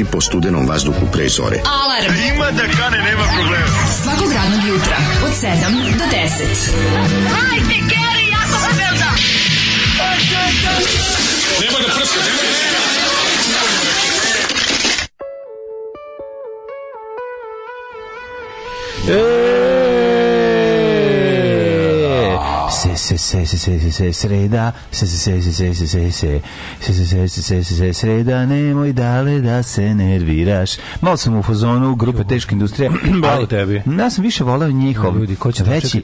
trči po studenom vazduhu pre zore. Alarm! A ima da kane, nema problema. Svakog radnog jutra, od 7 do 10. Hajde, Keri, jako se Nema da prska, nema da se se se se se se se sreda se se se se se se se se, se, se, se, se, da nemoj dale da se nerviraš. Malo sam u fazonu grupe Teška industrija. ali tebi. Ja sam više voleo njihov. Ljudi, ko će veći,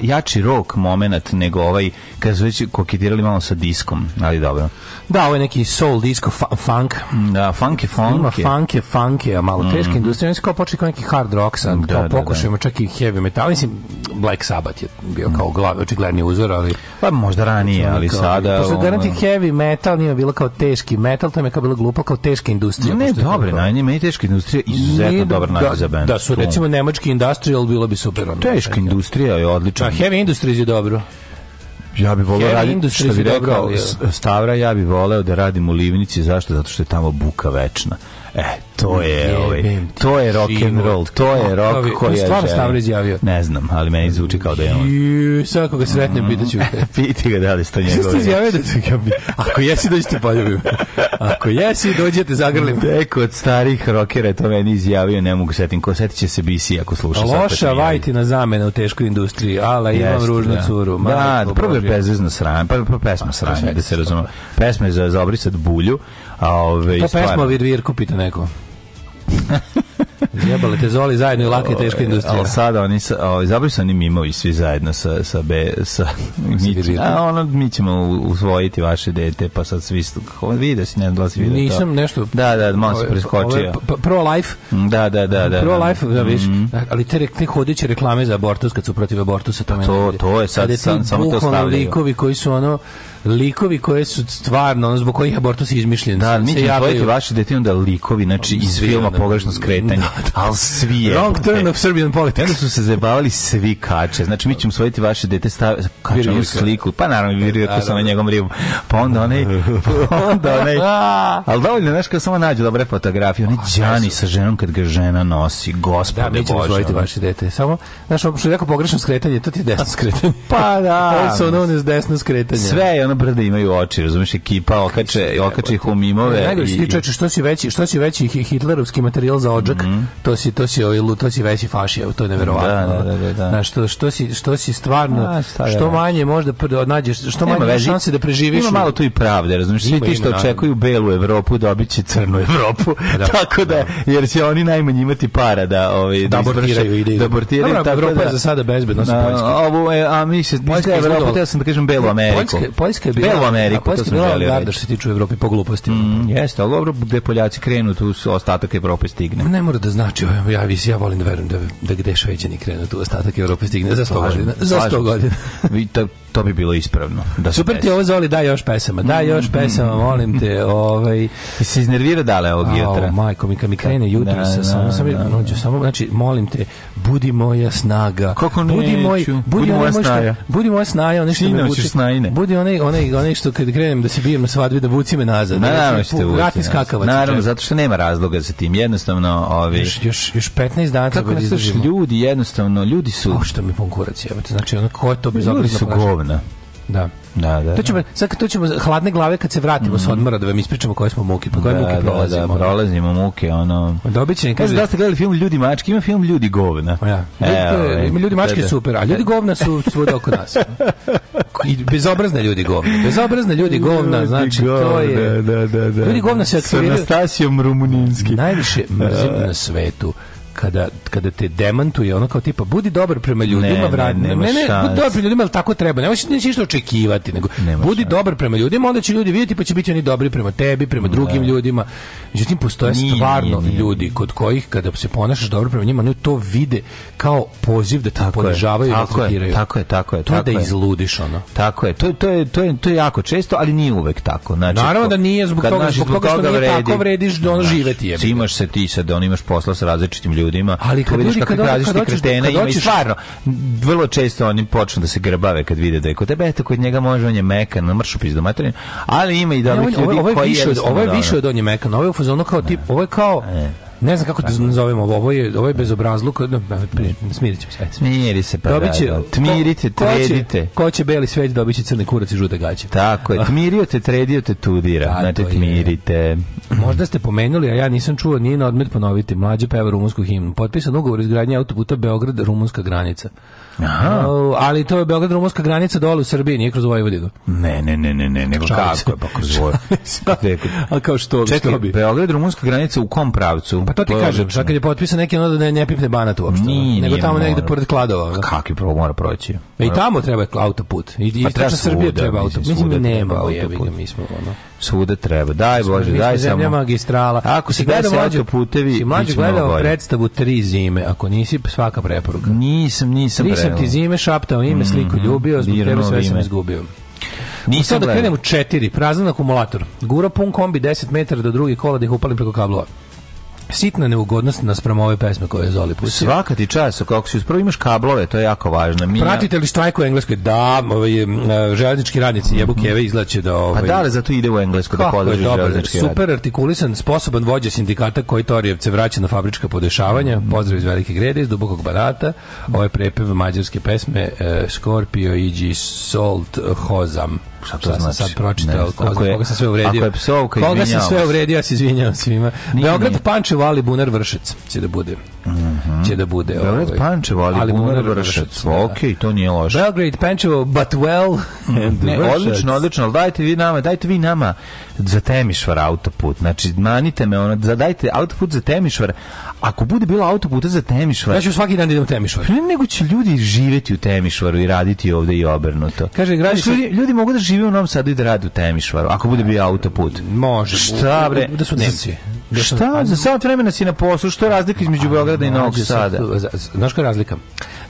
jači rok momenat nego ovaj, kad su već koketirali malo sa diskom, ali dobro. Da, ovo je neki soul disco funk. Da, funky funk. Ima funky, funky, a malo mm. teška industrija. Oni su kao počeli kao neki hard rock sad, da, kao da, da. pokušajmo da. čak i heavy metal. Mislim, Black Sabbath je bio kao mhm. glavni, očigledni uzor, ali... Pa možda ranije, ali kao, sada... Pošto garanti ono... heavy metal nije bilo kao teški metal, to je kao bilo glupo kao teška industrija. Ne, dobre, najnje, meni teška industrija izuzetno dobar da- naziv za band. Da su, recimo, nemački industrial, bilo bi super. Teška industrija je odlična. Pa, heavy Industries je dobro ja bih voleo raditi što bi rekao Stavra ja bih voleo da radim u Livnici zašto zato što je tamo buka večna E, to je, ovaj, to je rock and roll, to je rock koji je stvarno stavno izjavio. Ne znam, ali meni zvuči kao da je on. I svako ga sretnem, mm. pitaću ga. Piti ga da li sto njegove. Jeste izjavio da se ga Ako jesi, dođite poljubim. Ako jesi, dođete da zagrlim. Teko od starih rockera je to meni izjavio, ne mogu setim. Ko setit će se bisi ako sluša. Loša vajtina zamena u teškoj industriji. Ala, imam ružnu da. curu. Da, da, prvo je bezvezno sranje, prvo pa, pa pesma sranje, pa, da se razume. Pesma je za obrisat bulju, Ove, Pa pesma Virvirku pita neko. Jebale te zoli zajedno i laka i teška industrija. Ali sada oni zabavili su i mimovi svi zajedno sa, sa, be, sa mi, a ono, mi ćemo usvojiti vaše dete, pa sad svi vide da si, ne dolazi vide Nisam to. nešto... Da, da, malo se preskočio. Pro life. Da, da, da. da pro da. life, da, da viš. Mm Ali te, te hodeće reklame za abortus, kad su protiv abortusa, to, pa to, to je sad, sad sam, samo to stavljaju. likovi koji su ono likovi koje su stvarno, ono, zbog kojih abortus je izmišljen. Da, mi ćemo tvojiti vaše dete onda likovi, znači iz Svi, filma Pogrešno skretanje, da, da. ali svi je. Wrong turn of Serbian politics. E, onda su se zebavali svi kače, znači mi ćemo svojiti vaše dete kače kačanu sliku, pa naravno vjeruje sa da, da, samo njegovom ribom, pa onda onaj, pa onda onaj, ali dovoljno, znaš, kad samo nađu dobre fotografije, oni džani pa, sa ženom kad ga žena nosi, gospode Bože. Da, mi ćemo svojiti vaše dete, samo, znaš, što je jako pogrešno skretanje, to ti je desno pa, skretanje. Pa da. Also known as desno skretanje. Sve je ona brda imaju oči, razumiješ, ekipa okače, okače ih u mimove. Najgore ti čoveče, što si veći, što si veći hitlerovski materijal za odžak, mm -hmm. to si to si ovaj to si veći fašijev, to je neverovatno. Da, da, da, da, da. Znaš, što, što si što si stvarno A, što manje možda nađeš, što manje vezi, šanse da preživiš. Ima malo tu i pravde, razumiješ, svi ti što ima, očekuju belu Evropu dobiće crnu Evropu. Da, tako da, da, jer će oni najmanje imati para da ovaj da abortiraju da abortiraju da tako Evropa je za sada bezbedna. Ovo a mi se Poljska, Evropa, sam da kažem belu Ameriku. Poljska, Poljska je bila Belu Ameriku, Poljska to sam želio reći. Da što se tiče u Evropi po gluposti. Mm, jeste, ali dobro, gde Poljaci krenu, tu ostatak Evrope stigne. Ne mora da znači, ja, vis, ja volim da verujem da, da gde Šveđani krenu, tu ostatak Evrope stigne za 100 godina. Za 100 godina to bi bilo ispravno. Da Super ti ovo zoli, daj još pesama, daj još mm. pesama, molim te. Ovaj... I se iznervira dale ovog jutra. O, majko, mi kad mi krene da, jutro, da, sa, da, samo, sam, da. nođu, samo, znači, molim te, budi moja snaga. Kako neću? Budi, moj, budi, budi moja snaja. budi moja snaja, onaj što me vuče. Snajine. Budi onaj, onaj, onaj što kad krenem da se bijem na svadbi, da vuci me nazad. Na, naravno, što znači, vrati skakavac. Naravno, zato što nema razloga za tim. Jednostavno, ovi... Još, još, još 15 dana kako treba Ljudi, jednostavno, ljudi su... Ko što mi pon kurac jebate? Znači, ono, ko je to bezobrazno? Ljudi su divna. Da. Da, da. To da. ćemo, sad to ćemo hladne glave kad se vratimo mm. s mhm. odmora da vam ispričamo koje smo muke, pa koje da, muke prolazimo. Da, da, prolazimo muke, ono. Pa Dobiće kaže da ste gledali film Ljudi mačke, ima film Ljudi govna. Pa ja. E, Ljudi mačke da, da. super, a Ljudi govna su svuda oko nas. I bezobrazne ljudi govna. Bezobrazne ljudi govna, znači govna, to je. Da, da, da. da. Ljudi govna se aktiviraju. Sa Anastasijom Rumuninski. Najviše mrzim na svetu kada, kada te demantuje ono kao tipa budi dobar prema ljudima ne, ne, ne, ne, budi dobar prema ljudima ali tako treba nemoj neće ništa očekivati nego budi dobar prema ljudima onda će ljudi videti pa će biti oni dobri prema tebi prema da. drugim ljudima međutim postoje stvarno ljudi kod kojih kada se ponašaš dobro prema njima oni to vide kao poziv da te ponižavaju i da tako je tako je tako je to da izludiš ono tako je to to je to je to je jako često ali nije uvek tako znači naravno da nije zbog toga zbog toga što tako vrediš da ono živeti je znači imaš se ti sad da on imaš posla sa različitim ljudima. Ali kad vidiš kakve različite kretena ima i stvarno, vrlo često oni počnu da se grbave kad vide da je kod tebe, eto, kod njega može, on je mekan, na mršu pizdu materinu, ali ima i dobrih ljudi ovo, ovo koji više, je... Ovo je više od on je mekan, ovo je u fazonu kao tip, ovo je kao... E. Ne znam kako da nazovemo ovo, ovo je, ovo je bezobrazluk, pa, smirit ćemo se. Smiri se, pa Dobiće, da, da. Tmirite, ko, tredite. Ko će, ko će beli sveć, dobit će crni kurac i žute gaće. Tako je, tmirio te, tredio te, tudira. Znači, tmirite. Je. Mhm. Možda ste pomenuli, a ja nisam čuo, nije na odmet ponoviti. Mlađe peva rumunsku himnu. Potpisan ugovor o izgradnji autoputa Beograd-Rumunska granica. Aha. Uh, ali to je Beograd-Rumunska granica dole u Srbiji, nije kroz Vojvodinu. Ne, ne, ne, ne, ne, nego kako je, pa kroz Vojvodinu. a kao što, Čekaj, što bi? Beograd-Rumunska granica u kom pravcu? Pa to ti kažem, sad kad je potpisan neki, onda ne, ne pipne banat uopšte. Nije, nego tamo negde pored kladova. Pa da. Kakvi prvo mora proći? Pa i tamo treba autoput. I, i pa treba Srbije treba autoput. Mislim, mi da nema autoput. Mi smo ono... Svuda treba. Daj da Bože, daj samo. magistrala. Ako si da gledao mlađe putevi, si mlađe gledao predstavu tri zime. Ako nisi, svaka preporuka. Nisam, nisam. Nisam ti zime šaptao ime, mm, sliku ljubio, zbog tebe sve sam izgubio. Nisam da krenem u četiri, prazan akumulator. Gura pun kombi 10 metara do drugih kola da ih upalim preko kablova sitna neugodnost naspram ove pesme koje je Zoli pustio. Svaka ti čas, kako si uspravo imaš kablove, to je jako važno. Mi Pratite li štrajk u Engleskoj? Da, ovaj, željeznički radnici jebu mhm. keve izlaće pa ovaj- da... Ovaj, pa da, ali zato ide u Englesku da podrži željeznički znači, Super artikulisan, sposoban vođa sindikata koji Torijevce vraća na fabrička podešavanja. Mhm. Pozdrav iz Velike Grede, iz Dubokog Barata. Ovo je prepev mađarske pesme e, Scorpio Igi Salt Hozam. Šta to šta znači? sad pročitao, ne, koga, koga sam sve uvredio. Ako je psovka, koga sam sve uvredio, ja se izvinjavam svima. Nije, Beograd, nije. Pančevo, Ali, Bunar, Vršec će da bude. -hmm. će da bude. Beograd ovaj. Pančevo, ali, ali Bunar Vršac. Da. Ok, to nije loše. Belgrade Pančevo, but well. ne, odlično, odlično, ali dajte vi nama, dajte vi nama za Temišvar autoput. Znači, manite me, ono, zadajte autoput za Temišvar. Ako bude bilo autoputa za Temišvar... Znači, svaki dan da idem u Temišvar. Pa ne, nego će ljudi živeti u Temišvaru i raditi ovde i obrnuto. Kaže, građani... Znači, ljudi, ljudi mogu da žive u Novom Sadu i da rade u Temišvaru, ako bude bio autoput. Može. Šta, bre? Da su Nemci. Šta? Za sat vremena si na poslu, što je razlika između Beograda i Novog Sada? Znaš koja je razlika?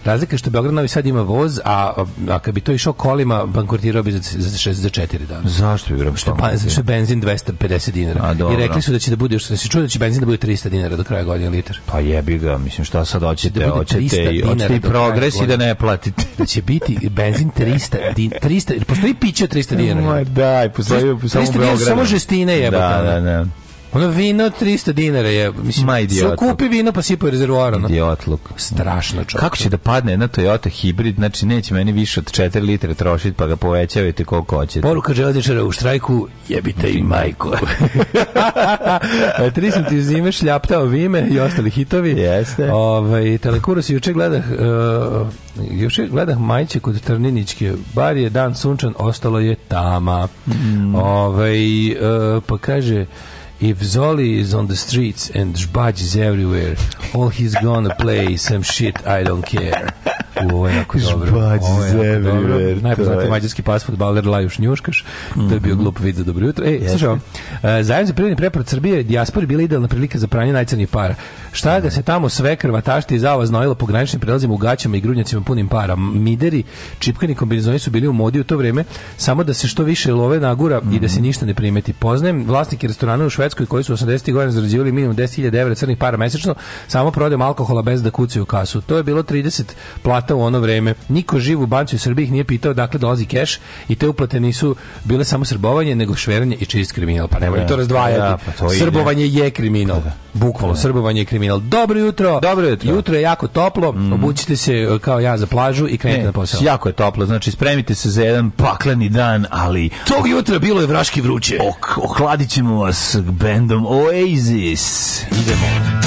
Razlika je što Beograd Novi Sad ima voz, a, a kad bi to išao kolima, bankrotirao bi za, za, za 4 dana. Zašto bi bilo što? Pa, zašto je benzin 250 dinara. A, dobro. I rekli su da će da bude, što da se čuje da će benzin da bude 300 dinara do kraja godine litar. Pa jebi ga, mislim, šta sad hoćete? Da hoćete, i, hoćete i progres i da ne platite. Da će biti benzin 300 din, 300, postoji piće 300 dinara. Ma daj, postoji, postoji, postoji, postoji, postoji, postoji, postoji, postoji, Ono vino 300 dinara je, mislim, Ma idiot. kupi vino pa sipaju rezervoar. Ono. Idiotluk. Strašno čovjek. Kako će da padne jedna Toyota hibrid, znači neće meni više od 4 litre trošiti, pa ga povećavajte koliko hoćete. Poruka želodičara u štrajku, jebite i znači, majko. Tri sam ti zime šljaptao vime i ostali hitovi. Jeste. Ove, ovaj, telekuru juče gledah, uh, juče gledah majče kod Trninićke. Bar je dan sunčan, ostalo je tama. Mm. Ove, ovaj, uh, pa kaže... If Zoli is on the streets and Zbaj is everywhere, all he's gonna play is some shit I don't care. U, ovo je jako dobro. Žbađ zemlje. Najpoznatiji mađarski pas futbaler Lajuš Njuškaš. Mm To je bio glup vid za dobro jutro. E, yes. slušaj e, Zajem za prirodni preporod Srbije, dijaspori bila idealna prilika za pranje najcrnijih para. Šta da se tamo sve krvatašti i zava znojilo po graničnim prelazima u gaćama i grudnjacima punim para. Mideri, čipkani kombinizoni su bili u modi u to vreme, samo da se što više love nagura i da se mhm. ništa ne primeti. Poznajem vlasnike restorana u Švedskoj koji su 80. godina zarađivali minimum 10.000 evra crnih para mesečno, samo prodajem alkohola bez da kucaju kasu. To je bilo 30 plat plata u ono vreme. Niko živ u banci u Srbiji nije pitao dakle dolazi keš i te uplate nisu bile samo srbovanje, nego šveranje i čist kriminal. Pa nemoj da, to razdvajati. Da, pa to srbovanje je kriminal. Da, Bukvalno, srbovanje je kriminal. Dobro jutro. Dobro jutro. Jutro je jako toplo. Mm. Obućite se e, kao ja za plažu i krenite e, na posao. Jako je toplo. Znači spremite se za jedan pakleni dan, ali tog jutra bilo je vraški vruće. Ok, ohladit ćemo vas bendom Oasis. Idemo.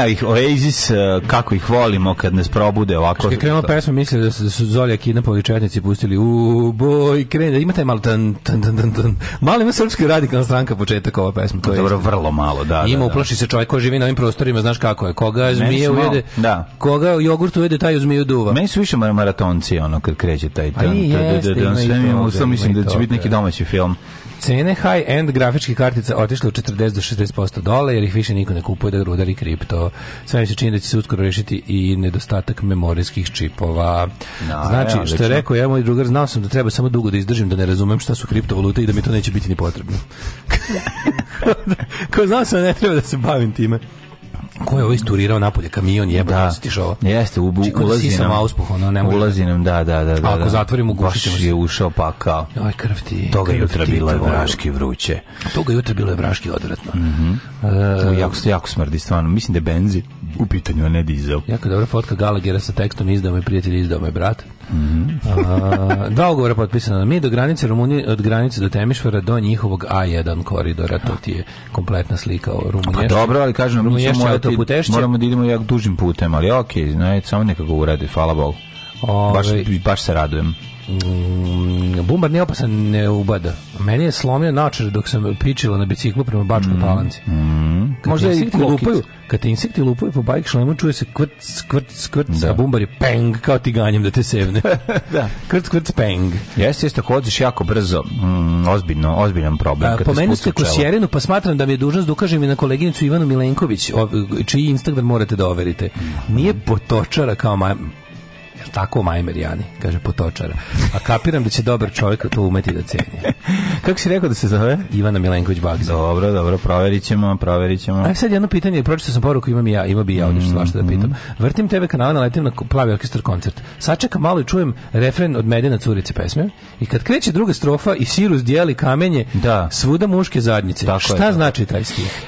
Znaja ih Oasis, e, kako ih volimo kad nas probude ovako. Kad je krenula pesma, mislim da su da Zolja kidnapovali četnici pustili u boj, krene, da ima taj malo tan, tan, tan, tan, tan. Malo ima srpska radikalna stranka početak ova pesma. To je Dobro, vrlo malo, da. Ima, da, da. uplaši se čovjek koji živi na ovim prostorima, znaš kako je. Koga zmije ujede, da. koga jogurt ujede, taj zmiju duva. Meni su više maratonci, ono, kad kreće taj... Tan, A da- da- i jeste, ima i to. Mislim da će biti neki domaći film cene high-end grafičkih kartica otišle u 40 do 60% dole, jer ih više niko ne kupuje da rudari kripto. Sve mi se čini da će se uskoro rešiti i nedostatak memorijskih čipova. No, da, znači, ja, što je rekao, ja moj drugar, znao sam da treba samo dugo da izdržim, da ne razumem šta su kriptovalute i da mi to neće biti ni potrebno. Ko da- znao sam da ne treba da se bavim time. Ko je ovo isturirao napolje? Kamion jeba, da. osjetiš ovo? Jeste, u, u, znači, ulazi nam. auspuh, ono, ne ulazi nam, da, da, da. da, ako da. zatvorimo, gušit Baš je ušao pakao. kao. Aj, krv ti. Toga krv jutra bilo je vraški vruće. Toga jutra bilo je vraški odvratno. Mm -hmm. Uh, jako, jako smrdi, stvarno. Mislim da je benzi u pitanju, a ne dizel. Jako dobra fotka Galagera sa tekstom izdao me prijatelj, izdao me brat. Mm -hmm. a, dva ugovora potpisana. Mi do granice Rumunije, od granice do Temišvara do njihovog A1 koridora. To ti je kompletna slika o Rumunije. Pa dobro, ali kažem, moramo, moramo da idemo jak dužim putem, ali okej, okay, no, samo nekako uradi, hvala Bogu. Ove, baš, baš se radujem. Mm, bumbar nije opasan, ne ubada. Meni je slomio naočar dok sam pičila na biciklu prema Bačkoj mm, palanci. Mm. Kad Možda insekti lupaju, kad te insekti lupaju po bajk šlemu, čuje se kvrt, kvrt, kvrt, da. a bumbar je peng, kao ti ganjem da te sevne. da. Kvrt, kvrt, peng. Jeste, jeste, hodziš jako brzo. Mm, ozbiljno, ozbiljan problem. A, pomenu ste kosjerinu, pa smatram da mi je dužnost da ukažem i na koleginicu Ivanu Milenković, čiji Instagram morate da overite. Mm. Nije potočara kao ma, tako majmerijani, kaže potočara. A kapiram da će dobar čovjek to umeti da ceni. Kako si rekao da se zove? Ivana Milenković Bagza. Dobro, dobro, proverit ćemo, proverit ćemo. A sad jedno pitanje, pročito sam poruku, imam i ja, ima bi ja ovdje što mhm. svašta da pitam. Vrtim TV kanala, naletim na plavi orkestar koncert. Sačekam malo i čujem refren od Medina Curice pesme i kad kreće druga strofa i Sirus dijeli kamenje, da. svuda muške zadnjice. Tako Šta je, znači taj stih?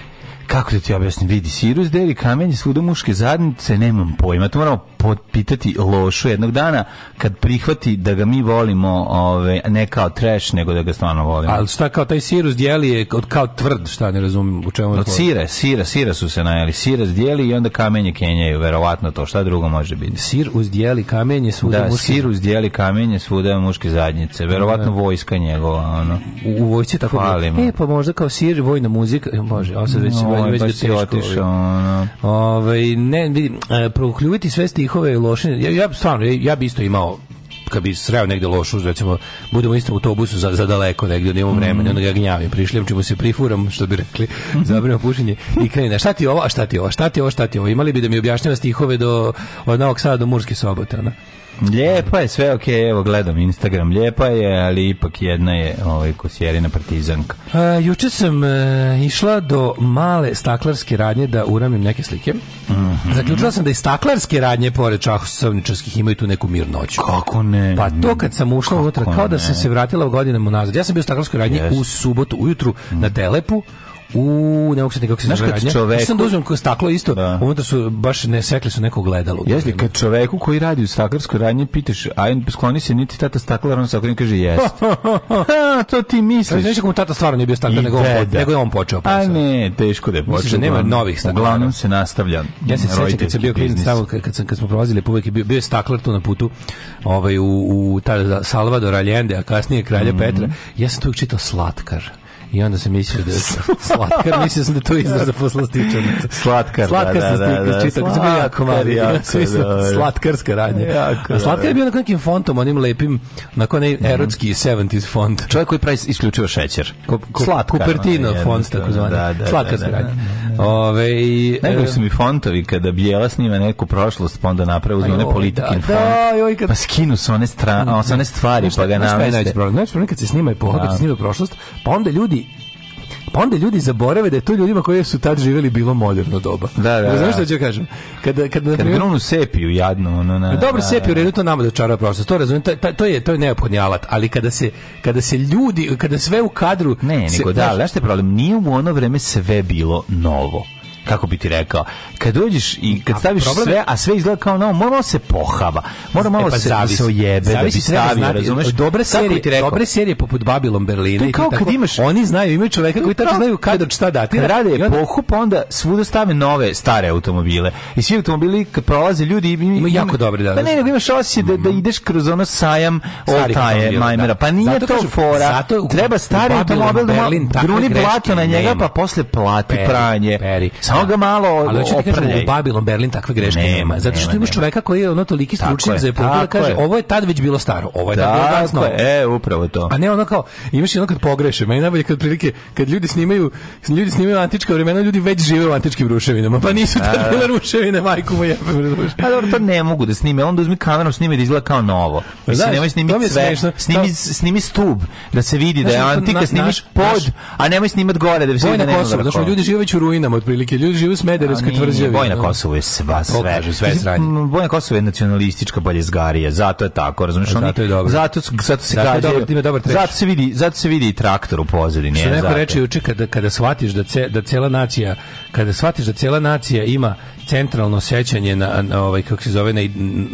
kako da ti objasnim, vidi, sirus deri kamenje svuda muške zadnice, nemam pojma. To moramo potpitati lošu jednog dana kad prihvati da ga mi volimo ove, ne kao trash, nego da ga stvarno volimo. Ali šta kao taj sirus dijeli je kao tvrd, šta ne razumijem u čemu je Od sire, sira, sira su se najeli. Sira zdjeli i onda kamenje kenjaju, verovatno to. Šta drugo može biti? Sir uzdjeli kamenje svuda da, muške... Da, sir uzdjeli kamenje svuda muške zadnjice. Verovatno da. vojska njegova, ono. U, u vojsci tako... Falimo. E, pa možda kao sir, vojna muzika... E, može, ovo sad već... No ovaj, ovaj baš da si otišao. Ono. Ovaj, ne, vidi, e, proukljuviti sve stihove i loše, ja, ja stvarno, ja bi isto imao kad bi sreo negde lošu, recimo, budemo isto u autobusu za, za daleko negde, nemam da vremena, mm. onda ga gnjavim, prišljam, čemu se prifuram, što bi rekli, zabrimo pušenje i krene, šta ti ovo, šta ti ovo, šta ti ovo, šta ti ovo, imali bi da mi objašnjava stihove do, od Novog Sada do Murske sobote, ona. Lijepa je sve, ok, evo gledam Instagram, lijepa je, ali ipak jedna je ovaj, kosjerina partizanka. A, e, juče sam e, išla do male staklarske radnje da uramim neke slike. Mm -hmm. Zaključila sam da i staklarske radnje pored čahosovničarskih imaju tu neku mirnoću. Kako ne? Pa to kad sam ušla unutra, kao da ne? da sam se vratila u godinama nazad. Ja sam bio u staklarskoj radnji yes. u subotu ujutru mm. na Telepu, U, ne mogu se kako se zove. Znaš kad čoveku... Sam dozvom da staklo isto, da. unutra su, baš ne sekli su neko gledalo. Jesi, kad čoveku koji radi u staklarskoj radnji, pitaš, a skloni se niti tata staklar, on staklar kaže, jest. ha, to ti misliš. Znaš kako tata stvarno nije bio staklar, nego, on, nego je on počeo. Pa, a ne, teško da je da počeo. Misliš da nema novih staklara. Uglavnom se nastavlja. Ja se sećam kad sam bio klinic, tamo, kad, sam, kad smo prolazili, pa uvek je bio, bio je staklar tu na putu ovaj, u, u Salvador Allende, a kasnije kralja mhm. Petra. Ja sam tu čitao slatkar. I onda sam mislio da je slatkar, mislio sam da to izraz za posla stičanica. Slatkar, slatkar da, da, da, da, čitao, slatkar, jako, mali, jako, da, slatkarska radnja. Jako, A slatkar je bio na nekim fontom, onim lepim, na onaj erotski mm 70s font. Čovjek koji pravi isključivo šećer. Ko, ko, slatkar. Kupertino font, tako zvanje. Da, da, slatkarska da da, da, da, radnja. Ove, Najbolji e, su mi fontovi kada Bijela snima neku prošlost, pa onda naprave uz pa one da, politikin font. Da, Pa skinu se one, mm, stvari, pa ga nameste. Znaš, problem? Znaš, kad se snima epoha, kad se snima prošlost, pa onda ljudi Pa onda ljudi zaborave da je to ljudima koji su tad živeli bilo moderno doba. Da, da. Znaš da. šta ću kažem? Kada kada na primjer onu sepiju jadno, ono na. Dobro sepiju, redu to nama dočarava prošlost. To razumem, to je to je neophodni alat, ali kada se kada se ljudi, kada sve u kadru Ne, nego da, ali šta je problem? Nije u ono vreme sve bilo novo kako bi ti rekao, kad dođeš i kad staviš a sve, a sve izgleda kao novo, mora moramo da se pohava. Mora e, malo e pa se zavis, da se ojebe da bi stavio, razumeš? Dobre serije, ti rekao? dobre serije poput Babilon Berlina i tako. Imaš, oni znaju, imaju čoveka koji tačno znaju kada šta dati. Kad rade epohu, pa onda svuda stave nove, stare automobile. I svi automobili kad prolaze ljudi ima, ima jako dobre dane. Pa ne, nego imaš osjećaj da, da mm-hmm. ideš kroz ono sajam oltaje da. Majmera. Pa nije to kažu, fora. Zato, treba stari automobil gruni blato na njega, pa posle plati pranje samo da. ga malo Ali hoću ti kažem, u Babilon Berlin takve greške nema. nema zato što imaš čoveka koji je ono toliki stručnjak za epoku da kaže, je. ovo je tad već bilo staro, ovo je tako tad bilo dansno. E, upravo to. A ne ono kao, imaš ono kad pogreše, meni najbolje kad prilike, kad ljudi snimaju, ljudi snimaju antička vremena, ljudi već žive u antičkim ruševinama, pa nisu tad bile ruševine, majku mu jebem. A dobro, to ne mogu da snime, onda uzmi kamerom snimi da izgleda kao novo. Znaš, nemoj snimiti sve, snimi, snimi stub, da se vidi da je antika, snimiš pod, a nemoj snimati gore da se vidi da nema. Znači, ljudi žive već u ruinama, otprilike ljudi žive u Smederevskoj tvrđavi. Bojna da. Kosovo je sva sve, sve sranje. Bojna Kosovo je nacionalistička baljezgarija, zato je tako, razumiješ? Zato je dobro. Zato, zato se zato gađe, dobro, dobar zato, se vidi, zato se vidi i traktor u pozadini. Što e, neko zato. reče juče, kada, kada shvatiš da, ce, da cela nacija, kada shvatiš da cela nacija ima centralno sećanje na, na ovaj kako se zove na,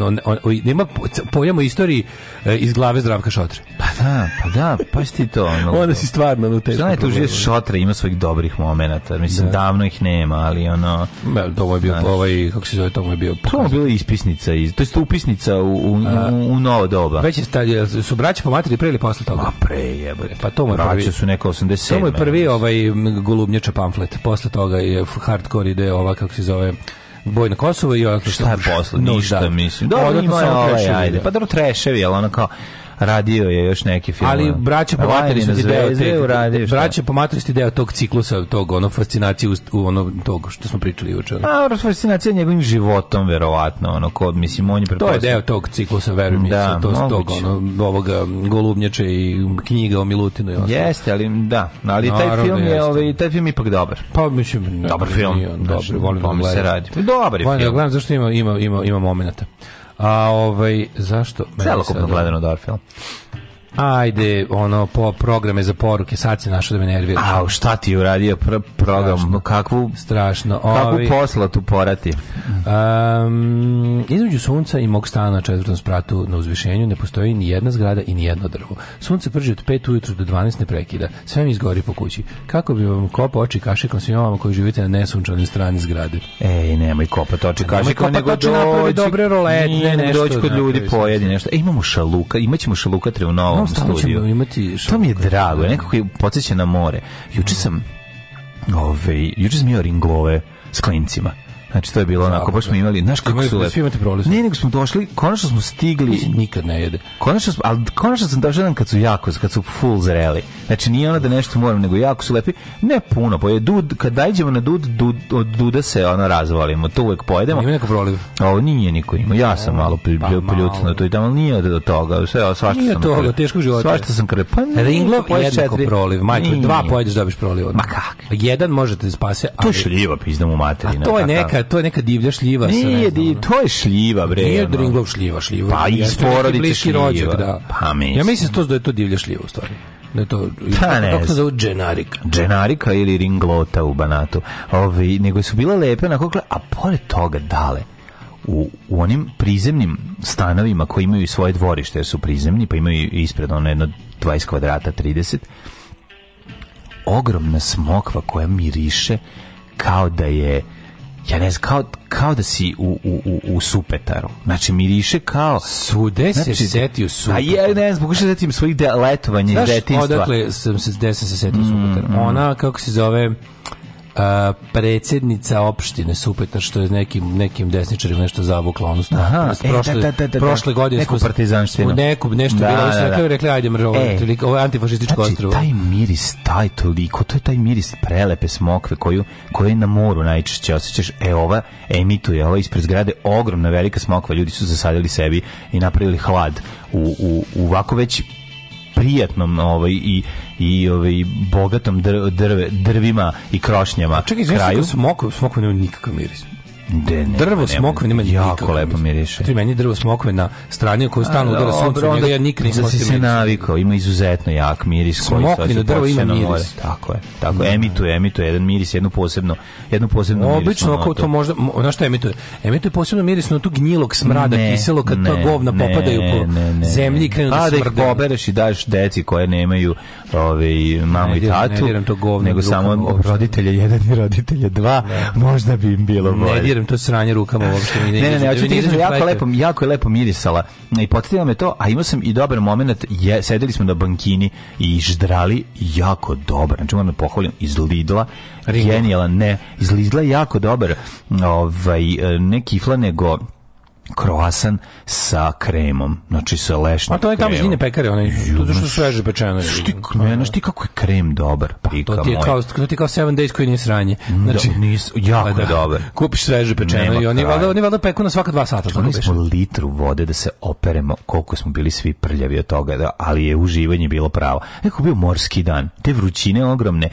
on, on, on, nema pojam istoriji e, iz glave Zdravka Šotre. Pa da, pa da, pa ti to. Onda si stvarno u teškom. tu da je Šotre ima svojih dobrih momenata, mislim da. davno ih nema ali ono... Be, to mu bio, znaš, ovaj, kako se zove, to moj je bio... To mu je bila ispisnica, iz, to je upisnica u, u, u, u novo doba. Već je su braća po materi pre ili posle toga? Ma pre jebote. Pa to moj je braće prvi... su neka 87. To mu prvi ovaj golubnjača pamflet, posle toga je hardcore ide ova, kako se zove, boj na Kosovo i odatle šta je posle ništa da. mislim dobro ima ovaj ajde pa dobro treševi al ono kao radio je još neki film. Ali braća po materisti deo, te, braća po materisti deo tog ciklusa, tog ono fascinacije u ono tog što smo pričali juče. A fascinacija njegovim životom verovatno, ono kod mislim on je To je deo tog ciklusa, verujem, da, to tog ono ovoga golubnjače i knjiga o Milutinu i ostalo. Jeste, ali da, ali taj Naravno, film je ovaj taj film ipak dobar. Pa mislim dobar film, dobro, volim da se radi. Dobar je film. Volim da gledam zašto ima ima ima ima momenata. A ovaj, zašto? Celokupno gledano dobar film. Ajde, ono, po programe za poruke, sad se našao da me nervira. A, šta ti uradio pr program? Strašno. Kakvu, Strašno. kakvu Ovi, posla tu porati? Um, između sunca i mog stana na četvrtom spratu na uzvišenju ne postoji ni jedna zgrada i ni jedno drvo. Sunce prži od 5 ujutru do 12 ne prekida. Sve mi izgori po kući. Kako bi vam kopa oči kašikom svim ovama koji živite na nesunčanoj strani zgrade? Ej, nemoj kopati oči kašikom, nego dođi. dobre roletne, nešto. Dođi kod ljudi, pojedi nešto. E, imamo šaluka, imaćemo šaluka u ovom studiju. Imati to mi je drago, nekako je podsjeća na more. Juče mm. sam, ove, ovaj, juče sam imao ringlove s klincima. Znači to je bilo onako, baš smo imali, znaš kako su lepo. Svi imate prolazno. Ne, nego smo došli, konačno smo stigli. Mislim, nikad ne jede. Konačno, smo, ali konačno sam došao jedan kad su jako, kad su full zreli. Znači nije ono da nešto moram, nego jako su lepi. Ne puno, pa je dud, kad dajđemo na dud, dud, od duda se ono razvalimo, to uvek pojedemo. Ima neko proliv? Ovo nije niko ima, ja sam malo pri, pa, to je tamo, nije do toga, sve, svašta nije sam. Nije toga, teško života. Svašta sam krepa. Pa, Ringlov jednako četiri. proliv, majko, dva pojedeš da dobiš proliv. Ma kak? Jedan možete da spase, ali... To je šljiva pizda mu materina. A to je neka neka, to je neka divlja šljiva. sa ne. Nije, div, to je šljiva, bre. Nije ono. šljiva, šljiva. Pa iz porodice šljiva. Rođak, da. Pa mislim. Ja mislim to da je to divlja šljiva u stvari. Ne da je to, Ta da, ne. Kako se zove Dženarika? Dženarika ili Ringlota u Banatu. Ovi, nego su bile lepe, onako, a pored toga dale, u, u onim prizemnim stanovima koji imaju svoje dvorište, jer su prizemni, pa imaju ispred ono jedno 20 kvadrata, 30, ogromna smokva koja miriše kao da je ja ne znam, kao, kao da si u, u, u, u supetaru. Znači, miriše kao... Sude znači, se setio supetaru. A ja ne znam, pokušaj da setim svojih de, letovanja iz detinstva. Znaš, odakle sam se, gde sam se setio mm, supetaru? Mm. Ona, kako se zove a, predsednica opštine Supetna što je nekim nekim desničarima nešto zavukla ono Aha, e, da, prošle da, da, da, da, prošle godine neku partizanštinu neku nešto da, bilo da, da. rekli da. rekli ajde mržo e, toliko ovo antifašističko znači, ostrvo taj miris taj toliko to je taj miris prelepe smokve koju koju na moru najčešće osećaš e ova emituje ova ispred zgrade ogromna velika smokva ljudi su zasadili sebi i napravili hlad u u u ovako već prijatnom ovaj i i ovaj bogatom drve, drvima i krošnjama. A čekaj, znači smoko, smoko nema nikakav miris. De, ne, drvo smokve nema jako lepo miriše. Tri meni drvo smokve na strani koju stalno udara sunce, onda ja nikad nisam da se se navikao, ima izuzetno jak miris koji Smokvino drvo ima miris. Tako je. Tako je. emituje, emituje jedan miris, jednu posebno, jednu posebno Obično kao to možda, ona što emituje? Emituje posebno miris na tu gnjilog smrada kiselo kad ta govna popadaju po zemlji i krenu da, da smrde. pobereš i daš deci koje nemaju ove ovaj, mamu i tatu, nego samo roditelja jedan i roditelja dva, možda bi im bilo bolje direm to sranje rukama uopšte ne. Ne, ne, ne, ja ću ti kažem jako lepo, jako je lepo mirisala. I podsjetilo me to, a imao sam i dobar momenat, je, sedeli smo na bankini i ždrali jako dobro. Znači, moram da pohvalim iz Lidla, genijalan, ne, iz Lidla jako dobar, ovaj, e, ne kifla, nego kroasan sa kremom, znači sa lešnim kremom. A to je tamo iz pekare, onaj, to što sveže pečeno. Šti, ne, ti pa, da. kako je krem dobar, pa, pika pa, to ti je kao, to ti kao 7 days koji nije sranje. Da, znači, Do, nis, jako pa da, dobar. Kupiš sveže pečeno i oni valjda, oni valjda peku na svaka dva sata. Znači, smo litru vode da se operemo koliko smo bili svi prljavi od toga, da, ali je uživanje bilo pravo. Neko bio morski dan, te vrućine ogromne,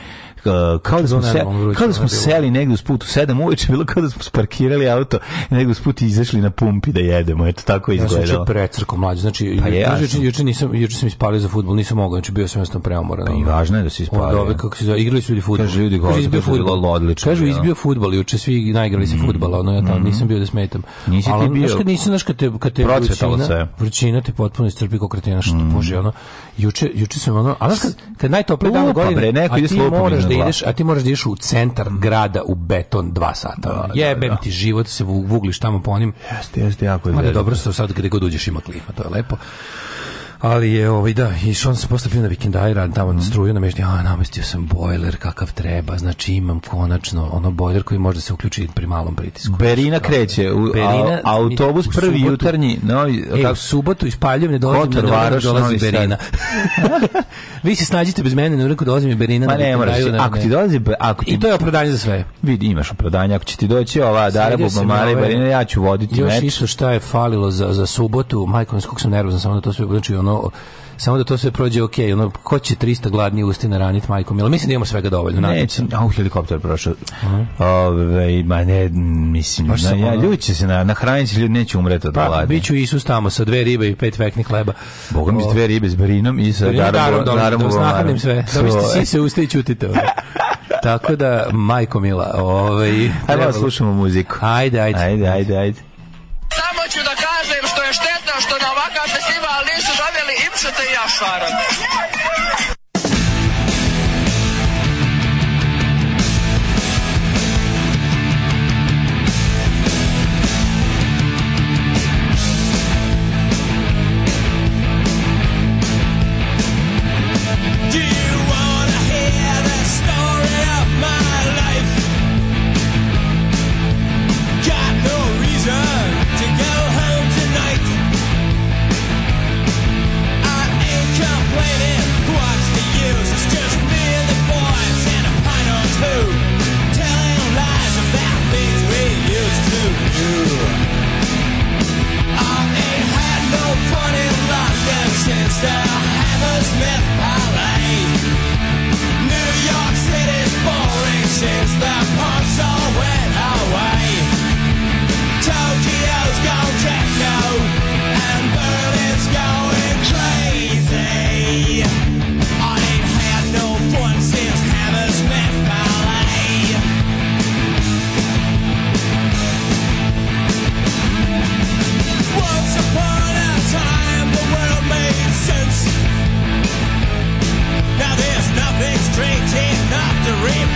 Uh, kao da smo, se, kao da smo seli negdje uz u sedam uveče, bilo kao da smo sparkirali auto negde negdje uz izašli na pumpi da jedemo, eto tako je izgledalo. Ja sam precrko mlađe, znači pa ja juče, juče, nisam, juče sam ispalio za fudbal nisam mogao, znači bio sam jednostavno preomoran. Pa I važno je da si ispalio. Od ove, kako se igrali su ljudi futbol. Kaže ljudi Kaže, izbio futbol, odlično. Kažu, izbio fudbal juče svi naigrali se mm. futbala, ono ja tamo mm-hmm. nisam bio da smetam. Nisi ti bio. Znaš kad nisam, znaš kad te, kad te vrućina, vrućina te potpuno iscrpi kako kretena, što mm. bože, ono, juče, juče sam ono, a znaš kad, kad najtoplije dano godine, a ti moraš da da ideš, a ti moraš da ideš u centar grada u beton dva sata. Da, Jebem da, da. ti život, se vugliš tamo po onim. Jeste, jeste, jako je. Ma dobro, sad gde god uđeš ima klima, to je lepo ali je ovaj da što on se postupio na vikendajra tamo na mhm. struju na mežni a namestio sam bojler kakav treba znači imam konačno ono bojler koji može da se uključi pri malom pritisku Berina kreće u, Berina, a, autobus u prvi subotu, jutarnji no e, u subotu ispaljujem ne dolazim Kotor, ne Varoš, dolazi Berina vi se snađite bez mene ne rekao dolazim i Berina pa ne moraš da ako ti dolazi ako ti i to je opravdanje za sve vidi imaš opravdanje ako će ti doći ova Dara Bubamara i ovaj- Berina ja ću voditi još meč još šta je falilo za za subotu majkom sam nervozan samo da to sve znači ono samo da to sve prođe ok, ono, ko će 300 gladni usti naraniti majkom, jel mislim da imamo svega dovoljno, nadam se. a u helikopter prošao. Uh mhm. -huh. Ove, ma ne, mislim, na, sam, ja, ljudi će se, na, na hranici ljudi neće umreti od pa, gladi. biću Isus tamo sa dve ribe i pet veknih hleba. Boga mi dve ribe s brinom i sa darom, darom, darom, darom, sve, da biste sise usta i čutite. Tako da, majko mila, ovaj... Ajde, da slušamo muziku. Ajde, ajde. Ajde, ajde, ajde. Samo ću da slušate ja šaram. a Hammersmith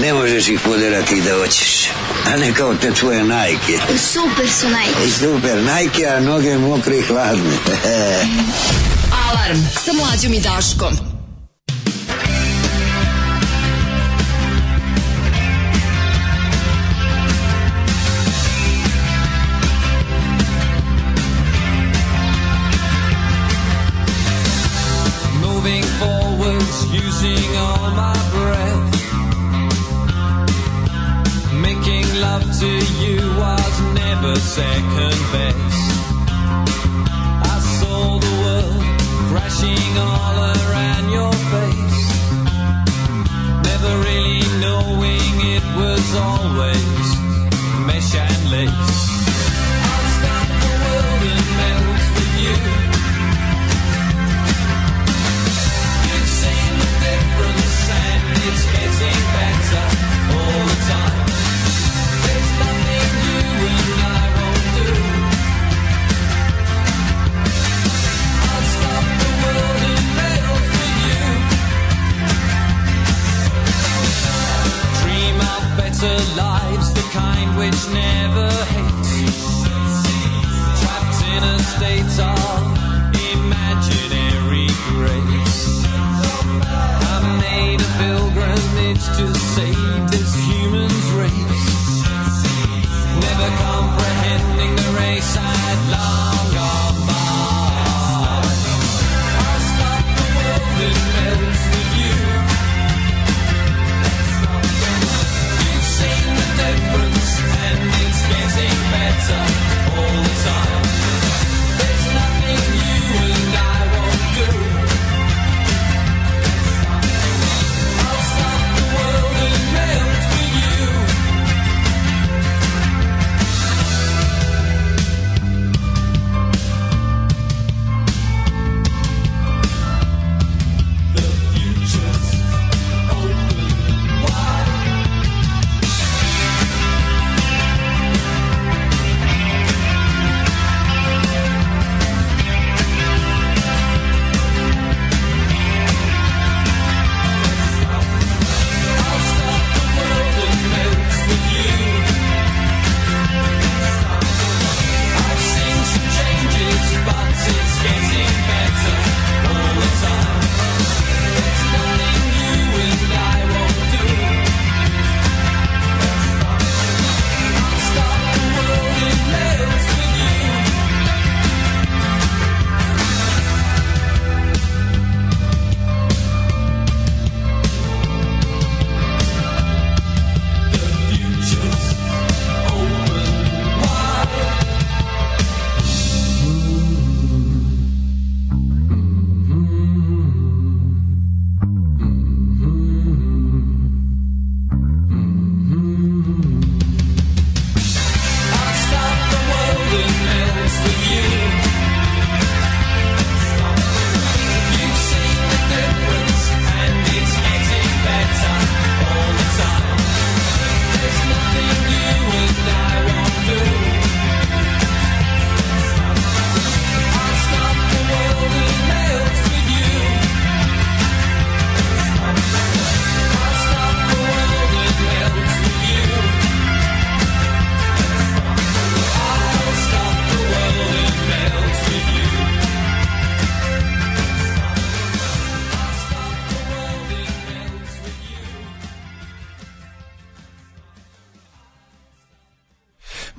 Ne možeš ih poderati da hoćeš. A ne kao te tvoje najke. Super su najke. Super, najke, a noge mokre i hladne. Alarm sa mlađom i Daškom.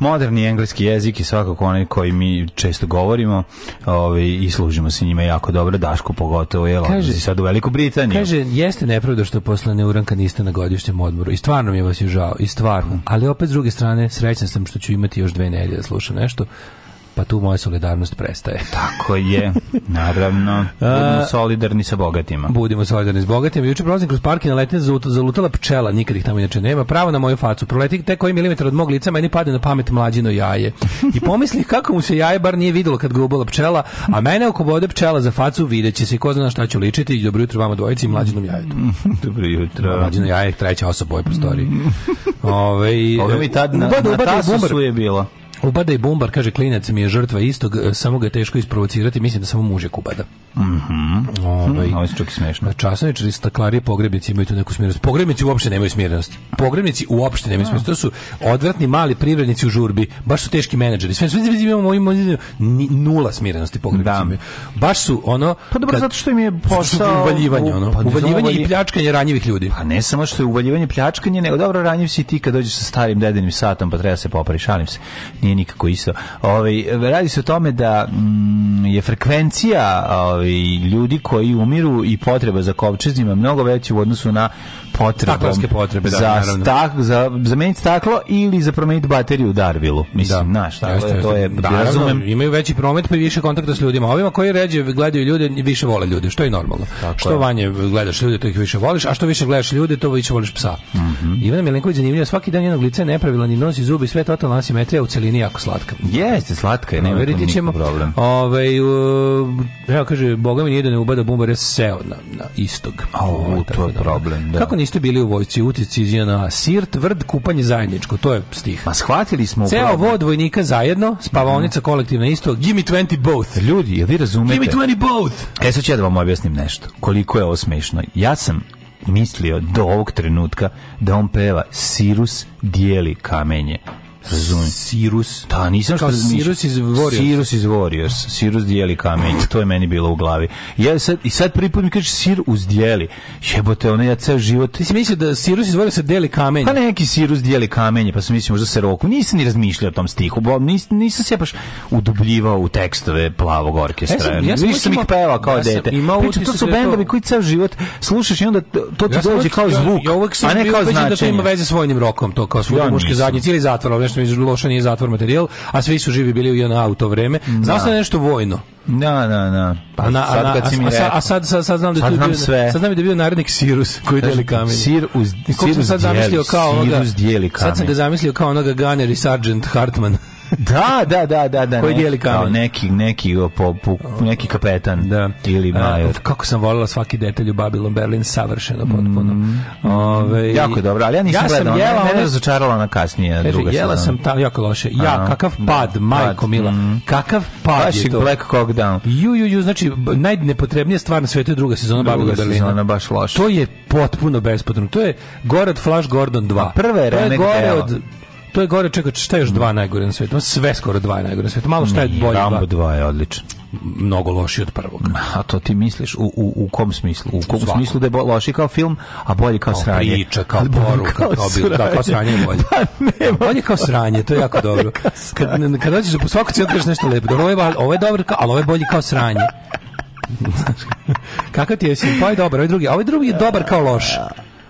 moderni engleski jezik je svakako onaj koji mi često govorimo ovaj, i služimo se njima jako dobro, Daško pogotovo, jel, kaže, sad u Veliku Britaniju. Kaže, jeste nepravda što posle neuranka niste na godišnjem odmoru i stvarno mi je vas je žao, i stvarno, mhm. ali opet s druge strane srećan sam što ću imati još dve nedelje da slušam nešto, tu moja solidarnost prestaje. Tako je, naravno. Budimo solidarni sa bogatima. Budimo solidarni s bogatima. Juče prolazim kroz park i naletnja zalutala pčela, nikad ih tamo inače nema. Pravo na moju facu. Proleti te koji milimetar od mog lica, meni padne na pamet mlađino jaje. I pomislih kako mu se jaje bar nije videlo kad ga pčela, a mene oko vode pčela za facu videće se ko zna šta ću ličiti. I dobro jutro vama dvojici i mlađinom jajetu. dobro jutro. Mlađino jaje treća osoba u ovoj prostoriji. Ove, Ove ovaj, mi tad e, na, ubada, na ubada, tasu je bila. Ubada i bumbar, kaže klinac mi je žrtva istog, e, samo ga je teško isprovocirati, mislim da samo mužek ubada. Mhm. Mm ovaj je mhm, čak i smešno. Da, Časničari, staklarije, pogrebnici imaju tu neku smirenost. Pogrebnici uopšte nemaju smirenost. Pogrebnici uopšte nemaju da. smirenost. To su odvratni mali privrednici u žurbi, baš su teški menadžeri. Sve sve imamo imamo nula smirenosti pogrebnici. Imaju. Da. Baš su ono Pa dobro kad, zato što im je posao uvaljivanje, ono, pa uvaljivanje uvaljiv... i pljačkanje ranjivih ljudi. Pa ne samo što je uvaljivanje, pljačkanje, nego dobro ranjiv si ti kad dođeš sa starim dedinim satom, pa treba se popariš, šalim se. Nije nije nikako isto. Ovaj radi se o tome da mm, je frekvencija ovaj ljudi koji umiru i potreba za kovčezima mnogo veća u odnosu na potrebom. potrebe, da, za, stak, za, zameniti staklo ili za promeniti bateriju u Darvilu. Mislim, da. znaš, tako je, to je, da, razumem. Imaju veći promet, pa više kontakta s ljudima. Ovima koji ređe gledaju ljude, više vole ljude, što je normalno. Tako što je. vanje gledaš ljude, to ih više voliš, a što više gledaš ljude, to više voliš psa. Mm -hmm. Ivana Milenković zanimljiva, svaki dan njenog lica je nepravilan i zubi, sve totalna asimetrija u celini jako slatka. Jeste, slatka je, nema no, ćemo. problem. Ove, u, evo, kaže, boga mi nije da ne ubada bumbare seo na, na istog. O, o to je da. problem, da. Kako niste bili u vojci, uticizija na sir, tvrd kupanje zajedničko, to je stih. Ma shvatili smo... Ceo vod vojnika zajedno, spavaonica mm -hmm. kolektivna isto, give me 20 both. Ljudi, jel vi razumete? Give me 20 both! E sad ću ja da vam objasnim nešto, koliko je ovo smešno. Ja sam mislio do ovog trenutka da on peva Sirus dijeli kamenje Razumem. Sirus. Da, nisam Kao što Sirus iz Warriors. Sirus iz Warriors. Sirus dijeli kamen. To je meni bilo u glavi. Ja sad, I sad prvi put mi kažeš Sir uz dijeli. Jebote, ono ja ceo život... Ti si mislio da Sirus iz Warriors deli kamenje? Pa neki Sirus dijeli kamenje, pa sam mislio možda se roku. Nisam ni razmišljao o tom stihu. Bo, nis, nisam se baš udubljivao u tekstove plavog orkestra. Ja sam, ja sam, sam ih pevao kao ja dete. Pričam, to su da bendovi koji ceo život slušaš i onda to ti ja dođe kao zvuk, ja, ja a ne kao značenje. Ja da to ima veze s vojnim rokom, to kao svoj muške zadnjice ili zatvora, nešto pesme iz Loša nije zatvor materijal, a svi su živi bili u JNA auto to vreme. Znao da. sam da nešto vojno. Na, da, na, da. Pa na, sad kad si mi rekao. A sad, sad, sad znam da je bio, sve. Sad znam da je bio narednik Sirus koji deli kamen. Sir uz, Sirus dijeli, Sirus dijeli kamen. Sad sam ga zamislio kao onoga Gunner i Sergeant Hartman da, da, da, da, da. Koji dijeli kamen? Neki, neki, po, po, neki kapetan. Da. Ili e, major. A, kako sam volila svaki detalj u Babylon Berlin, savršeno potpuno. Mm, Ove, jako dobro, ali ja nisam ja gledala. Sam jela, ne, ne razočarala na kasnije. Kaže, druga jela sam tamo jako loše. Ja, Aha, kakav da, pad, pad, mila. Mm. Kakav pad Baš je to. Black Hawk Down. Ju, ju, ju, znači, najnepotrebnija stvar na svijetu je druga sezona druga Babylon Berlin. Druga sezona, baš loše. To je potpuno bespotrebno. To je Gorad Flash Gordon 2. A prve je gore od to je gore, čekaj, šta je još dva najgore na svetu? Sve skoro dva najgore na svetu. Malo šta je Nije, bolje. Rambo 2 je odličan. Mnogo loši od prvog. A to ti misliš u, u, u kom smislu? U kom Svakom. smislu da je loši kao film, a bolji kao, kao sranje? Priča, kao Album, poruka, kao, kao, bilo, da, kao sranje je bolje. Pa da, Bolje kao sranje, to je jako dobro. Kad, kad dođeš, po svaku cijelu kažeš nešto lepo. Dobro, ovo je, ovo je dobro, ali ovo je bolji kao sranje. Kakav ti je sin? Pa je dobar, ovaj drugi. A ovaj drugi je dobar kao loš. Da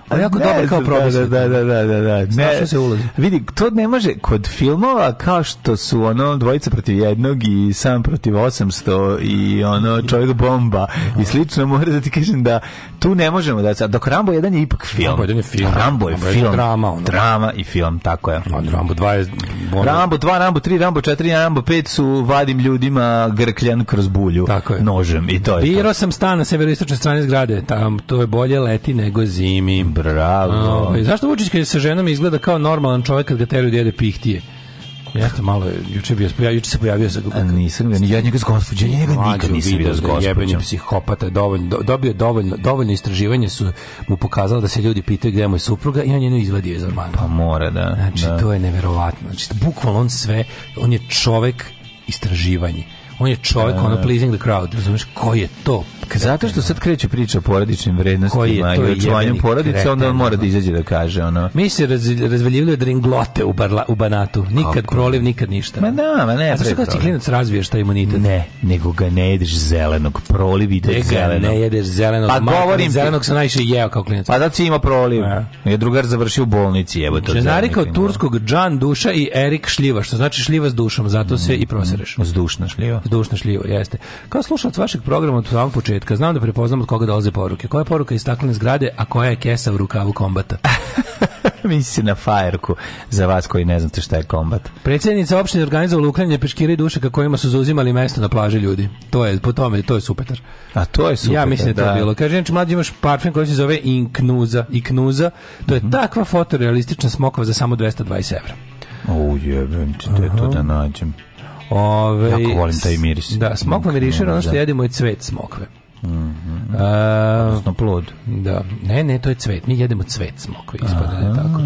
ali jako dobar kao da, da, profesor. Da, da, da, da, da. da. Ne, se ulazi. Vidi, to ne može kod filmova kao što su ono dvojica protiv jednog i sam protiv 800 i ono čovjek bomba i slično, mora da ti kažem da tu ne možemo da dok Rambo 1 je ipak film. Rambo 1 je film. Rambo je film. Drama, ono. drama i film, tako je. Rambo 2 je Rambo 2, Rambo 3, Rambo 4, Rambo 5 su vadim ljudima grkljan kroz bulju tako je. nožem i to je. Biro sam stan na severoistočnoj strane zgrade, tam to je bolje leti nego zimi bravo. A, ovaj, zašto Vučić kad je sa ženama izgleda kao normalan čovjek kad ga teraju da jede pihtije? Jeste malo, juče bio ja juče se pojavio za A nisam, ja, ja njega s gospođom, ja njega nikad nisam vidio s gospođom. Jebeni psihopata, dovoljno, do, dobio dovoljno, dovoljno istraživanje su mu pokazalo da se ljudi pitaju gde je je supruga i on je nju izvadio iz ormana. Pa mora, da. Znači, da. to je neverovatno. Znači, bukvalno on sve, on je čovek istraživanje on je čovjek, uh, ono e. pleasing the crowd, razumiješ, ko je to? Kretena. Zato što sad kreće priča o porodičnim vrednostima je to i očuvanju porodice, kretena. onda on mora da izađe da kaže ono. Mi se raz, razveljivljaju dringlote u, barla, u Banatu, nikad Kako? proliv, nikad ništa. Ma da, ma ne. A zašto kada si klinac razviješ taj imunitet? Ne, nego ga ne jedeš zelenog, proliv ide ne zelenog. Ne jedeš zelenog, pa, Marka, govorim zelenog sam najviše jeo kao klinac. Pa da si ima proliv, ja. je drugar završio u bolnici, jebo to. Ženarika od turskog Džan Duša i Erik Šljiva, što znači šljiva s dušom, zato se mm, i prosereš. Zdušna šljiva dušno šljivo, jeste. Kao slušalac vašeg programa od samog početka, znam da prepoznam od koga dolaze poruke. Koja je poruka iz staklene zgrade, a koja je kesa u rukavu kombata? Misli na fajerku za vas koji ne znate šta je kombat. Predsjednica opštine organizovala uklanjanje peškira i dušeka kojima su zauzimali mesto na plaži ljudi. To je po tome, to je super. A to je super. Ja mislim da, je to da. bilo. Kaže, znači mlađi imaš parfem koji se zove Inknuza, Iknuza. To je mm -hmm. takva fotorealistična smokava za samo 220 €. O, jebem ti, to da nađem. Ove, ovaj, jako volim taj miris. Da, smokva miriše, ono što da. jedemo je cvet smokve. Mm -hmm. A, Odnosno plod. Da. Ne, ne, to je cvet. Mi jedemo cvet smokve, ispada Aha. tako.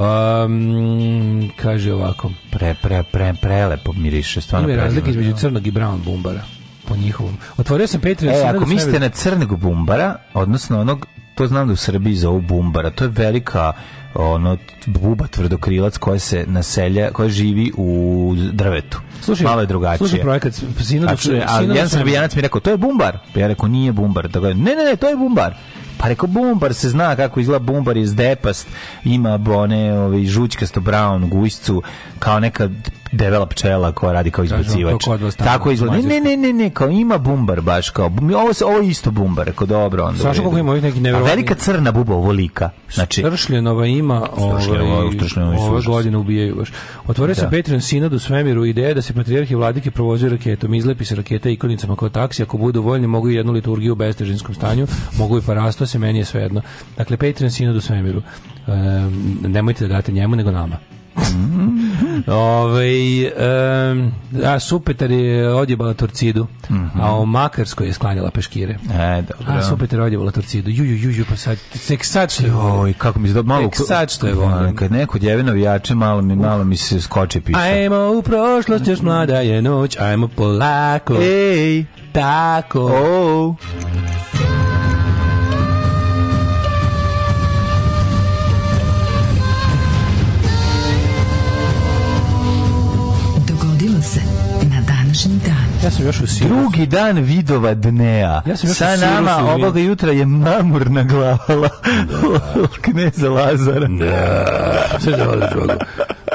Um, kaže ovako. Pre, pre, pre, prelepo miriše. Stvarno prelepo. Ima razlike između crnog i brown bumbara. Po njihovom. Otvorio sam Patreon. E, ako mislite na crnog bumbara, odnosno onog, to znam da u Srbiji zovu bumbara, to je velika ono buba tvrdokrilac koja se naselja, koja živi u drvetu. Slušaj, malo je drugačije. Slušaj projekat Sinodof, znači, a jedan srbijanac mi rekao to je bumbar. Pa ja rekao nije bumbar. Tako da je, ne, ne, ne, to je bumbar. Pa rekao bumbar se zna kako izgleda bumbar iz depast, ima bone, ovaj žućkasto brown gujscu, kao neka debela pčela koja radi kao izbacivač. Tako izgleda. Ne, ne, ne, ne, kao ima bumbar baš kao. Ovo se ovo isto bumbar, kao dobro onda. Saša kako ima ovih neki neverovatni. Velika crna buba ovolika. Znači Stršljenova ima, ovaj ove godine ubijaju baš. Otvorio se da. Patreon sinod u svemiru ideja da se patrijarh i vladike provozuju raketom, izlepi se raketa ikonicama kao taksi, ako budu voljni mogu i jednu liturgiju u bestežinskom stanju, mogu i parasto se meni je svejedno. Dakle Patreon sinod u svemiru. E, nemojte da date njemu nego nama. Ove, um, a Supetar je odjebala Torcidu, mm -hmm. a o Makarskoj je sklanjala peškire. E, dobro. A Supetar je odjebala Torcidu. Ju, ju, ju, ju, pa sad, tek sad što je Oj, kako mi se dobro, malo... Tek sad što je volim. Da, kad neko djeve vijače, malo mi, malo mi se skoče piša. Ajmo u prošlost, još mlada je noć, ajmo polako. Ej! Tako. Oh. Ja sam još u siru. Drugi dan vidova dnea. Ja sam još Sa nama ovoga jutra je mamurna glavala da. kneza Lazara. Da. Sve da vališ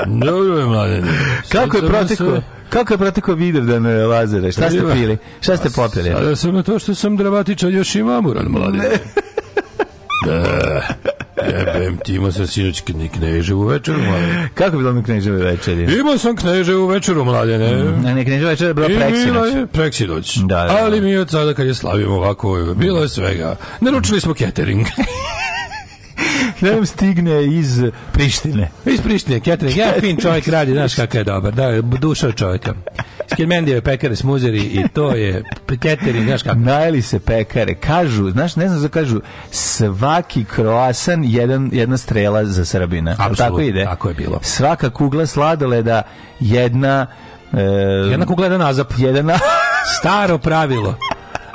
Dobro je mladen. Kako je protekao? Kako je protekao vidov dan eh, Lazare? Šta ste pili? Šta ste popili? Sada sam na to što sam dramatičan, još i mamuran, mladen. Da. Jebem ti, imao sam sinoć knježevu večeru, mladene. Kako bilo mi knježevu večeri? Imao sam knježevu večeru, mladene. Mm, ne, knježevu večer je bilo preksinoć. preksinoć. Da, da, da. Ali mi od sada kad je slavimo ovako, bilo je svega. Naručili smo catering. da nam stigne iz Prištine. Iz Prištine, Ketring. Ja fin čovjek radi, znaš kakav je dobar. Da, duša od čovjeka. Skirmendije je pekare smuzeri i to je Ketering, znaš kako. Najeli se pekare. Kažu, znaš, ne znam za kažu, svaki kroasan jedan, jedna strela za Srbina. Absolut, tako ide. Tako je bilo. Svaka kugla sladoleda jedna... E, jedna kugla, jedan azap. Jedan Staro pravilo.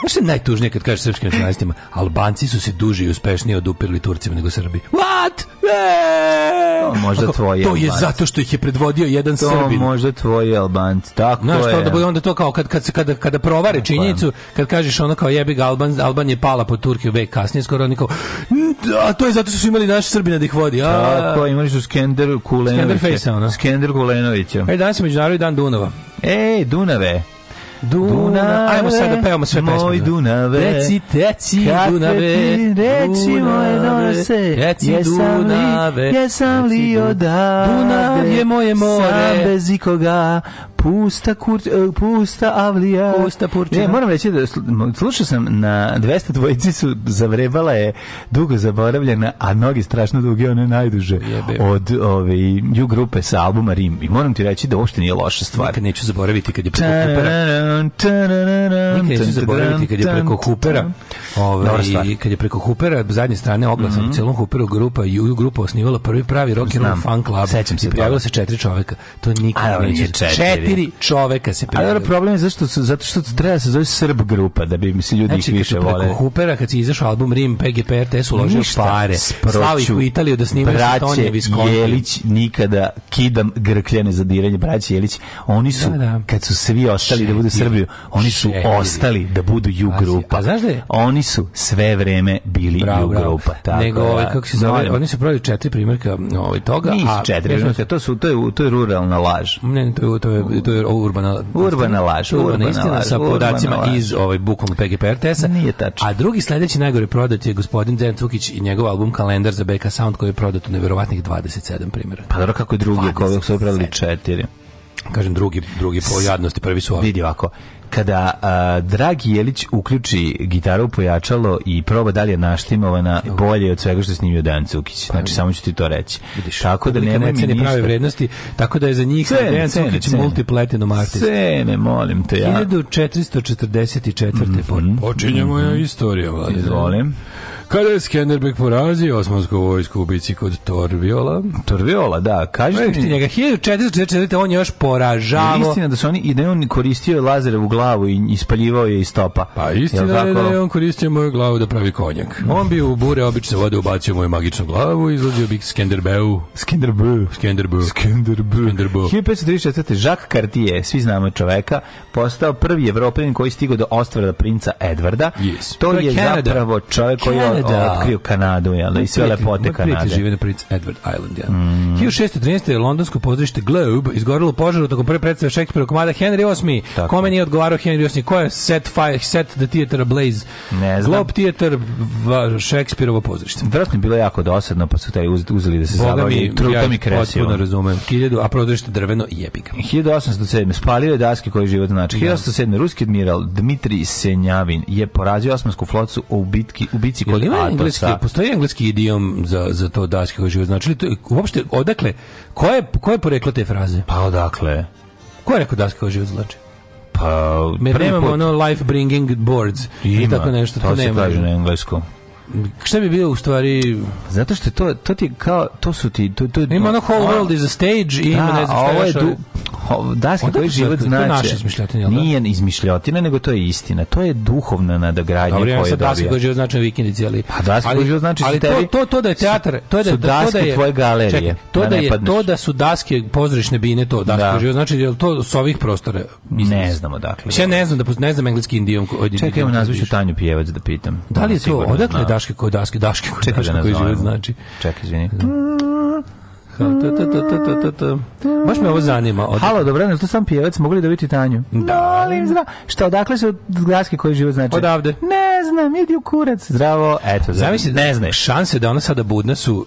Znaš što je najtužnije kad kažeš srpskim nacionalistima? Albanci su se duže i uspešnije odupirali Turcima nego Srbi. What? Eee! To možda Ako, tvoji To Albanci. je zato što ih je predvodio jedan to Srbin. To možda tvoji Albanci, tako Znaš, je. Znaš, onda bude onda to kao kad, kad, kada, kada provare tako činjenicu, kad kažeš ono kao jebi ga Alban, Alban je pala po Turke uvek kasnije, skoro oni kao, da, a to je zato što su imali naši Srbina da ih vodi. A, tako, imali su Skender Kulenovića. Skender Fejsa, ono. Skender Kulenovića. E, danas je Međunarodni dan Dunava. Ej, Dunave. Dunave, ajmo sad da pevamo sve pesme. Moj da. Dunave, reci, reci Dunave, reci moje donose, reci Dunave, jesam li odavde, Dunav je moje more, sam bez ikoga, Pusta kurt e, pusta avlija. Pusta purčina. Ne, moram reći da slušao sam na 200 dvojici su zavrebala je dugo zaboravljena, a noge strašno duge, one najduže Jebe. od ove ovaj, ju grupe sa albuma Rim. I moram ti reći da uopšte nije loša stvar. Nikad neću zaboraviti kad je preko Hoopera. Nikad neću zaboraviti kad je preko Hoopera. i ovaj, kad je preko Hoopera zadnje strane oglasa mm -hmm. celom Hooperu grupa ju grupa osnivala prvi pravi rock and roll fan club. Sećam se, prijavilo se četiri čoveka. To nikad neće. Četiri četiri čoveka se prijavilo. Ali problem je zašto su, zato što treba da se zove Srb grupa, da bi se ljudi znači, ih više vole. Znači, Hupera, kad si izašao album Rim, PGP, RTS uložio Ništa, pare. Slavi ih u Italiju da snimaju Satonije Viskonti. Jelić, nikada kidam grkljene za diranje, braće Jelić. Oni su, da, da. kad su svi ostali Šedir. da budu Srbiju, oni su Šedir. ostali da budu ju grupa. A, znaš da je? Oni su sve vreme bili bravo, grupa. Tako, Nego, da, ovaj, kako se zove, oni su pravili četiri primjerka ovaj, toga. Nisu četiri, to, su, to, je, to je ruralna laž. Ne, to je, to je, to je urbana urbana laž, urbana, urbana istina laž, sa podacima iz ovaj bukom PGP RTS-a. Nije tačno. A drugi sledeći najgore prodat je gospodin Dejan Tukić i njegov album Kalendar za BK Sound koji je prodat u neverovatnih 27 primjera. Pa dobro kako drugi, kojeg su obrali 4 kažem drugi drugi po jadnosti prvi su ovi. Vidi ovako kada a, Dragi Jelić uključi gitaru pojačalo i proba da li je naštimovana bolje od svega što je snimio Dejan Cukić. Pa znači, da. samo ću ti to reći. Vidiš, tako da nema mi ništa. prave vrednosti, tako da je za njih cene, Dejan Cukić multiplatinum artist. Cene, molim te ja. 1444. Mm -hmm. Počinjemo mm -hmm. ja istorija, Vlade. Izvolim. Kada je Skenderbeg porazio osmansku vojsku u bici kod Torviola? Torviola, da. Kažeš ti njega, 1444. on je još poražavao. istina da su oni, i da je on koristio Lazarevu glavu i ispaljivao je iz topa. Pa istina je, je da je on koristio moju glavu da pravi konjak. On bi u bure obične vode ubacio moju magičnu glavu i izlazio bi Skenderbeu. Skenderbeu. Skenderbeu. Skenderbeu. Skenderbeu. 1534. Jacques Cartier, svi znamo čoveka, postao prvi evropljen koji stigo do ostrava princa Edvarda. Yes. To, to je Canada. zapravo čovek koji je da. otkrio Kanadu jel, i sve lepote Kanade. Prijatelj žive na Prince Edward Island. Jel. Mm. 1613. je londonsko pozorište Globe izgorilo požaru tokom prve predstave Šekspira komada Henry VIII. Tako. Kome nije odgovarao Henry VIII? Ko je set, fire, set the theater ablaze? Ne znam. Globe theater Šekspirovo pozorište. Vratno bilo jako dosadno, pa su taj uzeli da se zabavljaju. Truta ja mi kresio. Potpuno razumem. 1000, a pozorište drveno jebiga. 1807. Spalio je daske koje život znači. 1807. Da. Ruski admiral Dmitri Senjavin je porazio osmansku flotu u bitki u bici kod li ima engleski, postoji engleski idiom za, za to daški koji žive? Znači li to, uopšte, odakle, koje, koje je poreklo te fraze? Pa odakle? Ko je rekao daški koji žive znači? Pa, Mi nemamo ono life bringing boards. Ima, i tako nešto, to, to se nema. kaže na engleskom šta bi bio u stvari zato što to to ti kao to su ti to to ima no whole world is a stage i ima da, ne znam šta ovo je du, ho, se koji život znači naša izmišljotina da? nije izmišljotina nego to je istina to je duhovna nadogradnja koja je dobija se koji život znači vikendici ali pa da se život znači ali to to to da je teatar to je da, da to da je tvoje galerije to da je to da su daske pozorišne bine to da se život znači jel to sa ovih prostora ne znamo dakle ja ne znam da ne znam engleski indijom čekaj nazvaću Tanju Pijevac da pitam da li je to odakle daške koje daske, daške koje Čekaj, da daške koje život znači. Čekaj, izvini. Da. Ha, ta, ta, ta, Baš me ovo zanima. Od... Halo, dobro, ne, tu sam pjevac, mogli da vidite Tanju? Da, li zna. Šta, odakle su glaske koji život znači? Odavde. Ne znam, idi u kurac. Zdravo. Eto, zamisli, ne znaš. Šanse da ona sada budna su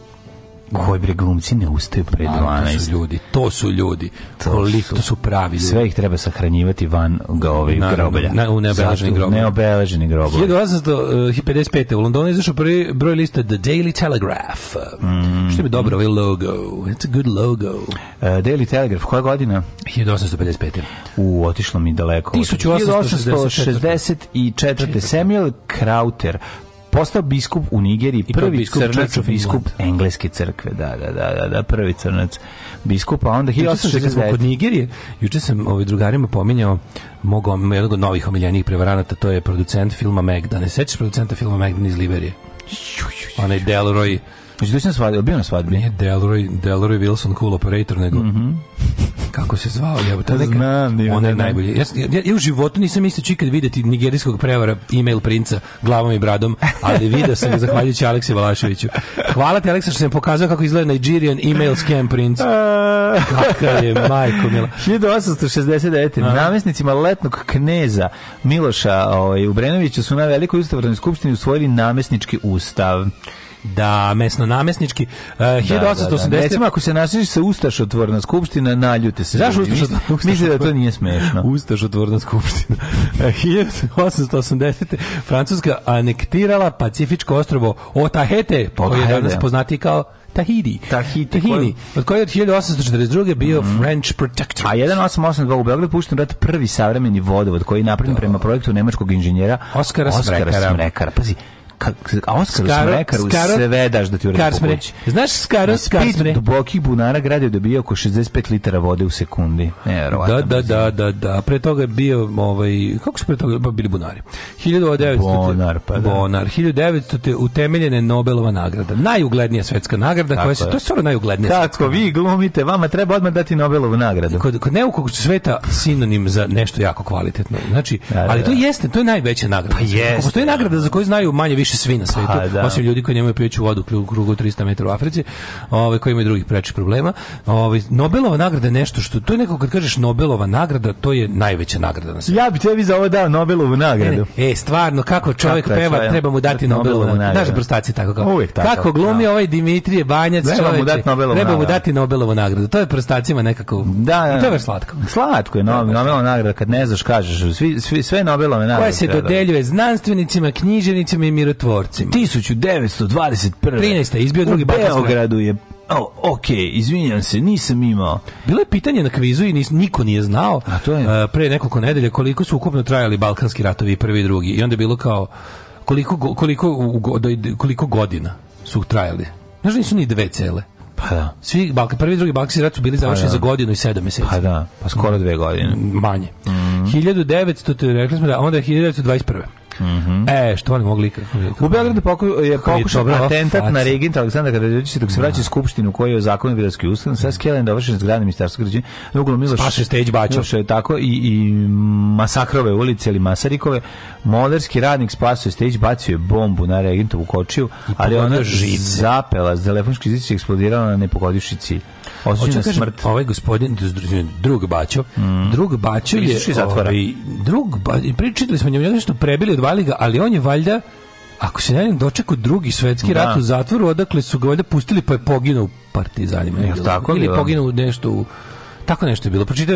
koji bre glumci ne ustaju pre 12. Pa, to su ljudi, to su ljudi. To Koliko to su pravi ljudi. Sve ih treba sahranjivati van ga ove groblja. Na, u neobeleženi groblja. Neobeleženi groblja. 1855. Eh, u Londonu izašao prvi broj lista The Daily Telegraph. Mm. Što je dobro, ovaj logo. It's a good logo. Uh, Daily Telegraph, koja godina? 1855. U, otišlo mi daleko. 1864. 1864. Samuel Krauter, postao biskup u Nigeriji, prvi biskup, crnac, biskup engleske crkve, da, da, da, da, prvi crnac biskup, a onda 1860. Kod Nigerije, juče sam ovaj drugarima pominjao mog jednog od novih omiljenih prevaranata, to je producent filma Megdan. Ne sećaš producenta filma Megdan iz Liberije? Onaj Delroy Hoće doći na svadbi, bio na svadbi? Nije Delroy, Delroy Wilson Cool Operator, nego... Mm -hmm. Kako se zvao? Jebo, ta neka, Znam, nije, on je najbolji. Ja, ja, ja, u životu nisam mislio čikad videti nigerijskog prevara e-mail princa glavom i bradom, ali video sam ga zahvaljujući Aleksi Valaševiću. Hvala ti, Aleksa, što sam pokazao kako izgleda Nigerian email scam prince. Kakav je, majko mila. 1869. Aha. Namestnicima letnog kneza Miloša ovaj, u Brenoviću su na Velikoj ustavnoj skupštini usvojili namestnički ustav da mesno namesnički uh, e, 1880 da, da, da. Recimo, ako se nasliš sa ustaš Ustašotvorna skupština naljute se. Zašto Ustašotvorna? Mislim da to nije smešno. ustaš Ustašotvorna skupština. 1880 e, Francuska anektirala Pacifičko ostrvo Otahete, koje je danas poznati kao Tahiti. Tahiti. Tahini. Od koje je 1842. bio mm. French Protector. A 1882 u Beogradu pušten rat prvi savremeni vodovod koji je napravljen da. prema projektu nemačkog inženjera Oskara, Oskara Smrekara. Pazi, Ka, a Oskaru skaro, Smrekaru skaro, sve daš da ti uredi Karsmre. Znaš Skaro Skarsmre? Pet dubokih bunara gradio da bio oko 65 litara vode u sekundi. Ne, da, da, da, da, da. Pre toga je bio, ovaj, kako su pre toga pa bili bunari? 1900, Bonar, pa da. Bonar. 1900 utemeljene Nobelova nagrada. Najuglednija svetska nagrada. Tako koja se, to je stvarno najuglednija Tako, svetska. vi glumite, vama treba odmah dati Nobelovu nagradu. Kod, kod neukog sveta sinonim za nešto jako kvalitetno. Znači, da, da, ali to da. jeste, to je najveća nagrada. Pa jeste. Postoji da. nagrada za koju znaju manje više više svi na svetu, pa, da. osim ljudi koji nemaju pijeću vodu u krugu 300 metara u Africi, ovaj koji imaju drugih prečih problema. Ovaj Nobelova nagrada je nešto što to je neko kad kažeš Nobelova nagrada, to je najveća nagrada na svetu. Ja bi tebi za ovo dao Nobelovu nagradu. Ne, ne. E, stvarno kako čovjek kako peva, čovjek? treba mu dati Nobelovu, Nobelovu nagradu. Naš brstaci tako kao. Uvijek tako. Kako da. glumi da. ovaj Dimitrije Banjac, treba mu dati Nobelovu treba mu dati Nobelovu nagradu. To je prstacima nekako. Da, da. To je slatko. Slatko je Nobelova nagrada kad ne znaš kažeš svi, svi sve Nobelove nagrade. Koja se da- dodeljuje znanstvenicima, književnicima i mirotvorcima. 1921. 13. izbio drugi bataljon. U Beogradu je O, ok, izvinjam se, nisam imao. Bilo je pitanje na kvizu i nis, niko nije znao A to je? Uh, pre nekoliko nedelja koliko su ukupno trajali balkanski ratovi prvi i drugi. I onda je bilo kao koliko, koliko, koliko godina su trajali. Znaš, da nisu ni dve cele. Pa da. Svi Balkan, prvi i drugi Balkanski rat su bili pa završeni pa da. za godinu i sedam meseci. Pa da, pa skoro mm. dve godine. Manje. Mm -hmm. 1900, rekli smo da, onda je 1921. Mm -hmm. E, što oni mogli U Beogradu poku, je pokušao atentat na regent Aleksandar Karadžić dok se vraća iz u kojoj je zakon Bilarski ustan sa skelen dovršen zgrade ministarstva građe na uglu Miloš Spaše stage Bačoš je tako i, i Masakrove ulice ili Masarikove moderski radnik spasio stage bacio je bombu na regentovu kočiju ali ona žica zapela s telefonski zici eksplodirala na nepogodivši cilj osuđen na da smrt. Ovaj gospodin drug Baćo, mm. drug Baćo je zatvora. Ovaj, drug ba, pričitali smo njemu nešto prebili odvali ga, ali on je valjda Ako se ne dočekao drugi svetski da. rat u zatvoru, odakle su ga valjda pustili pa je poginuo u partizanima. Ili je poginuo nešto u Tako nešto je bilo. Pročitao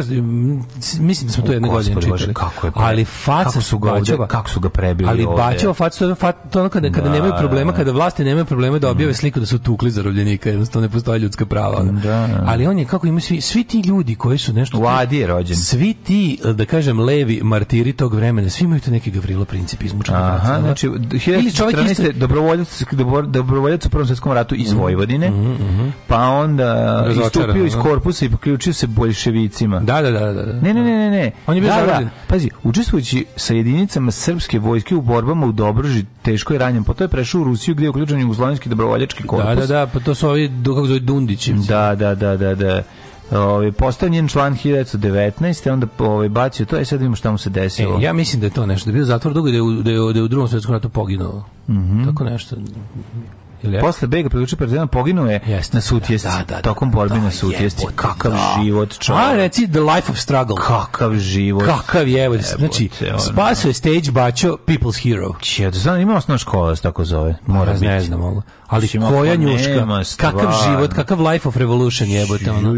mislim da smo to jedne godine čitali. Kako je pre... Ali faca kako su ga ovdje, kako su ga prebili Ali Baćeva faca fat, to ono kada, kada da, nemaju problema, kada vlasti nemaju problema da objave mm. sliku da su tukli zarobljenika, jednostavno ne postoje ljudska prava. Da, da, Ali on je kako ima svi svi ti ljudi koji su nešto u Adi je rođen. Svi ti da kažem levi martiri tog vremena, svi imaju to neki Gavrilo princip izmučen. Aha, da. znači 14. dobrovoljac dobrovoljac u Prvom svjetskom ratu iz mhm, Vojvodine. Mm -hmm. Pa onda istupio iz da. korpusa i priključio se boljševicima. Da, da, da, da, da. Ne, ne, ne, ne, ne. On je bio da, da. Pazi, učestvujući sa jedinicama srpske vojske u borbama u Dobroži, teško je ranjen, pa to je prešao u Rusiju gdje je uključen jugoslovenski dobrovoljački da, korpus. Da, da, da, pa to su ovi kako zove Dundići. Da, da, da, da, da. Ovaj postao njen član 1919, onda ovaj bacio to, i e, sad vidimo šta mu se desilo. E, ja mislim da je to nešto, da bio zatvor dugo da je, da je, da je u Drugom svjetskom ratu poginuo. Mm -hmm. Tako nešto. Ili Posle bega predluči partizan poginuo je Jeste, na sutjesci. Da, da, da, tokom borbe da, na sutjesti. Kakav da. život čovjek. A reci The Life of Struggle. Kakav život. Kakav je. Evo, znači, spasio je stage bačo People's Hero. Če, da znam, ima osnovna škola da se tako zove. Mora biti. Ne znam, mogu. Ali koja njuška, kakav život, kakav life of revolution jebote ono.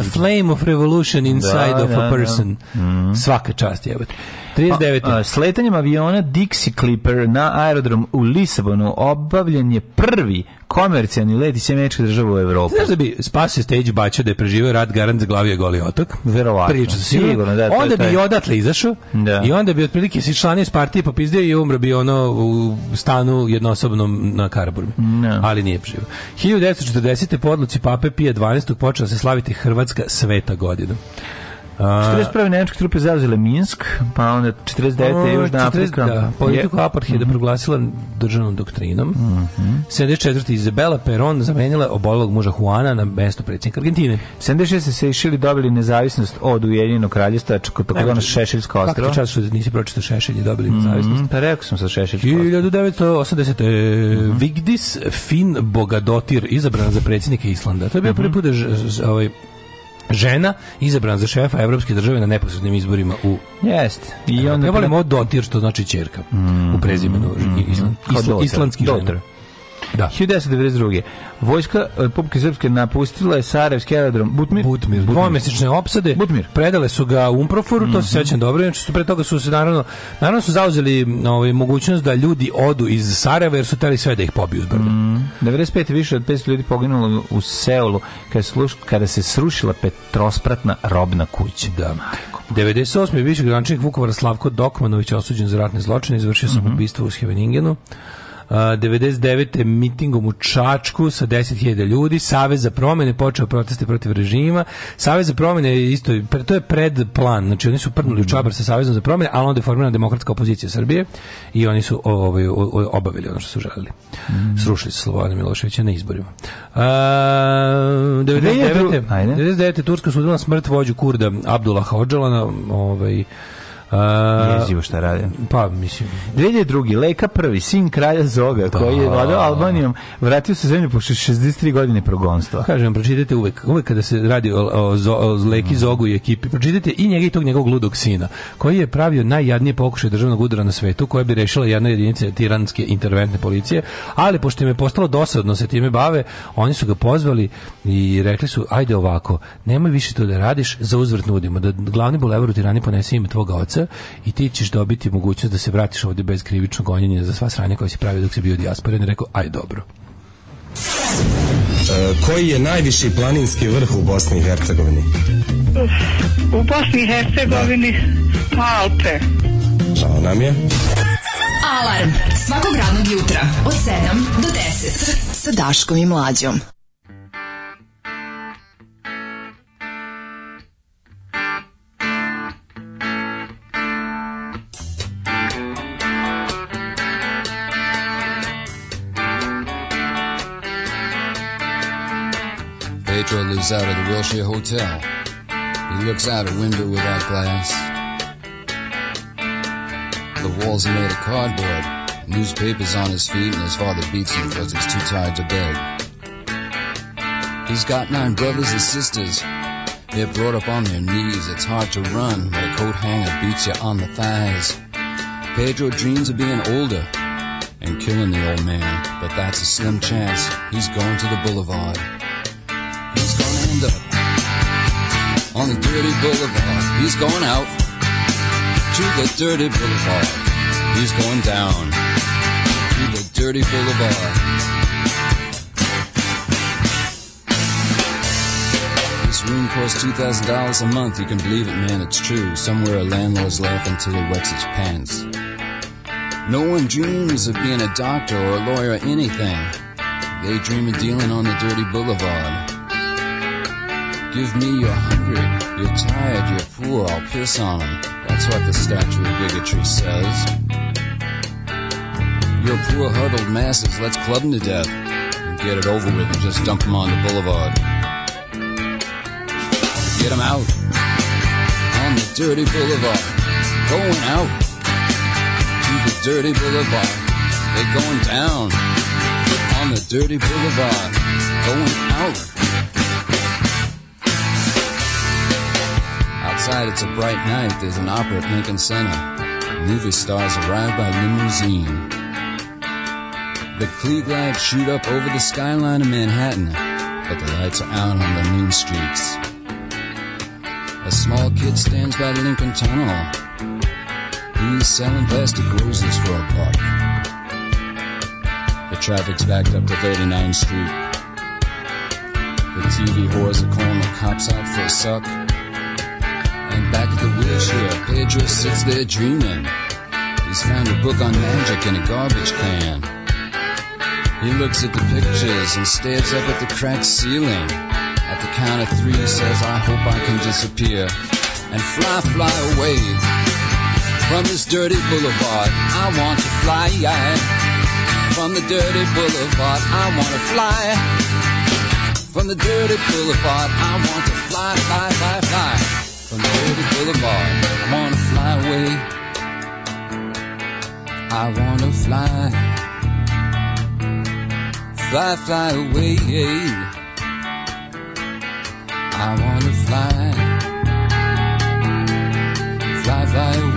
The flame of revolution inside of a person. Mhm. Svaka čast jebote. 39. Pa, sletanjem aviona Dixie Clipper na aerodrom u Lisabonu obavljen je prvi komercijalni let iz američke države u Evropu. Znaš da bi spasio stage bačio da je preživio rat garant za glavio goli otok? Verovatno. Priča sigurno. Da, onda bi i odatle izašao da. i onda bi otprilike svi člani iz partije popizdio i umro bi ono u stanu jednosobnom na Karaburmi. No. Da. Ali nije preživio. 1940. po odluci Pape Pije 12. počela se slaviti Hrvatska sveta godina. 41. nemačke trupe zauzele Minsk, pa onda 49. O, Južna Afrika. Da, politiku aparhida mhm. proglasila državnom doktrinom. Mm -hmm. 74. Izabela Peron zamenila obolog muža Juana na mesto predsjednika Argentine. 76. se Sejšili dobili nezavisnost od Ujedinjenog kraljestva, kraljevstva, takozvana Šešeljska ostrava. Kako čas što nisi pročito Šešelj i dobili mhm, nezavisnost? Mm -hmm. Pa rekao sam sa Šešeljska 1980. Mm -hmm. Vigdis Fin Bogadotir izabran za predsjednika Islanda. To je bio mm -hmm. prvi mhm. put da ovaj žena izabrana za šefa evropske države na neposrednim izborima u jest I onda ja volim ovo dotir što znači ćerka mm, u prezimenu mm, island, island, islandski daughter. Da. 1992. Vojska e, Republike Srpske napustila je Sarajevski aerodrom Butmir. Butmir. Dvomesečne opsade. Butmir. Predale su ga u Umproforu, mm -hmm. to se mhm. sećam dobro. Znači su pre toga su se naravno, naravno su zauzeli ovaj, mogućnost da ljudi odu iz Sarajeva jer su teli sve da ih pobiju Mm. 95. više od 500 ljudi poginulo u Seulu kada, sluš, kada se srušila petrospratna robna kuća. Da, majko. 98. više gračnik Vukovara Slavko Dokmanović osuđen za ratne zločine, izvršio mm -hmm. sam mhm. ubistvo u Scheveningenu. 99. mitingom u Čačku sa 10.000 ljudi, Savez za promene počeo proteste protiv režima. Savez za promene je isto, to je pred plan, znači oni su prnuli u Čabar sa Savezom za promene, ali onda je formirana demokratska opozicija Srbije i oni su ovaj, obavili ono što su želeli. Mm. Srušili su Slobodana Miloševića na izborima. Uh, 99. 99. Turska sudila smrt vođu Kurda Abdullah Hođalana, ovaj, Jezivo šta rade. Pa, mislim... 2002. Leka prvi, sin kralja Zoga, da. koji je vladao Albanijom, vratio se zemlju pošto 63 godine progonstva. Pa kažem, pročitajte uvek, uvek kada se radi o, o, o, o Leki mm. Zogu i ekipi, pročitajte i njega i tog njegovog ludog sina, koji je pravio najjadnije pokušaj državnog udara na svetu, koja bi rešila jedna jedinica tiranske interventne policije, ali pošto im je postalo dosadno se time bave, oni su ga pozvali i rekli su, ajde ovako, nemoj više to da radiš, za uzvrt nudimo, da glavni bulevar u tirani ponese ime tvoga oca lica i ti ćeš dobiti mogućnost da se vratiš ovde bez krivičnog gonjenja za sva sranja koja si pravio dok si bio u dijasporen. Rekao, aj dobro. E, koji je najviši planinski vrh u Bosni i Hercegovini? U Bosni i Hercegovini da. Alpe. Žao nam je. Alarm svakog radnog jutra od 7 do 10 sa Daškom i Mlađom. Pietro lives out of the Wilshire Hotel. He looks out a window without glass. The walls are made of cardboard. Newspapers on his feet, and his father beats him because he's too tired to beg. He's got nine brothers and sisters. They're brought up on their knees. It's hard to run when a coat hanger beats you on the thighs. Pedro dreams of being older and killing the old man, but that's a slim chance. He's going to the boulevard. on the dirty boulevard. He's going out to the dirty boulevard. He's going down to the dirty boulevard. This room costs $2,000 a month. You can believe it, man, it's true. Somewhere a landlord's laughing till he wets his pants. No one dreams of being a doctor or a lawyer or anything. They dream of dealing on the dirty boulevard. Give me your hungry, you're tired, you're poor, I'll piss on them. That's what the statue of bigotry says. Your poor huddled masses, let's club them to death and get it over with and just dump them on the boulevard. Get them out on the dirty boulevard. Going out to the dirty boulevard. They're going down on the dirty boulevard. Going out. outside, it's a bright night. There's an opera at Lincoln Center. Movie stars arrive by limousine. The Klieg lights shoot up over the skyline of Manhattan, but the lights are out on the mean streets. A small kid stands by the Lincoln Tunnel. He's selling plastic roses for a buck. The traffic's backed up to 39th Street. The TV whores are calling the cops out for a suck. Back at the wheelchair, Pedro sits there dreaming. He's found a book on magic in a garbage can. He looks at the pictures and stares up at the cracked ceiling. At the count of three, says, I hope I can disappear and fly, fly away from this dirty boulevard. I want to fly from the dirty boulevard. I want to fly from the dirty boulevard. I want to fly, fly, fly, fly from Liberty Boulevard. I wanna fly away. I wanna fly. Fly, fly away. I wanna fly. Fly, fly away.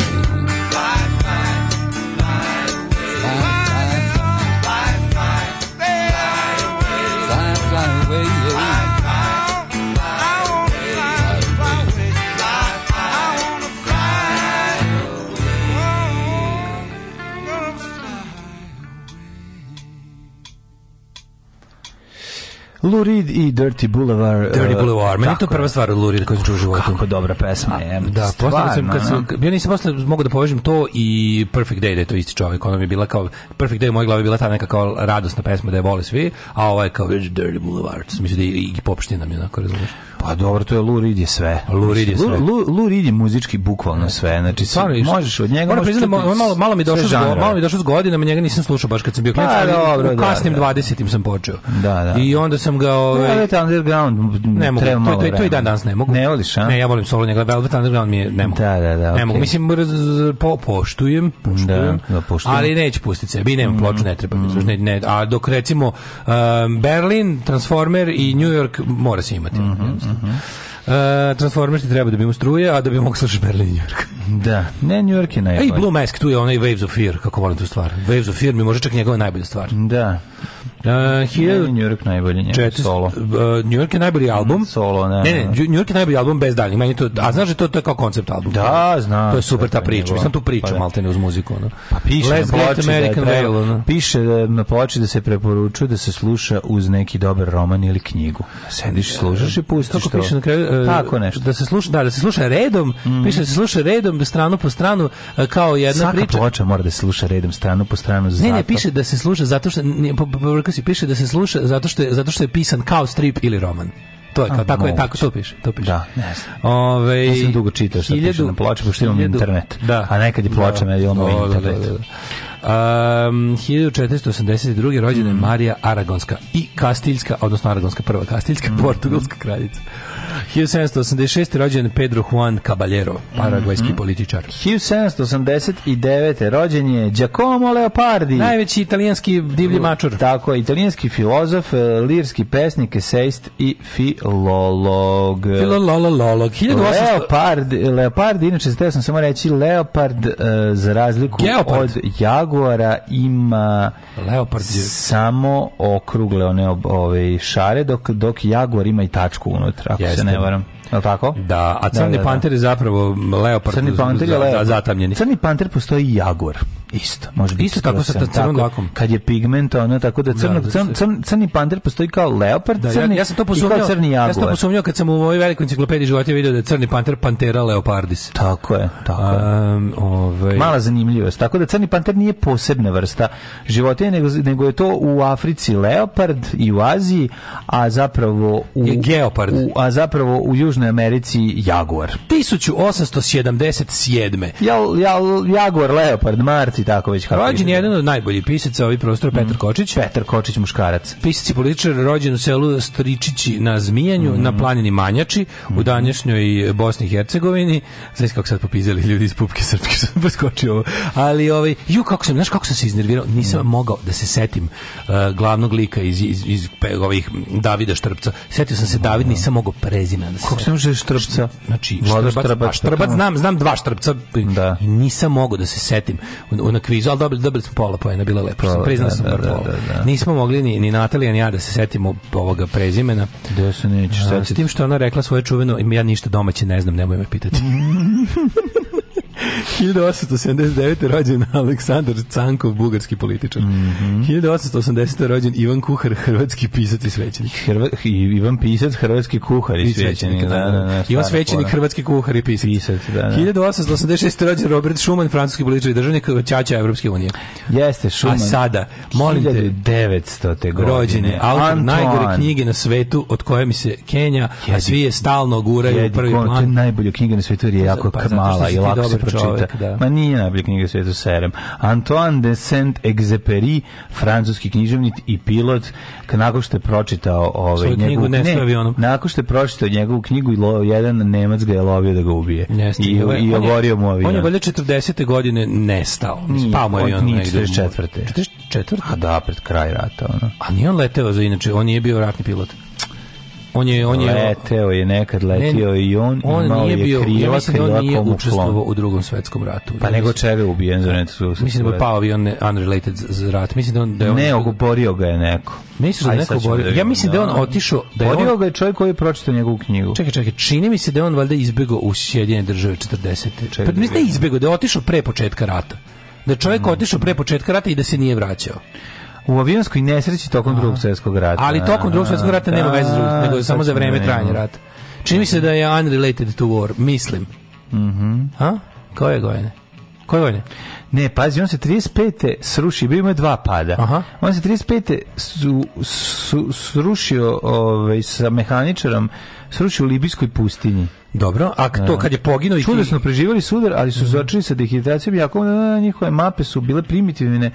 Lurid i Dirty Boulevard. Dirty e, Boulevard. Meni je to prva stvar Lurid Lou Reed koju sam čuo u životu. Kako dobra pesma je. Da, stvarno, sam, kad sam, ja nisam posle mogu da povežem to i Perfect Day, da je to isti čovjek. Ona mi je bila kao, Perfect Day u mojoj glavi bila ta neka kao radosna pesma da je vole svi, a ova je kao Dirty Boulevard. Mislim da je i popština mi je onako, razumiješ. Pa dobro, to je Lou Reed je sve. Lou Reed je sve. Lou, Lou Reed je muzički bukvalno sve. Znači, Stvarno, možeš od njega... Možeš priznati, da malo, malo, mi došlo, zgo, malo mi došlo s godinama, njega nisam slušao baš kad sam bio klinac, pa, dobro, u da, kasnim da, 20. sam počeo. Da, da. I onda sam ga... Ove, ovaj, Velvet Underground ne mogu, treba malo to, to, to i dan danas ne mogu. Ne voliš, a? Ne, ja volim solo njega, Velvet Underground mi je... Ne mogu. Da, da, da. Ne mogu, mislim, po, poštujem, poštujem, da, da, poštujem. ali neću pustiti sebi, nemam mhm. ploču, ne treba. Mm. Ne, ne, a dok recimo um, Berlin, Transformer i New York mora se imati. Mm -hmm. Uh e, -huh. uh, Transformers ti treba da bi mu struje, a da bi mogu slušati Berlin i New York. da, ne, New York je najbolji. E, Blue Mask, tu je onaj Waves of Fear, kako volim tu stvar. Waves of Fear mi može čak njegove najbolje stvari. Da. Uh, e, hiljad... New York najbolji njegov četist, solo. Uh, New York je najbolji album. Solo, ne. Ne, ne, New York je najbolji album bez daljnjeg. Meni to, a znaš da to, to je kao koncept album. Da, znam. To je super ta priča. Mislim tu priču pa, da. malte ne uz muziku, No. Pa piše Let's na ploči da American da je, Rail, No. Piše na ploči da se preporučuje da se sluša uz neki dobar roman ili knjigu. Sediš, slušaš i pustiš Tako to. piše na kraju. Uh, Tako nešto. Da se sluša, da, da se sluša redom, mm. piše da se sluša redom da stranu po stranu kao jedna Svaka priča. Svaka ploča mora da se sluša redom stranu po stranu zato. Ne, ne, piše da se sluša zato što ne, po, po, Kakav piše da se sluša zato što je, zato što je pisan kao strip ili roman. To je kao, A, tako moguće. je tako to piše, to piše. Da, ne znam. Ove, ja sam dugo čitao što 1000, piše na ploči, pošto imam internet. Da. A nekad je ploča da, na da, ono da, internet. Da, da, da. Um, 1482. rođena je mm. Marija Aragonska i Kastiljska, odnosno Aragonska prva Kastiljska, mm. portugalska kraljica. 1786. rođen Pedro Juan Caballero, paragvajski mm -hmm. političar. 1789. rođen je Giacomo Leopardi. Najveći italijanski divlji mačur. Tako, italijanski filozof, e, lirski pesnik, eseist i filolog. Filolololog. 1800... Leopard, Leopard, inače, htio sam samo reći, Leopard uh, za razliku Geopard. od Jag Jaguara ima Leopard je. samo okrugle one ove šare dok dok Jaguar ima i tačku unutra ako Jeste. se ne varam. Je tako? Da, a da, crni da, da, da. panter je zapravo leopard. Crni panter je leopard. Zatamljeni. Crni panter postoji i jaguar. Isto, može biti Isto tako sa crnom lakom. Kad je pigment, ono, tako da, da crno, da, crn, da. crn, crni panter postoji kao leopard, da, crni, ja, ja sam to posumnio, crni jaguar. Ja sam to posumnjao kad sam u ovoj velikoj enciklopediji životinja vidio da je crni panter pantera leopardis. Tako je, tako je. Um, ovaj... Mala zanimljivost. Tako da crni panter nije posebna vrsta životinja, nego, nego je to u Africi leopard i u Aziji, a zapravo u... Je geopard. U, a zapravo u Južnoj Americi jaguar. 1877. Jel, jel, jaguar, leopard, Mart, muškarac i tako već kako. Rođen je jedan od najboljih pisaca ovih prostora, Petar mm. Kočić. Petar Kočić, muškarac. Pisac i političar, rođen u selu Stričići na Zmijanju, na mm. planini Manjači, u mm-hmm. današnjoj Bosni i Hercegovini. Znaš kako sad popizali ljudi iz Pupke Srpke, sam preskočio Ali, ovaj, ju, kako sam, znaš kako sam se iznervirao, nisam mm. mogao da se setim uh, glavnog lika iz, iz, iz, ovih Davida Štrpca. Setio sam se David, nisam mogao prezime. Da se kako sam se Štrpca? Znači, Štrbac, štrbac, pa, znam, znam dva Štrpca. Da. I nisam mogao da se setim. U, na kvizu, ali dobili, dobili smo pola pojena, bilo lepo. Pola, priznao da, sam da, da, pola. Da, da, Nismo mogli ni, ni Natalija, ni ja da se setimo ovoga prezimena. Da se nećeš setiti. S tim što ona rekla svoje čuveno, ja ništa domaće ne znam, nemoj me pitati. 1879. rođen Aleksandar Cankov, bugarski političar. Mm -hmm. 1880. rođen Ivan Kuhar, hrvatski pisac i svećenik. Hrva, Ivan Pisac, hrvatski kuhar i svećenik. Da, da, da, Ivan svećenik, hrvatski kuhar i pisac. pisac da, da. 1886. rođen Robert Schumann, francuski političar i državnik Čača Evropske unije. Jeste, Schumann. A sada, molim te, 1900. godine. Rođen autor najgore knjige na svetu od koje mi se Kenja, a svi je stalno guraju u prvi plan. To je najbolja knjiga na svetu jer je jako pa, mala i lako se pročita čovjek, da. Ma nije najbolja knjiga sveta serem. Antoine de Saint-Exupéry, francuski književnik i pilot, nakon što je pročitao ovaj njegovu knjigu, ne, ne nakon što je pročitao njegovu knjigu jedan Nemac ga je lovio da ga ubije. Jeste, I i oborio mu avion. On je valjda 40. godine nestao. Spao mu on negde 44. 44. A da, pred kraj rata ono. A nije on leteo za inače, on nije bio ratni pilot. On je on je leteo je nekad letio ne, i on on imao nije bio da krila, ja krila, on nije učestvovao u drugom svetskom ratu. Pa da, nego čeve ubijen za da. nešto. Mislim da je pao avion unrelated za rat. Mislim da on da je on Ne, ogoborio ga je neko. Misliš da neko borio? Da ja mislim da, da on otišao da je borio on... ga je čovjek koji je pročitao njegovu knjigu. Čekaj, čekaj, čini mi se da je on valjda izbegao u Sjedinjene Države 40. Čekaj, pa mislim da je izbegao, da je otišao pre početka rata. Da je čovjek mm. otišao pre početka rata i da se nije vraćao u avionskoj nesreći tokom drugog svjetskog rata. Ali tokom drugog svjetskog rata nema da, veze za nego da, samo za vreme trajanja rata. Čini mi se da je unrelated to war, mislim. Mhm. Mm ha? Koje godine? Koje godine? Ne, pazi, on se 35. sruši, bio ima dva pada. Aha. On se 35. Su, su, srušio ovaj, sa mehaničarom, srušio u Libijskoj pustinji. Dobro, a da. to kad je poginuo i Čudesno ti... preživjeli sudar, ali su mm -hmm. začeli sa dehidracijom, jako njihove mape su bile primitivne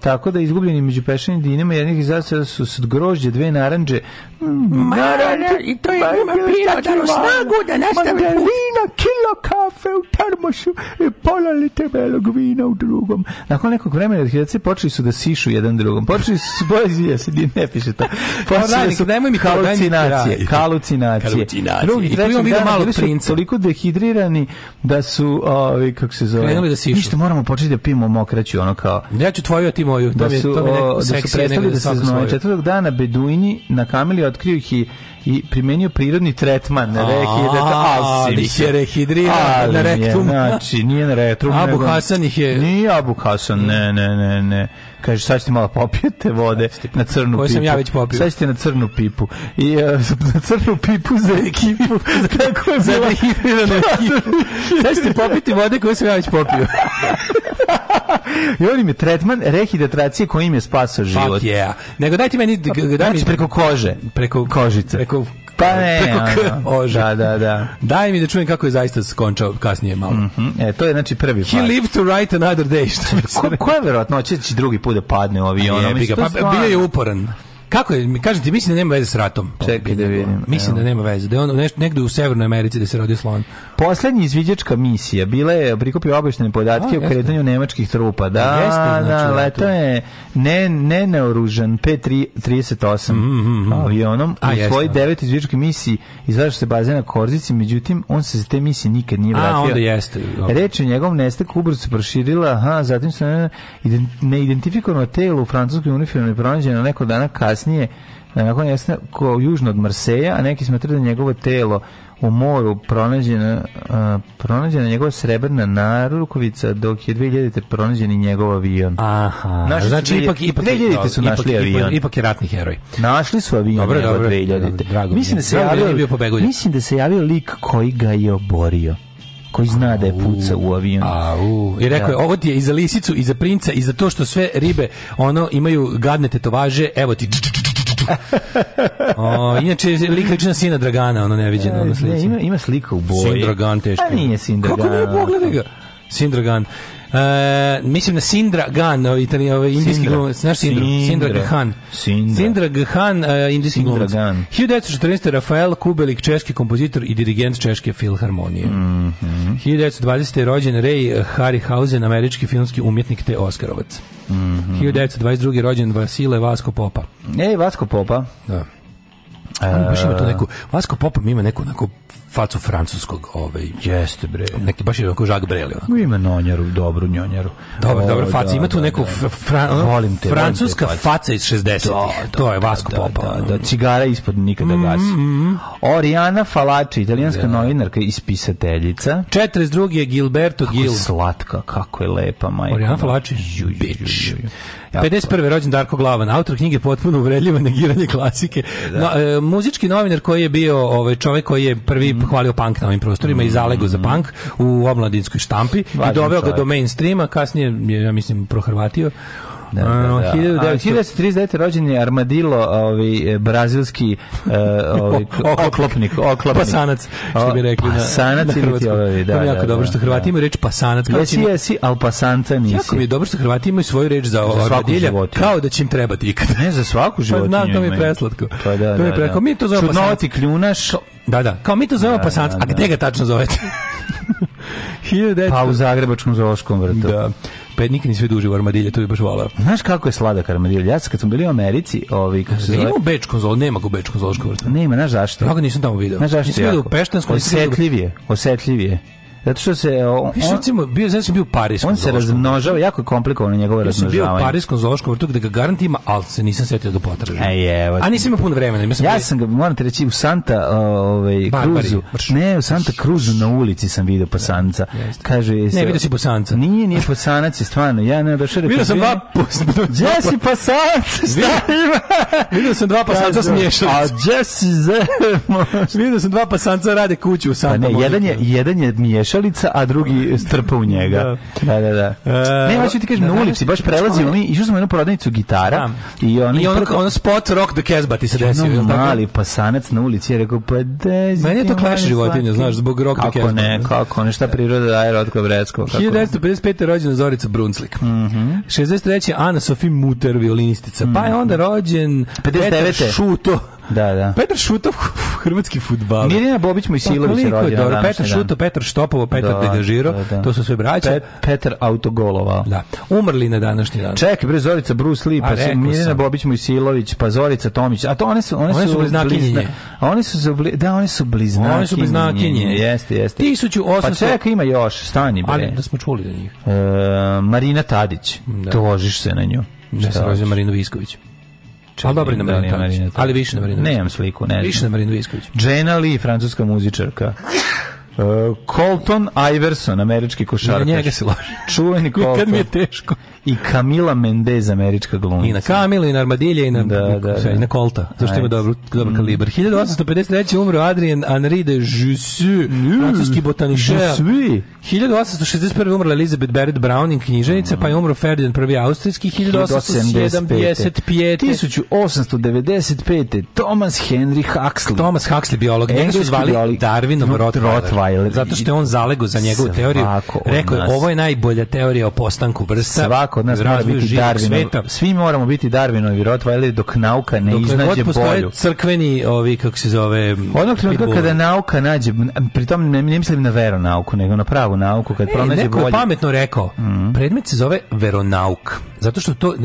Tako da izgubljeni među pešenim dinama jednih izazada su s grožđe, dve naranđe. Mm, naranđe, i to je ima prirodnu snagu da nastave Mandarina, kilo kafe u termosu i e, pola litre belog vina u drugom. Nakon nekog vremena hiljadice počeli su da sišu jedan drugom. Počeli su, boje, se, ne piše to. Pa počeli su halucinacije. kalucinacije. Drugi, treći, dan, malo princa. Toliko dehidrirani da su, ovi, kako se zove, da Ništa, moramo početi da pijemo mokraću, ono kao. Ja ću tvoju, a ti moju. Da su, to mi, to mi da su prestali da, da se znoje. Četvrtog dana Beduini na kameli otkrio ih i, i primenio prirodni tretman. Rehidrat, alsim ih je. rehidrirao na rektum. Znači, nije na retrum. Abu Hasan ih je... Nije Abu Hasan, ne, ne, ne, ne kaže sad ćete malo popijete vode na crnu koju pipu. sam ja već popio. Sad ćete na crnu pipu. I uh, na crnu pipu za ekipu. Tako je za dehidriranu ekipu. Sad ćete popiti vode koju sam ja već popio. I on im je tretman rehidratacije koji im je spasao život. Fuck yeah. Nego dajte meni... Daj znači mi, preko kože. Preko kožice. Preko pa ne, preko Da, da, da. Daj mi da čujem kako je zaista skončao kasnije malo. Mm -hmm. E, to je znači prvi He part. lived to write another day. Što znači, ko, je verovatno da će drugi put jedanput da padne u avion. Pa bio je uporan. Kako je, kažem ti, mislim da nema veze s ratom. Čekaj da vidim. Mislim da evo. da nema veze, da je on neš, negde u Severnoj Americi da se rodio slon. Poslednji izviđačka misija bila je prikupio obaveštene podatke A, o kretanju nemačkih trupa. Da, A, jeste, da, znači, da, leto je ne, ne neoružan P-38 mm, mm, mm. avionom A, u svoj da. devet izviđačke misiji izlažao se baze na Korzici, međutim, on se za te misije nikad nije vratio. A, onda jeste. Okay. Reč o njegovom nestanku ubrzo se proširila, aha, zatim se neidentifikovano telo u francuskoj uniformi pronađeno neko dana kasnije kasnije nakon jasna ko južno od Marseja, a neki smatraju da njegovo telo u moru pronađena, uh, pronađena njegova srebrna narukovica, dok je 2000. pronađen i njegov avion. Aha, našli znači su, ipak, ipak, 2000. su našli ipak, avion. Ipak, ipak je ratni heroj. Našli su avion dobro, dobro, 2000. Dobro, drago mislim, da se da javio, bio mislim da se javio lik koji ga je oborio koji zna da je puca u avion. Au. I rekao je, da. ovo ti je i za lisicu, i za princa, i za to što sve ribe ono imaju gadne tetovaže, evo ti o, inače, lik liči sina Dragana, ono neviđeno. E, na slici. ne, ima, ima slika u boji. Sin Dragan teško. A pa nije Sin Dragan. Kako nije, pogledaj ga. Sin Dragan. E, mislim na Sindra Gan, ovaj italijan, ovaj indijski glumac, znaš Sindra, Sindra Gahan. Sindra Gahan, uh, indijski glumac. 1914. Rafael Kubelik, češki kompozitor i dirigent češke filharmonije. Mm -hmm. 1920. je rođen Ray Harryhausen, američki filmski umjetnik te Oskarovac. Mm -hmm. 1922. rođen Vasile Vasko Popa. Ej, Vasko Popa. Da. On baš ima tu da. neku, Vasko Popov ima neku onako facu francuskog, ovaj. Jeste bre. Neki baš je onako Jacques Brel onako. Ima nonjaru, dobru nonjaru. Dobro, dobro, faca ima da, tu da, neku volim te, francuska faca iz 60-ih. To je Vasko Popov. Da, cigara ispod nikada mm, gasi. Mm, mm. Oriana Falaci, italijanska novinarka i spisateljica. 42. je Gilberto Gil. Slatka, kako je lepa, majka. Oriana Falaci, bitch. 51. rođen Darko Glavan, autor knjige potpuno uvredljivo negiranje klasike. Da. No, e, muzički novinar koji je bio ovaj čovjek koji je prvi mm. hvalio punk na ovim prostorima mm. i zalego za mhm. punk u omladinskoj štampi Važan i doveo čovjek. ga do mainstreama, kasnije ja mislim prohrvatio. Da, da, da. 1939. rođen je Armadillo, ovaj, brazilski ovaj, oklopnik, oklopnik. Pasanac, što bi rekli. Pasanac na, ili ti ovaj, da. To je da, jako da, dobro da, što Hrvati imaju reč pasanac. Jesi, jesi, al pasanta nisi. Jako mi je dobro što Hrvati imaju svoju reč za Armadilja, kao da će im trebati ikad. Ne, za svaku pa životinju. Pa, to mi je preslatko. Pa, da, da, da. Mi to zovemo Čudnovati kljunaš. Da, da. Kao mi to zove zovemo pasanac. A gde ga tačno zovete? 1900... Pa u Zagrebačkom zoološkom vrtu. Da. Pet pa nikad nisve duže u armadilje, to bi baš volao. Znaš kako je sladak armadilje? Ja sam kad sam bili u Americi, ovi, kako se zove... Ima u Bečkom zoološkom, nema ga u Bečkom zoološkom vrtu. Nema, znaš zašto? Ja ga nisam tamo video. Znaš zašto? Nisam vidio u Peštanskom. Osetljivije, osetljivije. Zato što se on, Viš, recimo, bio znači da bio u Pariskom. On se razmnožava, jako je komplikovano njegovo razmnožavanje. Ja sam bio u Pariskom zoološkom vrtu gde ga garant ima, ali se nisam setio da potražim. Ej, evo. A nisam imao puno vremena. Ima sam ja sam ga, moram te reći, u Santa ovaj, Kruzu. Ne, u Santa Kruzu na ulici sam video posanca. Da, jeste. Kaže, ne, vidio si posanca. Nije, nije posanac, je stvarno. Ja ne došao rekao. Vidio sam dva posanca. Gdje si posanac? Šta ima? Vidio sam dva posanca smiješali. A gdje si zemo? Vidio sam dva posanca rade kuću u Santa. Pa ne, jedan je, jedan je vešalica, a drugi strpa u njega. Da, da, da. da. E, ne, hoću ti kažem, da, na da, ulici, baš prelazimo mi, išli sam na jednu prodavnicu gitara i on, I ono, ono spot rock the Casbah ti se desio. Ono mali pasanac na ulici je rekao, pa dezi... Meni je to klaš životinja, znaš, zbog rock the Casbah. Kako ne, kako ne, šta priroda daje Rotko Brecko. 1955. rođena Zorica Brunslik. Mm -hmm. 63. Ana Sofim Muter, violinistica. Pa je mhm. onda rođen... 59. Šuto. Da, da. Petar Šutov, hrvatski futbal. Mirjana Bobić pa Silović je rođena. Dobro, Petar da. Šutov, Petar Štopovo, Petar da, Degažiro, da, da. to su sve braća. Pet, Petar autogolovao. Da. Umrli na današnji dan. Čekaj, bre Zorica Bruce Lee, pa se Mirjana Bobić Mojsilović, pa Zorica Tomić. A to one su one, one su, su bliznakinje. oni su bli, da, oni su bliznakinje. Oni su bliznakinje. Jeste, jeste. 1800. Pa čekaj, ima još, stani bre. Ali da smo čuli za njih. E, Marina Tadić. to da. Tožiš se na nju. Da se rođena Marina Visković muzičar. Ali dobro na da, Marinu da, Marinović. Ali više na Marinu. Nemam sliku, ne znam. Više na Marinu Visković. Jenna Lee, francuska muzičarka. Uh, Colton Iverson, američki košarkaš. Na njega se loži. Čuveni Colton. Kad mi je teško. I Camila Mendez, američka glumica. I na Camila, i na Armadilje, i na, da, da, da. Sve, na Colta. Zašto ima dobro, dobro mm. kalibar. 1853. umro Adrien Henri de Jussieu, mm. francuski botanišer. 1861. umrla Elizabeth Barrett Browning, knjiženica, mm. pa je umro Ferdinand I. Austrijski. 1875. 1895. Thomas Henry Huxley. Thomas Huxley, biolog. Engleski zvali biolog. Darwinom Rottweiler. Weil. Zato što je on zalego za njegovu teoriju. Rekao je, ovo je najbolja teorija o postanku vrsta. Svako od nas mora biti Darwinov. Svi moramo biti Darwinovi Rottweileri dok nauka ne dok iznađe bolju. Dok crkveni, ovi, kako se zove... Onog trenutka kada nauka nađe, pritom ne, ne mislim na vero nauku, nego na pravu nauku, kad e, pronađe bolju. Neko pametno rekao, mm predmet se zove veronauk. Zato što to e, e,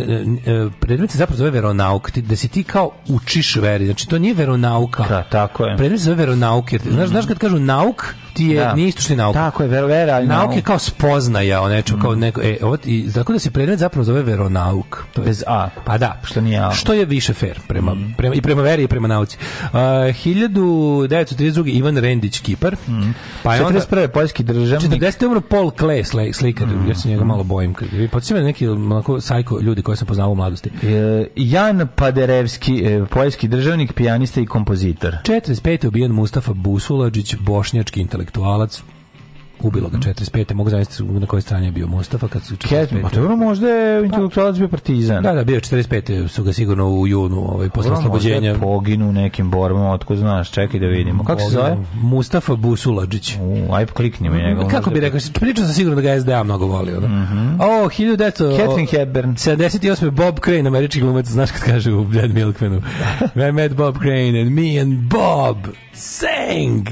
e, predmet se zapravo zove veronauk, da se ti kao učiš veri. Znači to nije veronauka. Da, tako je. Predmet se zove veronauk. Jer, znaš, mhm. znaš kad kažu nauk, ti je da. nije isto što je nauka. Tako je, ver, vera, nauka, nauka je kao spoznaja o nečemu, kao mhm. neko e, ovo, i tako da se predmet zapravo zove veronauk. To je, bez a. Pa da, što nije a. Što je više fer prema, mm. prema i prema veri i prema nauci. Uh, 1932 Ivan Rendić Kipar. Mm. Pa je onda 41. poljski državnik. 40. umro Paul Klee slikar. Mm. Ja se njega malo bojim. kad, Podseća me neki onako sajko ljudi koje sam poznao u mladosti. E, Jan Paderevski, e, poljski državnik, pijanista i kompozitor. 45. ubijen Mustafa Busuladžić, bošnjački intelektualac, ubilo ga 45. Mhm. Mogu zamisliti na kojoj strani je bio Mustafa kad su 45. Ma dobro, možda je pa. intelektualac bio partizan. Da, da, bio 45. su ga sigurno u junu ovaj, posle oslobođenja. poginu nekim borbama, otko znaš, čekaj da vidimo. Kako se zove? Mustafa Busuladžić. U, aj klikni mi njegov. Kako bi rekao, pričao sam sigurno da ga SDA mnogo volio. Da? Mhm. Mm -hmm. O, 1900... Catherine Hepburn. 78. Bob Crane, američki glumac, znaš kad kaže u Dead Milkmanu. I met Bob Crane and me and Bob sang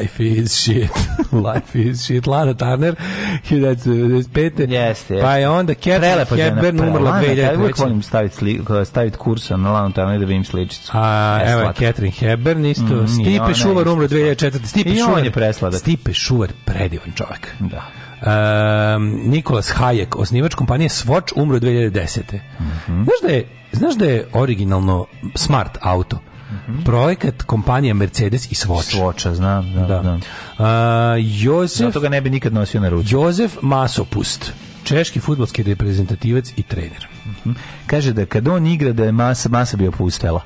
Life is shit. Life is shit. Svjetlana Tarner 1995. Jeste, Pa je onda Catherine Hepburn pa umrla 2003. Ja uvijek volim staviti, sli, staviti kursa na Lana Tarner da vidim sličicu. A, e, evo Catherine Hepburn isto. Mm, Stipe Šuvar umro 2004. Stipe Šuvar je presladak. Stipe Šuvar, predivan čovjek. Da. Um, Nikolas Hayek, osnivač kompanije Swatch, umro 2010. Mm -hmm. Znaš da je, znaš da je originalno smart auto -hmm. projekat kompanije Mercedes i Swatch. Swatcha, znam, da. da. da. Uh, Jozef, Zato ga ne bi nikad nosio na ruci. Jozef Masopust, češki futbolski reprezentativac i trener. Mm -hmm. Kaže da kad on igra da je masa, masa bi opustela.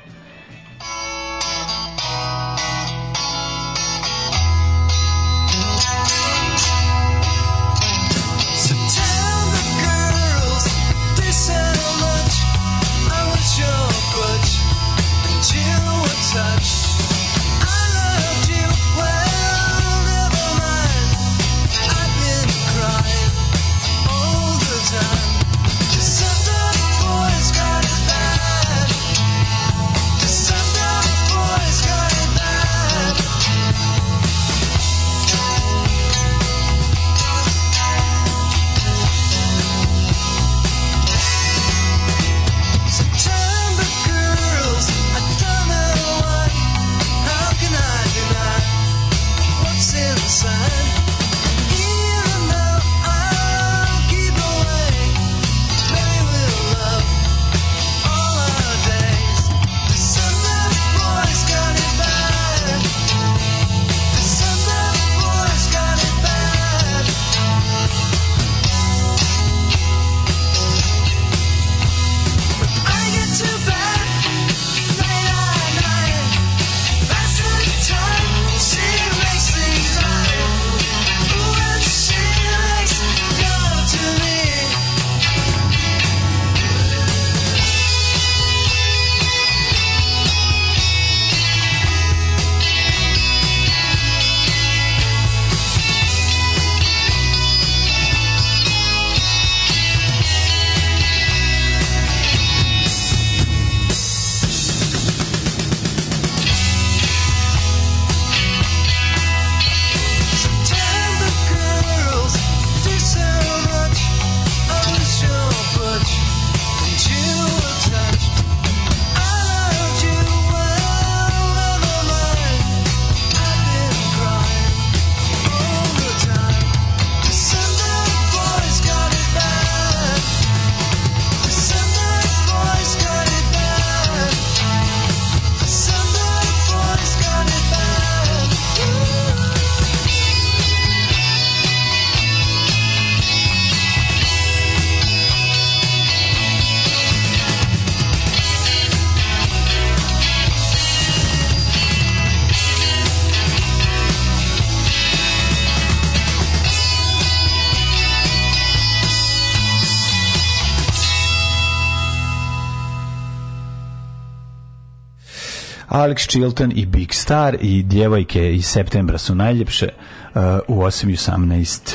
Alex Chilton i Big Star i djevojke iz septembra su najljepše uh, u 8.18.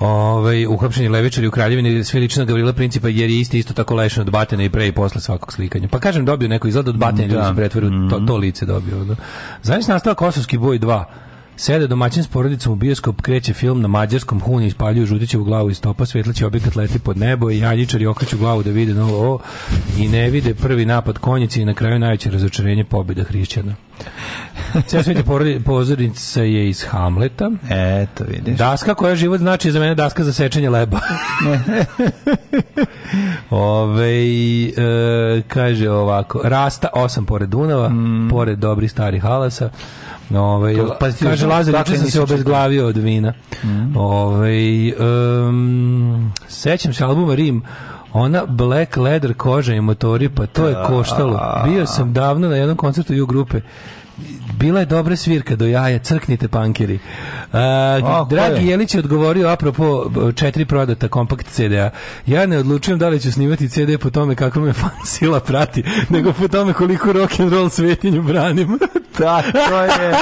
Ovaj uhapšeni levičari u Kraljevini sve lično Gavrila Principa jer je isti isto tako lešen od batena i pre i posle svakog slikanja. Pa kažem dobio neko izgled od batena da. mm, da ljudi se pretvorio, mm. to, mhm. to lice dobio. Da. Zavis nastao Kosovski boj 2 Sede domaćin s porodicom u bioskop, kreće film na mađarskom huni, ispaljuju u glavu iz topa, svetlaći objekat leti pod nebo i janjičari okreću glavu da vide novo ovo i ne vide prvi napad konjici i na kraju najveće razočarenje pobjeda hrišćana. Sve svete pozornica je iz Hamleta. Eto, vidiš. Daska koja život znači za mene daska za sečenje leba. Ove, e, kaže ovako, rasta osam pored Dunava, mm. pored dobrih starih halasa, Ovaj pa kaže Lazar dakle, sam se obezglavio od vina. Mm. Ovaj um, sećam se albuma Rim ona black leather koža i motori, pa to je da. koštalo. Bio sam davno na jednom koncertu U grupe Bila je dobra svirka do jaja, crknite pankeri. Uh, Dragi je? Jelić je odgovorio apropo e, četiri prodata kompakt CD-a. Ja ne odlučujem da li ću snimati CD po tome kako me fan sila prati, nego po tome koliko rock and roll svetinju branim. Da, Tako je.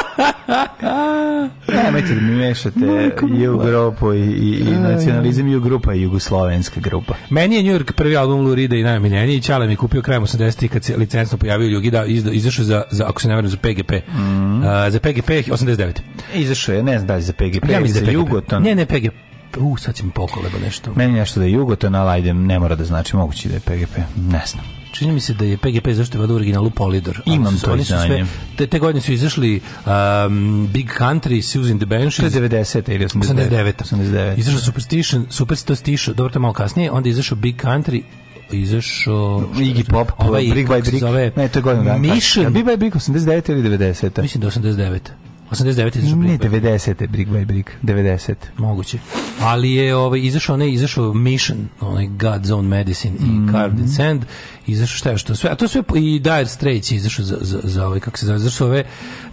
Nemojte da mi mešate Jugrupu i, i, i nacionalizam Jugrupa i Jugoslovenska grupa. Meni je New York prvi album Lurida i najmiljeniji. Ćale mi kupio krajem 80-ih kad se licencno pojavio Jugida, da izašao za, za, ako se ne varam, za PGP. Uh, za PGP 89. Izašao je, ne znam da li za PGP, ja za, za da Jugoton. Ne, ne, PGP. U, sad si mi pokoleba nešto. Meni nešto da je Jugoton, ali ajde, ne mora da znači, moguće da je PGP. Ne znam. Čini mi se da je PGP zašto je u originalu Polidor. Imam to izdanje. Te, te godine su izašli um, Big Country, Susan the Banshees. To je 90. ili 89. 89. 89. Izašao Superstition, Superstition, dobro to malo kasnije, onda izašao Big Country, izašao Iggy Pop, ovaj, Brick by Brick. Zove, ne, to je godinu dana. Mission. Big by Brick 89 ili 90? Mislim da 89. 89. izašao Brick Ne, 90. Brick by Brick, 90. Moguće. Ali je ovaj, izašao, ne, izašao Mission, onaj God's Own Medicine i mm -hmm. Carved in Sand, izašao šta je što sve, a to sve i Dire Straits izašao za, za, za ovaj, kako se zove, zašto ove,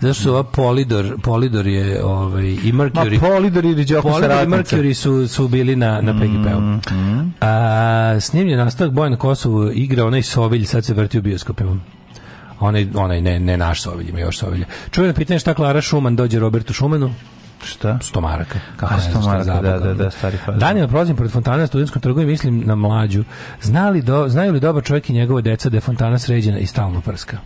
zašto ova Polidor, Polidor je ovaj, i Mercury. Ma Polidor i Riđoko Polidor i Mercury su, su bili na, na PGP-u. Mm -hmm. A, snimljen nastavak Bojan na Kosovu igra onaj Sovilj, sad se vrti u bioskopima onaj, onaj ne, ne naš Sovelj, ima još Sovelja. Čujeno pitanje šta Klara Šuman dođe Robertu Šumanu? Šta? Stomaraka. Kako A, stomaraka, da, da, da, stari fazon. Danijel prolazim pored fontana na studijenskom trgu i mislim na mlađu. Znali do, znaju li dobar čovjek i njegove deca da je fontana sređena i stalno prska?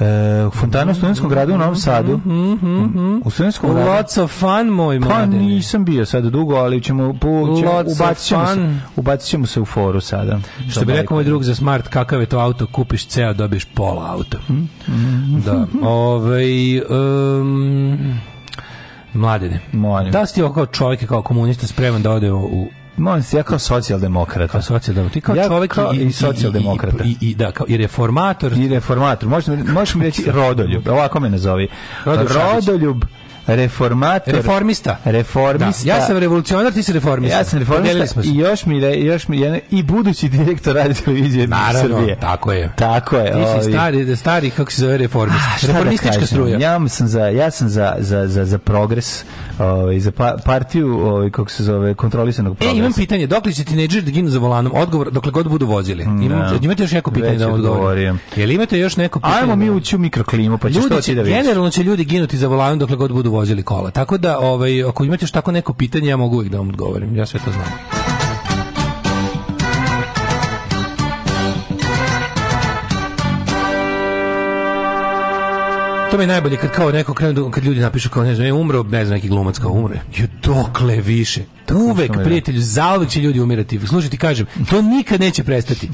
E, fontana u Studenskom gradu u Novom Sadu. Mhm, mhm, mhm, u studentskom gradu. Lots of fun, moj Pa nisam bio sad dugo, ali ćemo, po, ćemo ubacit, ćemo se, ubacit ćemo se u foru sada. Što bi rekao moj drug za smart, kakav je to auto, kupiš ceo, dobiješ pola auto. Da. Ovej... Um, mladene. Mladen. Da si ti kao čovjek, kao komunista, spreman da ode u Molim se, ja kao socijaldemokrat. Kao socijaldemokrat. Ti kao ja čovjek kao i, i socijaldemokrat. I, i, I, da, kao i reformator. I reformator. Možeš mi, možeš reći rodoljub. Ovako me nazovi. Rodoljub. rodoljub reformator. Reformista. Reformista. Da. Ja sam revolucionar, ti si reformista. Ja sam reformista i još mi, još mi ja, i budući direktor radio televizije Naravno, Srbije. tako je. Tako je. Ti si stari, stari, kako se zove reformista. A, da Reformistička da struja. Ja sam za, ja sam za, za, za, za progres, ovaj, za pa, partiju, ovaj, kako se zove, kontrolisanog progresa. E, imam pitanje, dokle li će tineđer da ginu za volanom? Odgovor, dokle god budu vozili. Mm, imate no. Da. Imate još neko pitanje Već da odgovorim? Jel imate još neko pitanje? Ajmo mi da ući u mikroklimu, pa će ljudi, što ti da vidiš. Generalno će ljudi ginuti za volanom dokle god budu vozili kola. Tako da, ovaj, ako imate što tako neko pitanje, ja mogu uvijek da vam odgovorim. Ja sve to znam. to mi je najbolje kad kao neko krenu, da, kad ljudi napišu kao ne znam, je umro, ne znam, neki glumac kao umre. Jo, dokle više. To Uvek, da. prijatelju, zauvek će ljudi umirati. Slušaj ti kažem, to nikad neće prestati.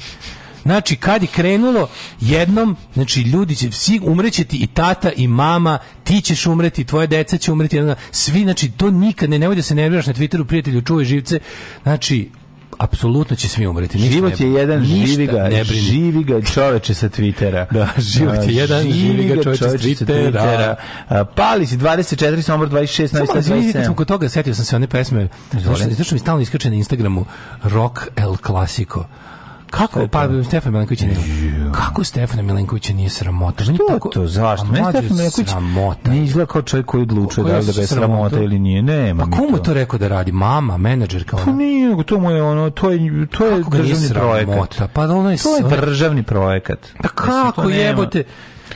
Znači, kad je krenulo, jednom, znači, ljudi će, svi, umreće i tata i mama, ti ćeš umreti, tvoje deca će umreti, jedna, svi, znači, to nikad ne, nemoj da se nerviraš na Twitteru, prijatelju, čuvaj živce, znači, apsolutno će svi umreti. Ništa život je jedan živi ga, živi ga čoveče sa Twittera. Da, život je da, jedan živi ga čoveče sa Twittera. A, pali si 24, sombor 26, 27. Kad sam kod toga setio sam se one pesme, znaš mi stalno iskače na Instagramu Rock El Clasico. Kako? Pa Stefan Milenković ne. Kako Stefan Milenković nije sramota? Što tako, to? Zašto? Meni Stefan Milenković sramota. Ne izgleda kao čovjek koji odlučuje da li da bez sramota ili nije. Nema. Pa komu to rekao da radi? Mama, menadžerka pa ona. Pa nije, to mu je ono, to je to je državni projekat. Pa da ono je to je državni projekat. Pa kako jebote?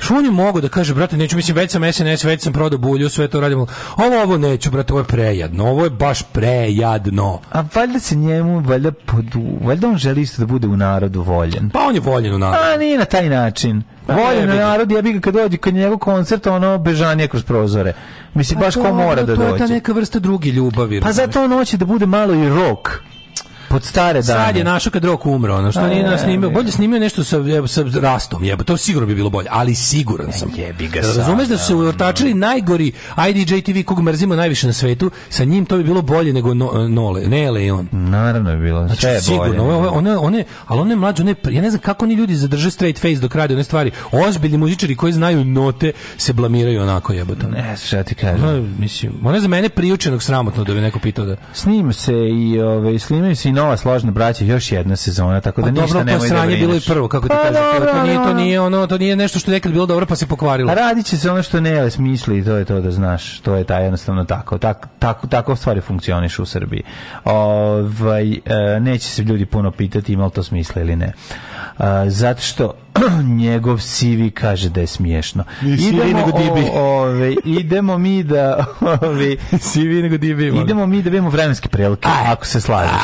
Što on mogu da kaže, brate, neću, mislim, već sam SNS, već sam prodao bulju, sve to radimo. Ovo, ovo neću, brate, ovo je prejadno, ovo je baš prejadno. A valjda se njemu, valjda, podu, valjda on želi isto da bude u narodu voljen. Pa on je voljen u narodu. A nije na taj način. Pa voljen u narodu, ja bih kad dođe kod njegov koncert, ono bežanje kroz prozore. Mislim, pa baš to, ko mora da dođe. To je ta neka vrsta druge ljubavi. Pa zato on hoće da bude malo i rok pod stare dane. Sad je našao kad Rok umro, ono što A, nije nas snimio. Bolje snimio nešto sa, sa rastom, jebo. To sigurno bi bilo bolje, ali siguran sam. Jebi ga da Razumeš da su se ortačili najgori IDJ TV kog mrzimo najviše na svetu, sa njim to bi bilo bolje nego no, Nole, ne on. Naravno je bilo, znači, sve je sigurno, bolje. One, one, ali one mlađe, one, ja ne znam kako ni ljudi zadrže straight face dok rade one stvari. Ozbiljni muzičari koji znaju note se blamiraju onako jebote. Ne, šta ti kažeš? Ono, mislim, ono za mene priučenog sramotno da bi neko pitao da... Snim se i, ove, snimaju se i no nova složna braća još jedna sezona, tako da pa, ništa dobro, nemoj da brineš. bilo i prvo, kako ti pa, kažem. Dobro, to, nije, to, nije ono, to nije nešto što nekad bilo dobro pa se pokvarilo. Pa Radiće se ono što ne smisli, to je to da znaš, to je taj jednostavno tako. Tak, tako, tako stvari funkcionišu u Srbiji. Ovaj, e, neće se ljudi puno pitati ima li to smisla ili ne. Zato što njegov sivi kaže da je smiješno. Idemo, nego dibi. O, ove, idemo mi da... Ove, sivi nego dibi. Idemo mi da vidimo vremenske prelike, ako se slažeš.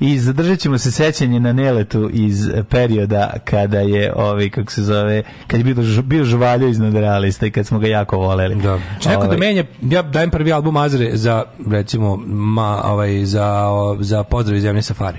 I zadržat ćemo se sećanje na neletu iz perioda kada je, ovi, kako se zove, kad je bio, bio žvaljo iznad realista i kad smo ga jako voleli. Da. Če znači, neko da menje, ja dajem prvi album Azre za, recimo, ma, ovaj, za, za pozdrav iz Zemlje Safari.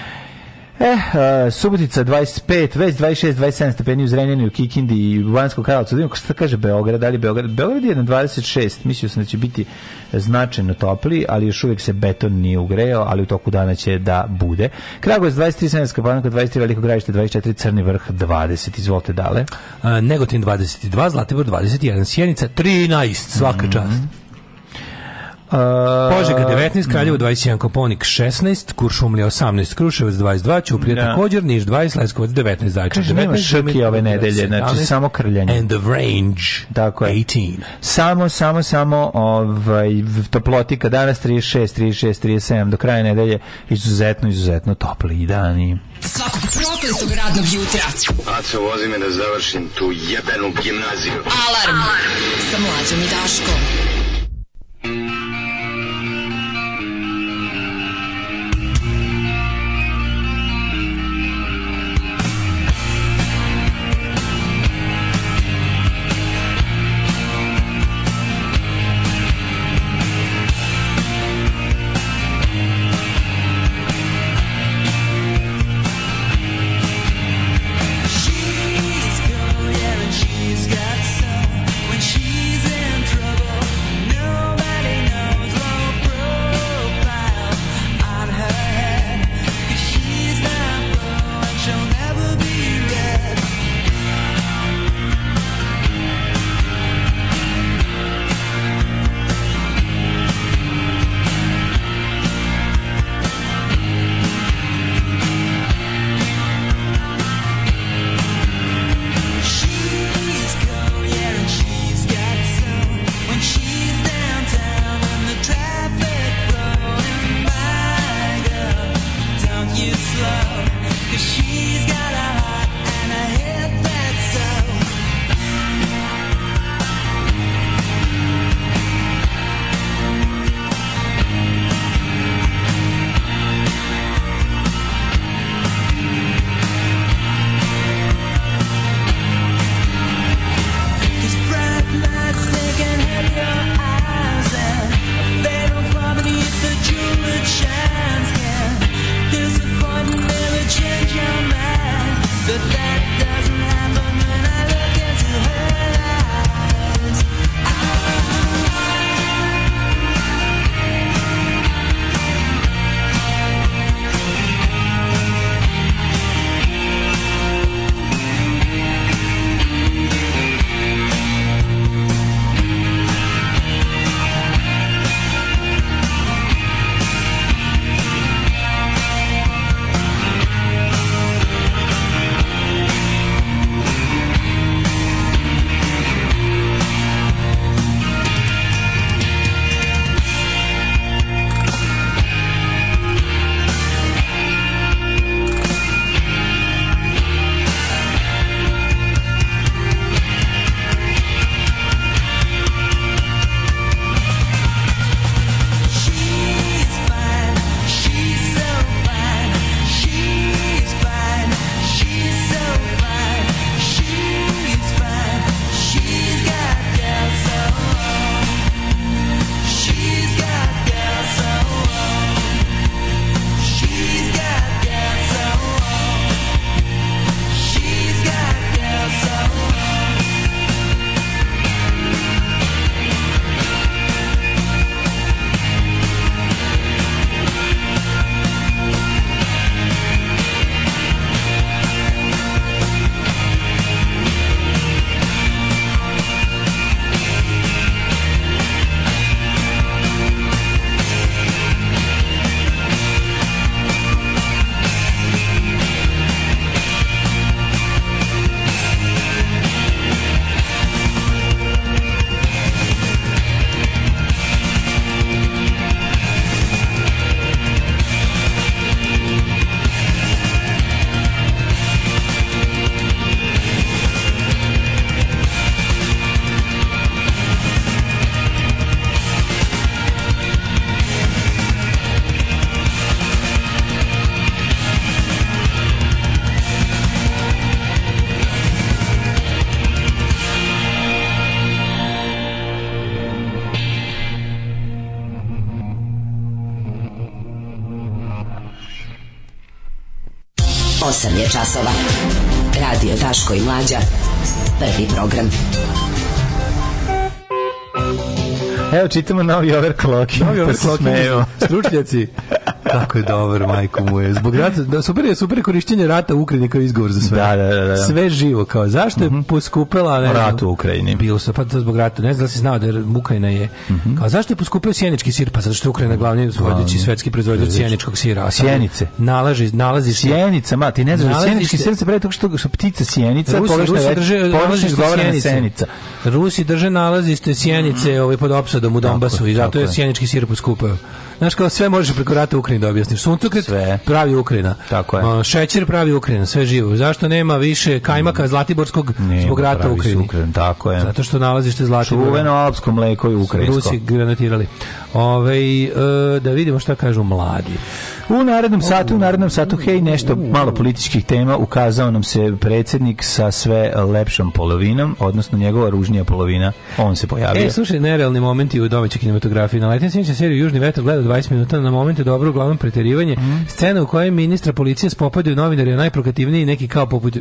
Eh, Subotica 25, već 26, 27 stepeni u Zrenjaninu, Kikindi i u Banjskog Da šta kaže Beograd, ali da Beograd, Beograd je na 26, mislio sam da će biti značajno topli, ali još uvijek se beton nije ugreo, ali u toku dana će da bude. Kragovac 23, Sanjanska panika 23, Veliko gravište 24, Crni vrh 20, izvolite dale. Negotin 22, Zlatibor 21, Sjenica 13, svaka mhm. čast. Mm -hmm. Uh, Požega 19, Kraljevo 21, Koponik 16, Kuršumlija 18, Kruševac 22, Ćuprija da. također, Niš 20, Leskovac 19, Zajčar 19. nema šrki ove nedelje, znači samo krljanje. And the range Tako 18. Samo, samo, samo ovaj, toplotika danas 36, 36, 37, do kraja nedelje izuzetno, izuzetno topli i dani. Svakog prokletog radnog jutra. Aco, vozi me da završim tu jebenu gimnaziju. Alarm, Alarm. sa mlađom i Daškom. 8 je časova. Radio Daško i Mlađa. Prvi program. Evo čitamo novi overclock. Novi pa overclock. Stručnjaci Kako je dobar, majko mu je. Zbog rata, da, super je super korišćenje rata u Ukrajini kao izgovor za sve. Da, da, da, da. Sve živo kao. Zašto je mm poskupela ne, rat u Ukrajini? Bilo se pa zbog rata. Ne znam da si znao da je Ukrajina je. Mm -hmm. Kao zašto je poskupio sjenički sir? Pa zato što je Ukrajina glavni vodeći svetski proizvođač sjeničkog sira. A sjenice. Nalazi, nalazi sjenica, ma ti ne znaš, sjenički sir se pravi tako što, što ptica sjenica, površna drže nalazi sjenica. Rusi drže nalazi ste sjenice mhm. ovaj pod opsadom u Donbasu i zato je sjenički sir poskupio. Znaš kao sve možeš preko rata Ukrajine da objasniš. Suncokret sve. pravi Ukrajina. Tako je. Šećer pravi Ukrajina, sve živo. Zašto nema više kajmaka Zlatiborskog nema zbog rata Ukrajini? Ukren, tako je. Zato što nalazište Zlatibora. Čuveno alpsko mleko i ukrajinsko. Rusi granatirali. Ove, ovaj, da vidimo šta kažu mladi. U narednom satu, u narednom satu, hej, nešto malo političkih tema, ukazao nam se predsednik sa sve lepšom polovinom, odnosno njegova ružnija polovina, on se pojavio. E, slušaj, nerealni momenti u domaćoj kinematografiji. Na letim sinče seriju Južni vetar gleda 20 minuta, na momente dobro, uglavnom preterivanje. Mm. Scena u kojoj ministra policije spopadaju novinari, najprokativniji, neki kao poput,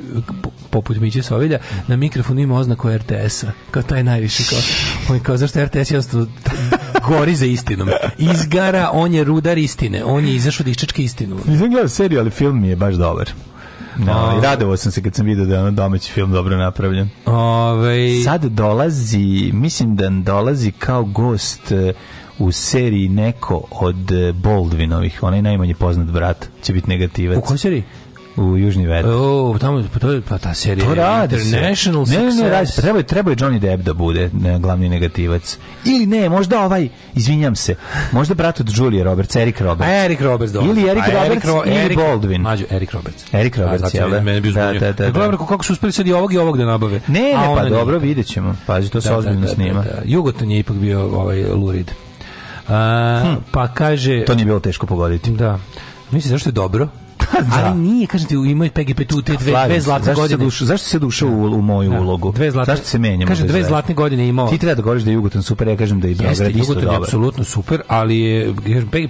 poput Miće Sovilja, na mikrofonu ima oznaku RTS-a, kao taj najviši, kao, kao zašto RTS jednostavno gori za istinom. Izgara, on je rudar istine. On je izašao da iščečka istinu. Nisam gledao seriju, ali film mi je baš dobar. No, i radovao sam se kad sam vidio da je domaći film dobro napravljen. Ove... Sad dolazi, mislim da dolazi kao gost e, u seriji neko od e, Boldvinovih, onaj najmanje poznat brat, će biti negativac. U kojoj seriji? u Južni vetar. O, tamo pa to je pa ta serija. To radi International se. Ne, ne, ne, radi Treba je treba je Johnny Depp da bude ne, glavni negativac. Ili ne, možda ovaj, izvinjam se. Možda brat od Julia Roberts, Eric Roberts. Eric Roberts dobro. Ili Eric Roberts Eric Ro ili Eric, Baldwin. Mađo Eric Roberts. Eric Roberts, je da, mene bi da, da, da, Glavno, da. kako su uspeli sad i ovog i ovog da nabave. Ne, ne, pa dobro, videćemo. Pazi, to se da, da, ozbiljno da, snima. Jugotan je ipak bio ovaj Lurid. A, hm. pa kaže to nije bilo teško pogoditi. Da. Mislim zašto je dobro? ali da. nije, kažem ti, ima PGP tu te dve, dve zlatne godine. Duš, zašto se dušao u, u moju da. ulogu? Dve zlatne, zašto se menjamo? kaže dve zlatne godine imao. Ti treba da govoriš da je Jugoton super, ja kažem da je Beograd isto dobro. Jeste, Jugotan je apsolutno super, ali je,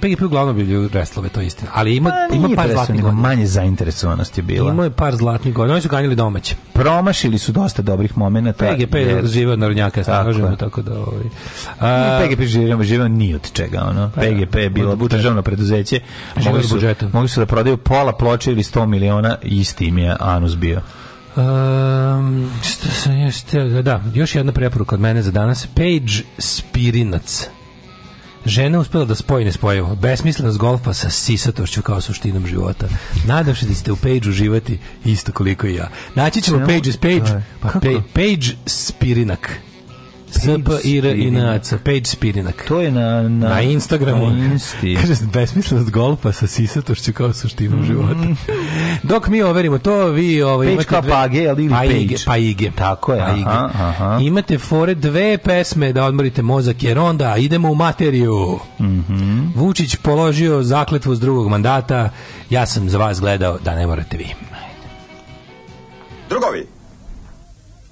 PGP uglavnom bili reslove, to je istina. Ali ima, A, ima par zlatnih godina. Manje zainteresovanosti je bila. Imao je par zlatnih godina, oni su ganjali domaće. Promašili su dosta dobrih momenata. PGP jer... živeo na narodnjaka, tako, tako da... Ovaj. A, PGP živeo, živeo ni od čega, ono. PGP pa da, je bilo državno preduzeće. Mogli su, mogli su da prodaju pola pola ploče ili 100 miliona i s je Anus bio. Um, šta sam još teo, da-, da, još jedna preporuka od mene za danas. Page Spirinac. Žena uspela da spoji nespojivo. Besmislenost golfa sa sisatošću kao suštinom života. Nadam se da ćete u Page uživati isto koliko i ja. Naći ćemo Page is Page, da, pa Page Spirinac s p i r i n a Page Spirinak. To je na... Na, na Instagramu. Na Insti. Kaže, besmislenost golfa sa sisatošću kao suštinom mm -hmm. života. Dok mi overimo to, vi... Ovaj, page kao page, ali ili paige, page? Paige. Tako je, paige. aha, aha. Imate fore dve pesme da odmorite mozak, jer onda idemo u materiju. Mm -hmm. Vučić položio zakletvu s drugog mandata, ja sam za vas gledao da ne morate vi. Drugovi,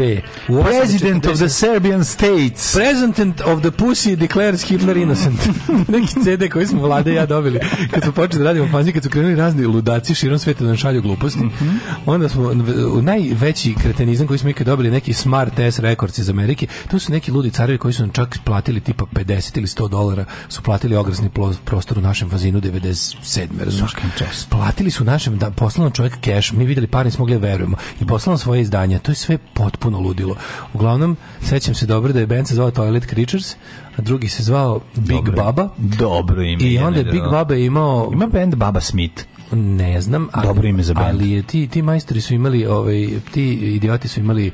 bre. President of the Serbian States. President of the Pussy declares Hitler innocent. Neki CD koji smo vlade ja dobili. Kad smo počeli da radimo fanzin, kad su krenuli razni ludaci širom sveta da šalju gluposti, mm -hmm. onda smo najveći kretenizam koji smo ikad dobili, neki Smart S Records iz Amerike, Tu su neki ludi carevi koji su nam čak platili tipa 50 ili 100 dolara, su platili ograsni prostor u našem fazinu 97. Razumiješ? Platili su našem, da, poslano čovjek cash, mi videli par nismo mogli da verujemo poslala svoje izdanje. To je sve potpuno ludilo. Uglavnom, sećam se dobro da je band se zvao Toilet Creatures, a drugi se zvao Big dobro. Baba. Dobro ime. I onda je da. Big Baba imao... Ima band Baba Smith. Ne znam, ali, Dobro ime za band. ali ti, ti majstori su imali, ovaj, ti idioti su imali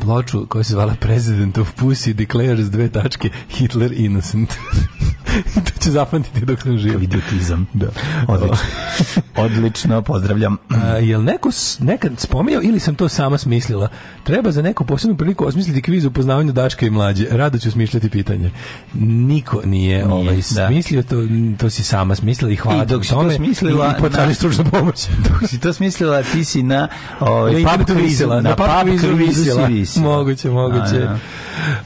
ploču koja se zvala President of Pussy Declares dve tačke Hitler Innocent. to će zapamtiti dok sam živ. Idiotizam. Da. Odlično. Odlično, pozdravljam. A, jel neko nekad spominjao ili sam to sama smislila? Treba za neku posebnu priliku osmisliti kviz u poznavanju Daška i mlađe. Rado ću smišljati pitanje. Niko nije, nije ovaj, da. smislio da. to, to si sama smislila i hvala I dok si to smislila, i da. potraži stručnu pomoć. dok si to smislila, ti si na ovaj, pub kvizu, na, na pub kvizu, kvizu si visila. Moguće, moguće. A, da, ja.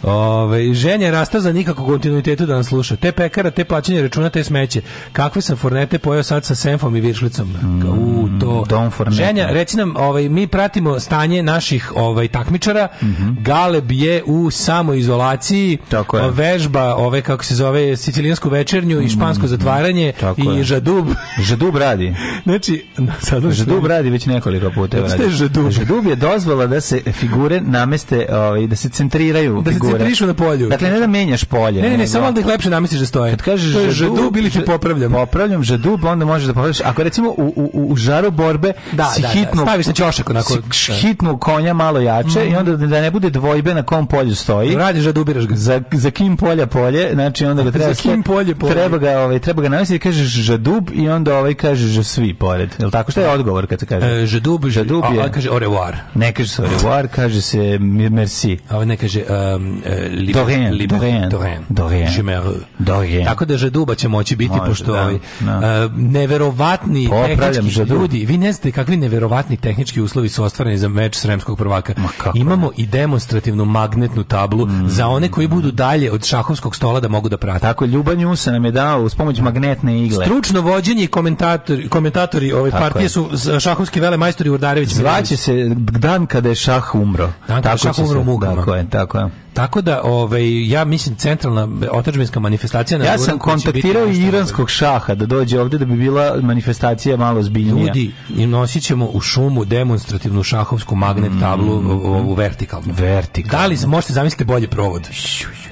Ove, ženja je za nikako kontinuitetu da nas sluša. Te pekara, te plaćanje računa, te smeće. Kakve sam fornete pojao sad sa senfom i viršlicom? Mm, u, to. Don ženja, reci nam, ovaj, mi pratimo stanje naših ovaj, takmičara. Mm -hmm. Galeb je u samoizolaciji. Tako je. Vežba, ove, kako se zove, sicilijansku večernju i mhm, špansko mhm. zatvaranje Tako i je. žadub. Žadub radi. znači, no, sad žadub radi već nekoliko puta. Znači, žadub. žadub je dozvala da se figure nameste, ovaj, da se centriraju figure. Da se ciprišu na polju. Dakle, ne da menjaš polje. Ne, ne, ne samo da ih lepše namestiš da stoje. Kad kažeš to žadub, ili ti popravljam. Popravljam žadub, pa onda možeš da popravljaš. Ako recimo u, u, u žaru borbe da, si da, da hitno... Da, staviš na ćošak onako. Si hitnu konja malo jače mm. i mhm. onda da ne bude dvojbe na kom polju stoji. Da radiš da dubiraš ga. Za, za kim polja polje, znači onda ga treba... za kim polje polje. Treba ga, ovaj, treba ga namestiti i kažeš žadub i onda ovaj kažeš že da svi pored. Jel tako? Šta je odgovor kad se kaže? E, žadub, žadub je... A, kaže au revoir. Ne kaže se au revoir, kaže se merci. A ne kaže e, um, e, li, Dorien, li, Dorien, Dorien, Dorien. Tako da Žaduba će moći biti, Može, pošto da, ovi, da. Uh, neverovatni tehnički žadu. ljudi, vi ne znate kakvi neverovatni tehnički uslovi su ostvareni za meč sremskog prvaka. Kako, Imamo ne? i demonstrativnu magnetnu tablu mm. za one koji budu dalje od šahovskog stola da mogu da prate. Tako, je, Ljuba Njusa nam je dao uz pomoć magnetne igle. Stručno vođenje i komentatori, komentatori ove Tako partije je. su šahovski vele majstori Urdarević. Zvaće se dan kada je šah umro. Dan kada je šah umro mugama. Tako je, tako je. Tako da, ovaj, ja mislim, centralna otadžbinska manifestacija... Na ja sam kontaktirao i iranskog šaha da dođe ovde da bi bila manifestacija malo zbiljnija. Ljudi, nosit ćemo u šumu demonstrativnu šahovsku magnet mm. tablu mm, u, u vertikalnu. Vertikalno. Da li možete zamisliti bolje provod?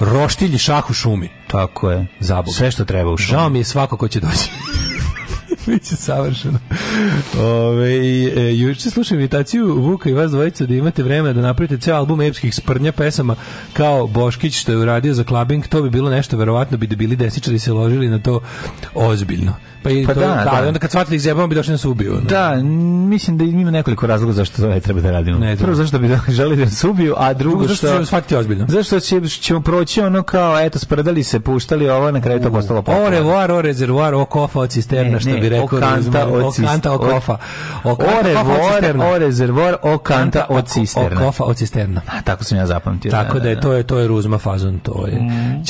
Roštilji šah u šumi. Tako je. Zabog. Sve što treba u šumi. Žao mi je svako ko će doći. Biće savršeno. Ove, e, juče slušam invitaciju Vuka i vas dvojica da imate vremena da napravite ceo album epskih sprnja pesama kao Boškić što je uradio za klabing, to bi bilo nešto, verovatno bi debili desničari se ložili na to ozbiljno. Pa, i pa to, da, da, da, onda kad shvatili da ih bi došli nas da ubiju. Ne? Da, mislim da ima nekoliko razloga zašto to ne treba da radimo. Ne, Prvo zašto bi da- želeli da nas ubiju, a drugo, drugo što... Zašto ćemo shvatiti ozbiljno? Zašto će, ćemo proći ono kao, eto, spredali se, puštali ovo, na kraju to postalo popolo. O revoir, o rezervoar, o kofa, o cisterna, ne, što bi rekao. O kanta, o, cist... o, kanta, o kofa. O, o revoir, o rezervoar, o kanta, o cisterna. O kofa, o cisterna. A, tako sam ja zapamtio. Tako da je, to je, to je Ruzma fazon, to je.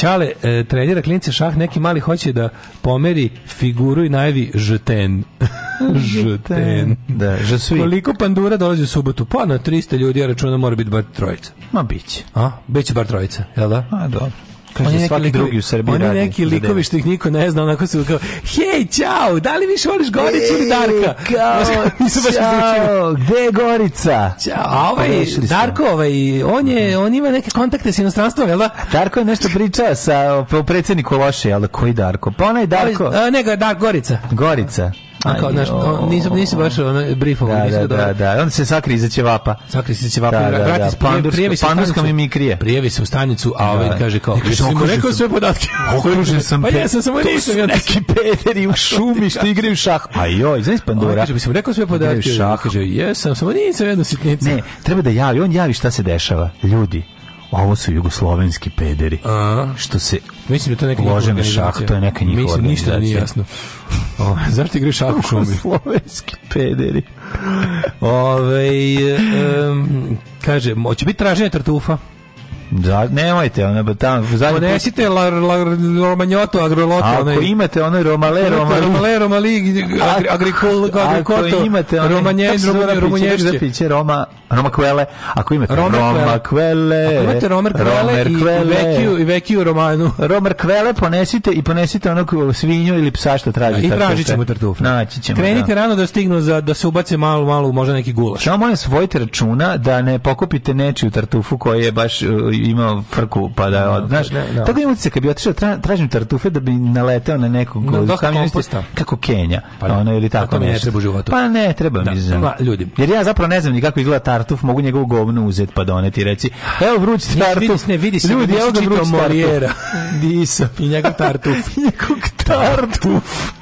Čale, mm. e, trenira klinice šah, neki mali hoće da pomeri figuru i najavi žeten. žeten. Da, žasui. Koliko pandura dolazi u subotu? Pa na 300 ljudi, ja računam, mora biti bar trojica. Ma biće. A? Biće bar trojica, jel da? A, dobro. Kaže, neki svaki likovi, drugi u Srbiji oni radi. Oni neki likovi što ih niko ne zna, onako su kao, hej, čao, da li više voliš Goricu ili Darka? Kao, čao, gde je Gorica? Ćao, pa a ovaj, Darko, ovaj, on, je, mhm. on ima neke kontakte s inostranstvom, jel da? Darko je nešto pričao sa predsjedniku Loše, jel da, koji Darko? Pa onaj Darko. A, nego, da, Gorica. Gorica. A kao, naš, nisam, nisam baš ono, briefovo. Da, da, da, da, Onda se sakri iza ćevapa. Sakri se ćevapa. Da, da, da. Pandurska, pandurska mi mi krije. Prijevi se u stanicu, a da. ovaj kaže kao, jesi mu rekao sve podatke? Okružen sam. Pa ja sam samo nisam. Ja neki pederi u šumi što igraju šah. A joj, znaš pandura. Kaže, bi bismo rekao sve podatke. Šah. Kaže, jesam, samo nisam jednu sitnicu. Ne, treba da javi, on javi šta se dešava. Ljudi, ovo su jugoslovenski pederi. A, što se mislim da to neka uložene šah, to je neka njihova. Mislim ništa nije jasno. O, zašto igraš šah u šumi? Slovenski pederi. Ove, um, kaže, hoće biti traženje tartufa? Da, nemojte, ona tam zadnji Ponesite la, la, romanjoto, agroloto. Ako onaj, imate onaj romalero, romalero, romale, romali, agri, agricol, agrikoto, imate onaj, romanje, da romanješće. Da piće Roma, Romakvele, ako imate Romakvele, ako imate Romerkvele i, vekiju, i vekiju romanu. Romerkvele ponesite i ponesite onog svinju ili psa što traži. I tražit ćemo tartufe. Naći ćemo, Krenite da. rano da stignu za, da se ubace malo, malo, možda neki gulaš. Samo molim, svojite računa da ne pokupite nečiju tartufu koja je baš imao frku, pa da, no, da, znaš, no, da, no. Da. tako imam kad bi otišao, tra, tražim tartufe da bi naleteo na nekog no, kako, komposta. kako Kenja, pa, ono, ili tako pa to ne treba u životu. Pa ne, treba da. mi, znam. Pa, ljudi. Jer ja zapravo ne znam ni kako izgleda tartuf, mogu njegovu govnu uzeti pa doneti reci reći, evo vruć tartuf. Ne, vidi se, ljudi, evo ga vruć tartuf. Nisam, i njegov tartuf. I njegov tartuf.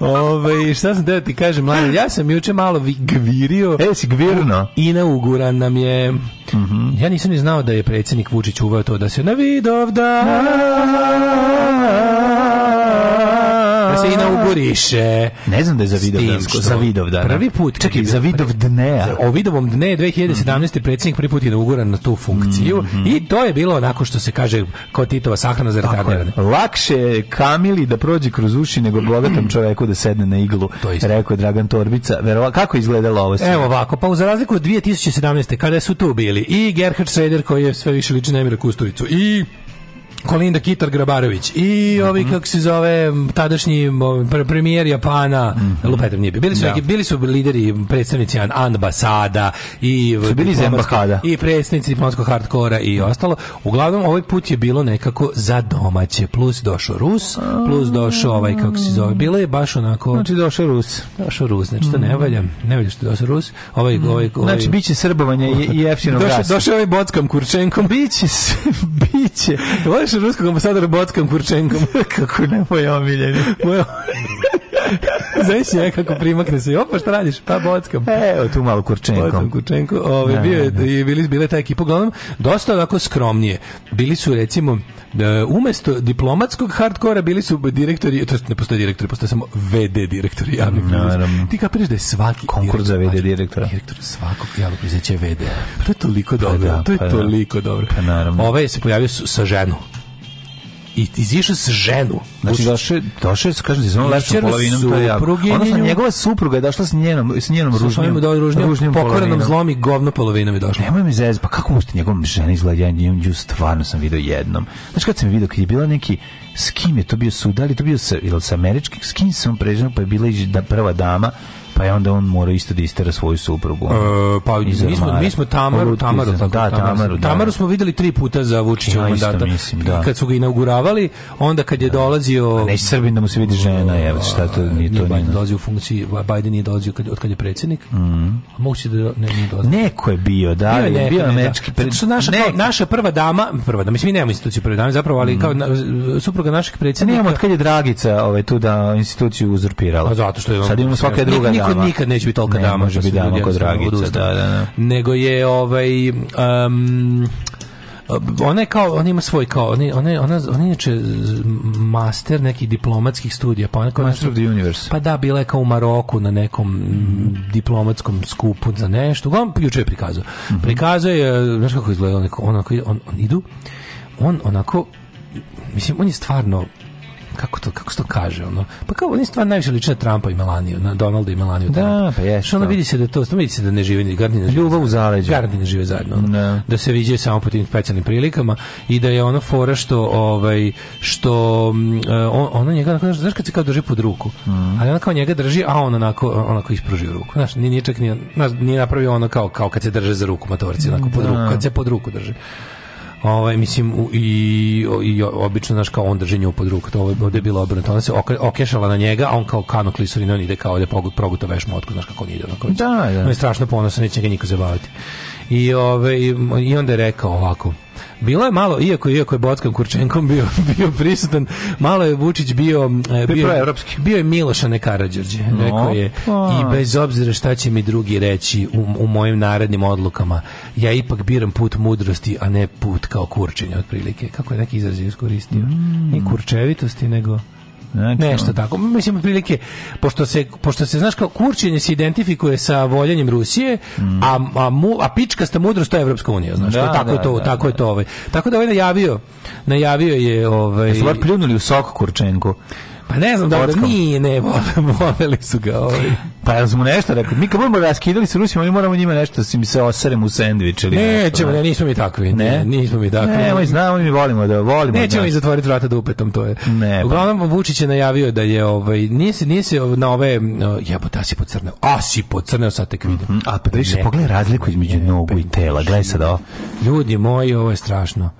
Ove, šta sam teo ti kažem, mladen, ja sam juče malo gvirio. E, si gvirno? I nam je. Mm -hmm. Ja nisam ni znao da je predsjednik Vučić uveo to da se na vidovdan se inauguriše. Ne znam da je za Vidovdan. Za Vidovdan. Da. Prvi put. Čekaj, za Vidovdnea. O Vidovom dne 2017. Mm. predsjednik prvi put inauguran na tu funkciju mm -hmm. i to je bilo onako što se kaže kao Titova sahrana za retardirane. Lakše je Kamili da prođe kroz uši nego bogatom čoveku da sedne na iglu. To isto. Rekao je Dragan Torbica. Verova, kako je izgledalo ovo? Sve? Evo ovako, pa za razliku od 2017. kada su tu bili i Gerhard Schroeder koji je sve više liči na Emira Kusturicu i Kolinda Kitar Grabarović i ovi mm -hmm. kako se zove tadašnji premijer Japana mm -hmm. lupetam nije bio. bili su da. bili su lideri predstavnici ambasada i su bili i predstavnici diplomatskog hardkora i ostalo uglavnom ovaj put je bilo nekako za domaće plus došao Rus plus došao ovaj kako se zove bilo je baš onako znači došao Rus došao Rus znači to ne mhm. valja ne valja što došao Rus ovaj mhm. ovaj, ovaj znači biće srbovanje i jeftinov došao došao ovaj bockam Kurčenkom biće biće Smešan ruskog ambasadora Botkan Kurčenkom. Kako ne, moj omiljeni. Moj Znaš je kako primakne se. Opa, šta radiš? Pa bockam. Evo tu malo kurčenko. Bockam kurčenko. Ove, ovaj, da, bio da, je, da, bili, bila je ta ekipa, uglavnom, dosta ovako skromnije. Bili su, recimo, e, umesto diplomatskog hardkora bili su direktori, to ne postoje direktori, postoje samo VD direktori javnih preduzeća. Ti kapiraš da je svaki konkurs za VD direktora. Direktor svakog javnog preduzeća VD. Pa to je toliko pa dobro. Da, to je pa da. toliko da. dobro. Pa naravno. Ove ovaj se pojavio sa ženom i izišao sa ženu. Znači došao došao se kaže sa lepšom polovinom to je ja. Odnosno njegova supruga je došla sa njenom s njenom ružnjom, do ružnjom, ružnjom pokvarenom zlom i govno polovinom je došla. Nemoj mi zez, pa kako možete njegovom ženi izgleda ja nju stvarno sam video jednom. Znači kad sam video kad je bila neki s kim je to bio sudali, da to bio sa ili sa američkih, s kim sam preženo, pa je bila i da prva dama pa je onda on mora isto da istera svoju suprugu. E, pa mi smo, mi smo Tamaru, Tamaru, da, Tamaru, da. Tamaru smo videli tri puta za Vučića ja, mandata. Mislim, da. Kad su ga inauguravali, onda kad je da. dolazio... A pa ne Srbin da mu se vidi žena, evo šta to nije to. Biden dolazi u funkciji, Biden nije dolazio kad, od kad je predsjednik. Mm. Moguće da ne, nije dolazio. Neko je bio, da, bio je neko, bio da. američki pred... Zato naša, kao, naša prva dama, prva dama, mislim, mi nemamo instituciju prve dame, zapravo, ali mm. kao na, supruga našeg predsjednika... Nemamo od kad je Dragica ovaj, tu da instituciju uzurpirala. A pa zato što je... Sad imamo svaka druga dama dama. nikad neće biti tolika ne, dama. može biti dama kod Dragica, da da, da, da, da. Nego je ovaj... Um, ona je kao ona ima svoj kao ona ona ona, ona inače master nekih diplomatskih studija pa ona kao master of the universe pa da bila je kao u Maroku na nekom diplomatskom skupu za nešto on juče je prikazao mm -hmm. prikazao je znaš kako izgleda onako on, on, on idu on onako mislim on je stvarno kako to kako to kaže ono pa kao oni stvarno najviše liče Trumpa i Melaniju na Donalda i Melaniju da pa je što ono da. vidi se da to što vidi se da ne žive ni gardine ljubav u zaleđu gardine žive zajedno ono. da, da se viđaju samo po tim specijalnim prilikama i da je ono fora što ovaj što mm, eh, on, ono njega kaže znaš kad se kao drži pod ruku mm. ali ona kao njega drži a on onako onako ispružio ruku znaš ni ni čak ni znaš, nije napravio ono kao kao kad se drže za ruku matorci onako pod da. ruku kad se pod ruku drži Ovaj mislim u, i, i obično znaš kao on drži nju pod ruku, to ovde je bilo obrnuto. Ona se okešala na njega, a on kao kano klisorin, on ide kao da pogod proguta veš motku, znaš kako on ide onako. Da, da. On je strašno ponosan, neće ga niko zabaviti. I ove ovaj, i, i onda je rekao ovako: Bilo je malo, iako, iako je Bockan Kurčenkom bio, bio prisutan, malo je Vučić bio... Bio, evropski. bio je Miloša Nekarađorđe, no. rekao je. I bez obzira šta će mi drugi reći u, u mojim narednim odlukama, ja ipak biram put mudrosti, a ne put kao kurčenje, otprilike. Kako je neki izraz je iskoristio? Mm. Ni kurčevitosti, nego... Znači, Nešto tako. Mislim, prilike, pošto se, pošto se, znaš, kao kurčenje se identifikuje sa voljenjem Rusije, mm. a, a, mu, a pičkasta mudrost to je Evropska unija, znaš, da, tako, da, je to, da, tako je da. to ovaj. Tako da ovaj najavio, najavio je ovaj... Jesu bar pljunuli u sok kurčenku? Pa ne znam da, da nije, ne, voleli su ga ovaj. Pa ja mu nešto rekao, mi kad budemo raskidali sa Rusima, mi moramo njima nešto, da si mi se osarem u sendvič ili ne, Ćemo, ne, nismo mi takvi, ne, ne nismo mi takvi. Ne, mi znamo, mi volimo da volimo. Nećemo da- mi zatvoriti vrata dupetom, to je. Ne, pa- Uglavnom, Vučić je najavio da je, ovaj, nije se, nije se na ove, jebota, si pocrneo, a si pocrneo, sad tek vidim. Mm -hmm. A, pa pogledaj razliku između nogu i tela, gledaj sad ovo. Ljudi moji, ovo je strašno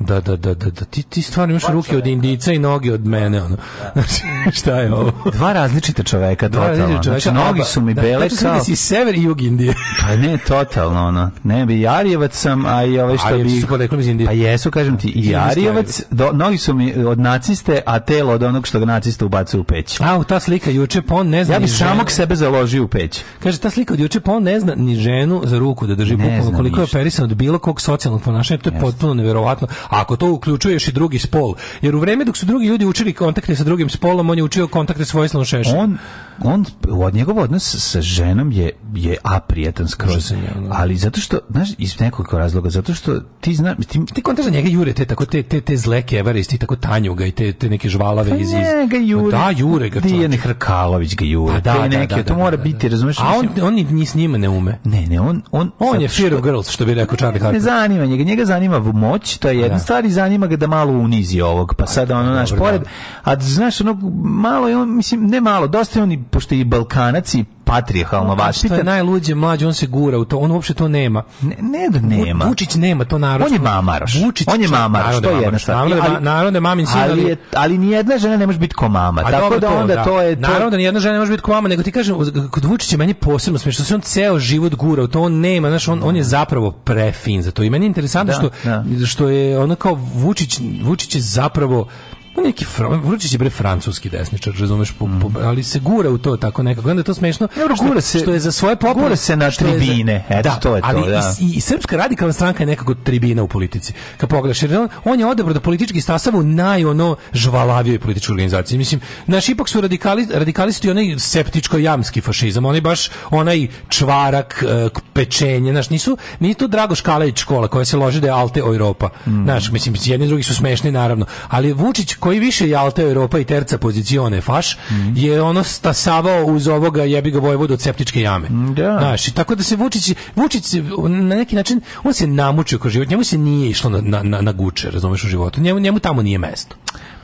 da, da, da, da, da, ti, ti stvarno imaš ruke od indica i noge od mene, ono. Da. Znači, šta je ovo? Dva različita čoveka, Dva totalno. Različita znači, čoveka, znači, nogi su mi da, bele kao... Znači, da si sever i jug Indije. Pa ne, totalno, ono. Ne, bi Jarijevac sam, a i ove ovaj što bi... Jarijevac su podeklom iz Indije. Pa jesu, kažem ti, i Jarijevac, do, nogi su mi od naciste, a telo od onog što ga nacista ubacu u peć. A, u ta slika juče, pa on ne zna Ja bi samog sebe založio u peć. Kaže, ta slika od juče, pa on ne zna ni ženu za ruku da drži bukvalno koliko je operisan od bilo kog socijalnog ponašanja, to je potpuno neverovatno Ako to uključuješ i drugi spol, jer u vreme dok su drugi ljudi učili kontakte sa drugim spolom, on je učio kontakte s Vojislavom Šešom. On, on, od njegov odnos sa ženom je, je aprijetan skroz. Ali zato što, znaš, iz nekog razloga, zato što ti znaš... Ti, ti kontaš njega jure, te, tako, te, te, te zle kevare iz tih tako tanjuga i te, te neke žvalave pa iz... Njega jure. Pa da, jure ga Dijane Hrkalović ga jure. Pa da, da, da, neke, da, da, to mora da, biti, da. razumeš? A on, on ni s njima ne ume. Ne, ne, on... On, on je fear of girls, što bi rekao Charlie Harper. Ne zanima njega, njega zanima moć, to je jedna stvar i zanima ga da malo unizi ovog, pa sad ono naš pored, da. a znaš ono malo je on, mislim ne malo, dosta je on pošto je i Balkanac i patrijarhalno vas. To je najluđe mlađi on se gura u to, on uopšte to nema. Ne, ne da nema. Vučić nema to narod. On je mamaroš. Vučić on je mamaroš, to je jedna stvar. Narod, mamin sin, ali, je, ali ni jedna žena ne može biti ko mama. A tako da onda da. to je Narod da ni jedna žena ne može biti ko mama, nego ti kažem kod Vučića meni posebno što da se on ceo život gura u to, on nema, znaš, on, on je zapravo prefin za to. I meni je interesantno da, što da. što je ono kao Vučić Vučić je zapravo on je neki Vučić se bre francuski desničar, razumeš, po, po, mm. ali se gura u to tako nekako. Onda je to smešno. Ne, što, gura se, što je za svoje popore se na tribine. Za, Eto, da, to je to, ali da. I, i, srpska radikalna stranka je nekako tribina u politici. Kad pogledaš, jer on, on je odabrao da politički sastav u naj ono žvalavijoj političkoj organizaciji. Mislim, naš ipak su radikali, radikalisti oni septičko jamski fašizam, oni baš onaj čvarak e, pečenje, znaš, nisu ni to Dragoš Kalajić škola koja se loži da je Alte Europa. Mm. Znaš, mislim jedni i drugi su smešni naravno, ali Vučić koji više Jalta Europa i terca pozicione faš mm je ono stasavao uz ovoga jebi ga vojvodu od septičke jame. Mm, da. Znaš, tako da se Vučić Vučić na neki način on se namučio kroz život, njemu se nije išlo na na na, na guče, razumeš u životu. Njemu njemu tamo nije mesto.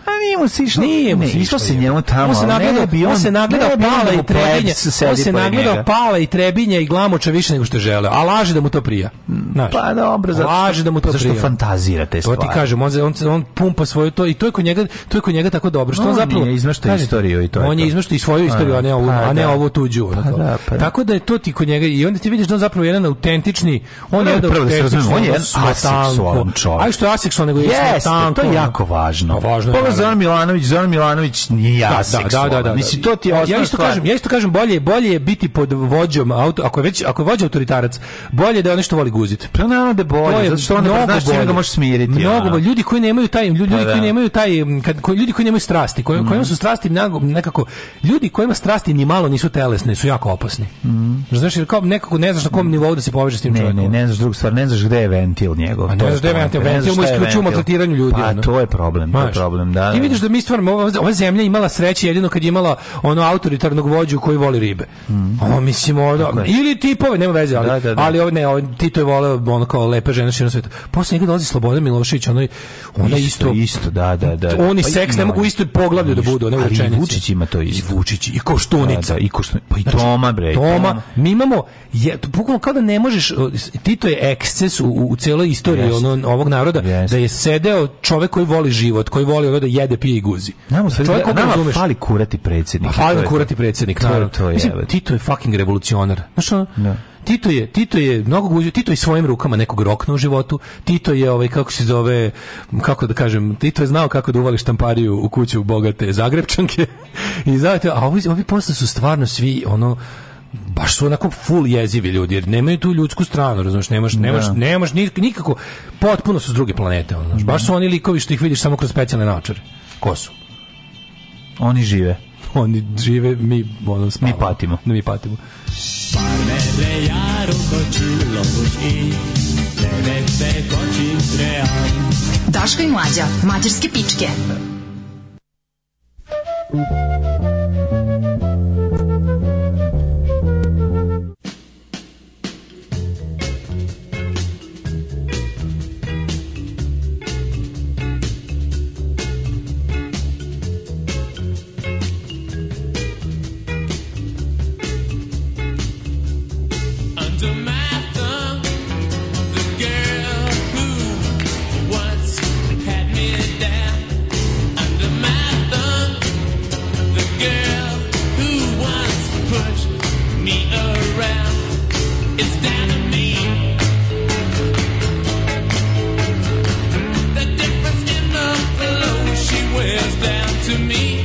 A nije mu se išlo. Nije mu se išlo se njemu tamo. On se nagledao, bi on, on se nagledao pala i trebinje. On se nagledao pala i trebinje i glamoča više nego što žele. A laže da mu to prija. Znaš, pa dobro, zato, laže da mu to zašto prija. Zašto fantazira te stvari? To ti kažem, on, on, on pumpa svoju to i to je kod njega, to je kod njega tako dobro što on, on zapravo je izmeštao istoriju i to. Je on je izmeštao i svoju pa istoriju, a ne da, ovu, pa a ne da. ovu tuđu. Pa da, tako da je to ti kod njega i onda ti vidiš da on zapravo jedan autentični, on je jedan autentični, on je aseksualan čovjek. Aj što je aseksualan, nego je aseksualan. to je jako važno. Važno je. Zoran Milanović, Zoran Milanović nije ja da, da da, da, da, da, Mislim, to ti je ja isto kažem, ja isto kažem bolje, je bolje je biti pod vođom auto, ako je već ako je vođa autoritarac, bolje da on nešto voli guziti. Pa naravno da bolje, zato što onda znaš čime ga možeš smiriti. Mnogo bolje, ljudi koji nemaju taj ljudi, pa koji nemaju taj kad koji ljudi koji nemaju strasti, koji kojima mm. su strasti nekako ljudi kojima strasti ni malo nisu telesne, su jako opasni. Mm. Znaš, jer kao nekako ne znaš na kom nivou da se poveže s tim čovjekom. Ne, ne znaš drugu stvar, ne znaš gde je ventil njegov. Ne znaš gde je ventil, ventil mu isključujemo tretiranju ljudi. Pa to je problem, to je problem, Da, Ti da. vidiš da mi stvarno ova, ova zemlja imala sreće jedino kad je imala ono autoritarnog vođu koji voli ribe. Mm. ono mislim ono, ili tipove, nema veze, ali da, da, da. ali ovo ne, ovo, Tito je voleo ono kao lepe žene širom sveta. Posle njega dolazi Slobodan Milošević, ono ona isto isto, da, da, da. Oni pa seks ne mogu isto poglavlje da budu, ne učenici. Vučić ima to isto. I Vučić i Koštunica da, da, i Koštunica. Pa i znači, Toma bre. Toma, mi imamo je bukvalno kao da ne možeš Tito je eksces u, u celoj istoriji yes. ono, ovog naroda yes. da je sedeo čovek koji voli život, koji voli ono da jede, pije i guzi. Nama, sve, Čovjek, da- da nama razumeš, fali kurati predsjednik. Pa fali kurati predsjednik. To, je, to je, mislim, Tito je fucking revolucionar. Znaš, ono, no. Da. Tito je, Tito je mnogo guzio, Tito je svojim rukama nekog rokna u životu, Tito je ovaj, kako se zove, kako da kažem, Tito je znao kako da uvali štampariju u kuću bogate Zagrebčanke i zavite, a ovi, ovi posle su stvarno svi, ono, baš su onako full jezivi ljudi, jer nemaju tu ljudsku stranu, razumiješ, nemaš, nemaš, da. nemaš nikako, potpuno su s druge planete, ono, znaš, baš su oni likovi što ih vidiš samo kroz specijalne načare. Ko su? Oni žive. Oni žive, mi, ono, spavamo. Mi patimo. Ne, da mi patimo. Daško i mlađa, mađarske pičke. Thank you. to me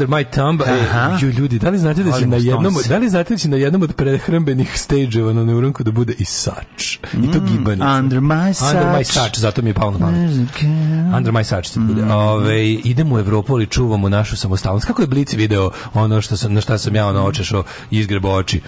Under My Thumb. E, Aha. ju, ljudi, da li znate da se na jednom, da li znate da na jednom od prehrambenih stageova na Neuronku da bude i sač? Mm, I to mm, gibanica. Under My Sač. Under My Sač, zato mi je palo na pamet. Under My Sač će da mm. bude. Ove, idemo u Evropu, ali čuvamo našu samostalnost. Kako je Blic video ono što sam, na šta sam ja ono očešao izgrebo oči?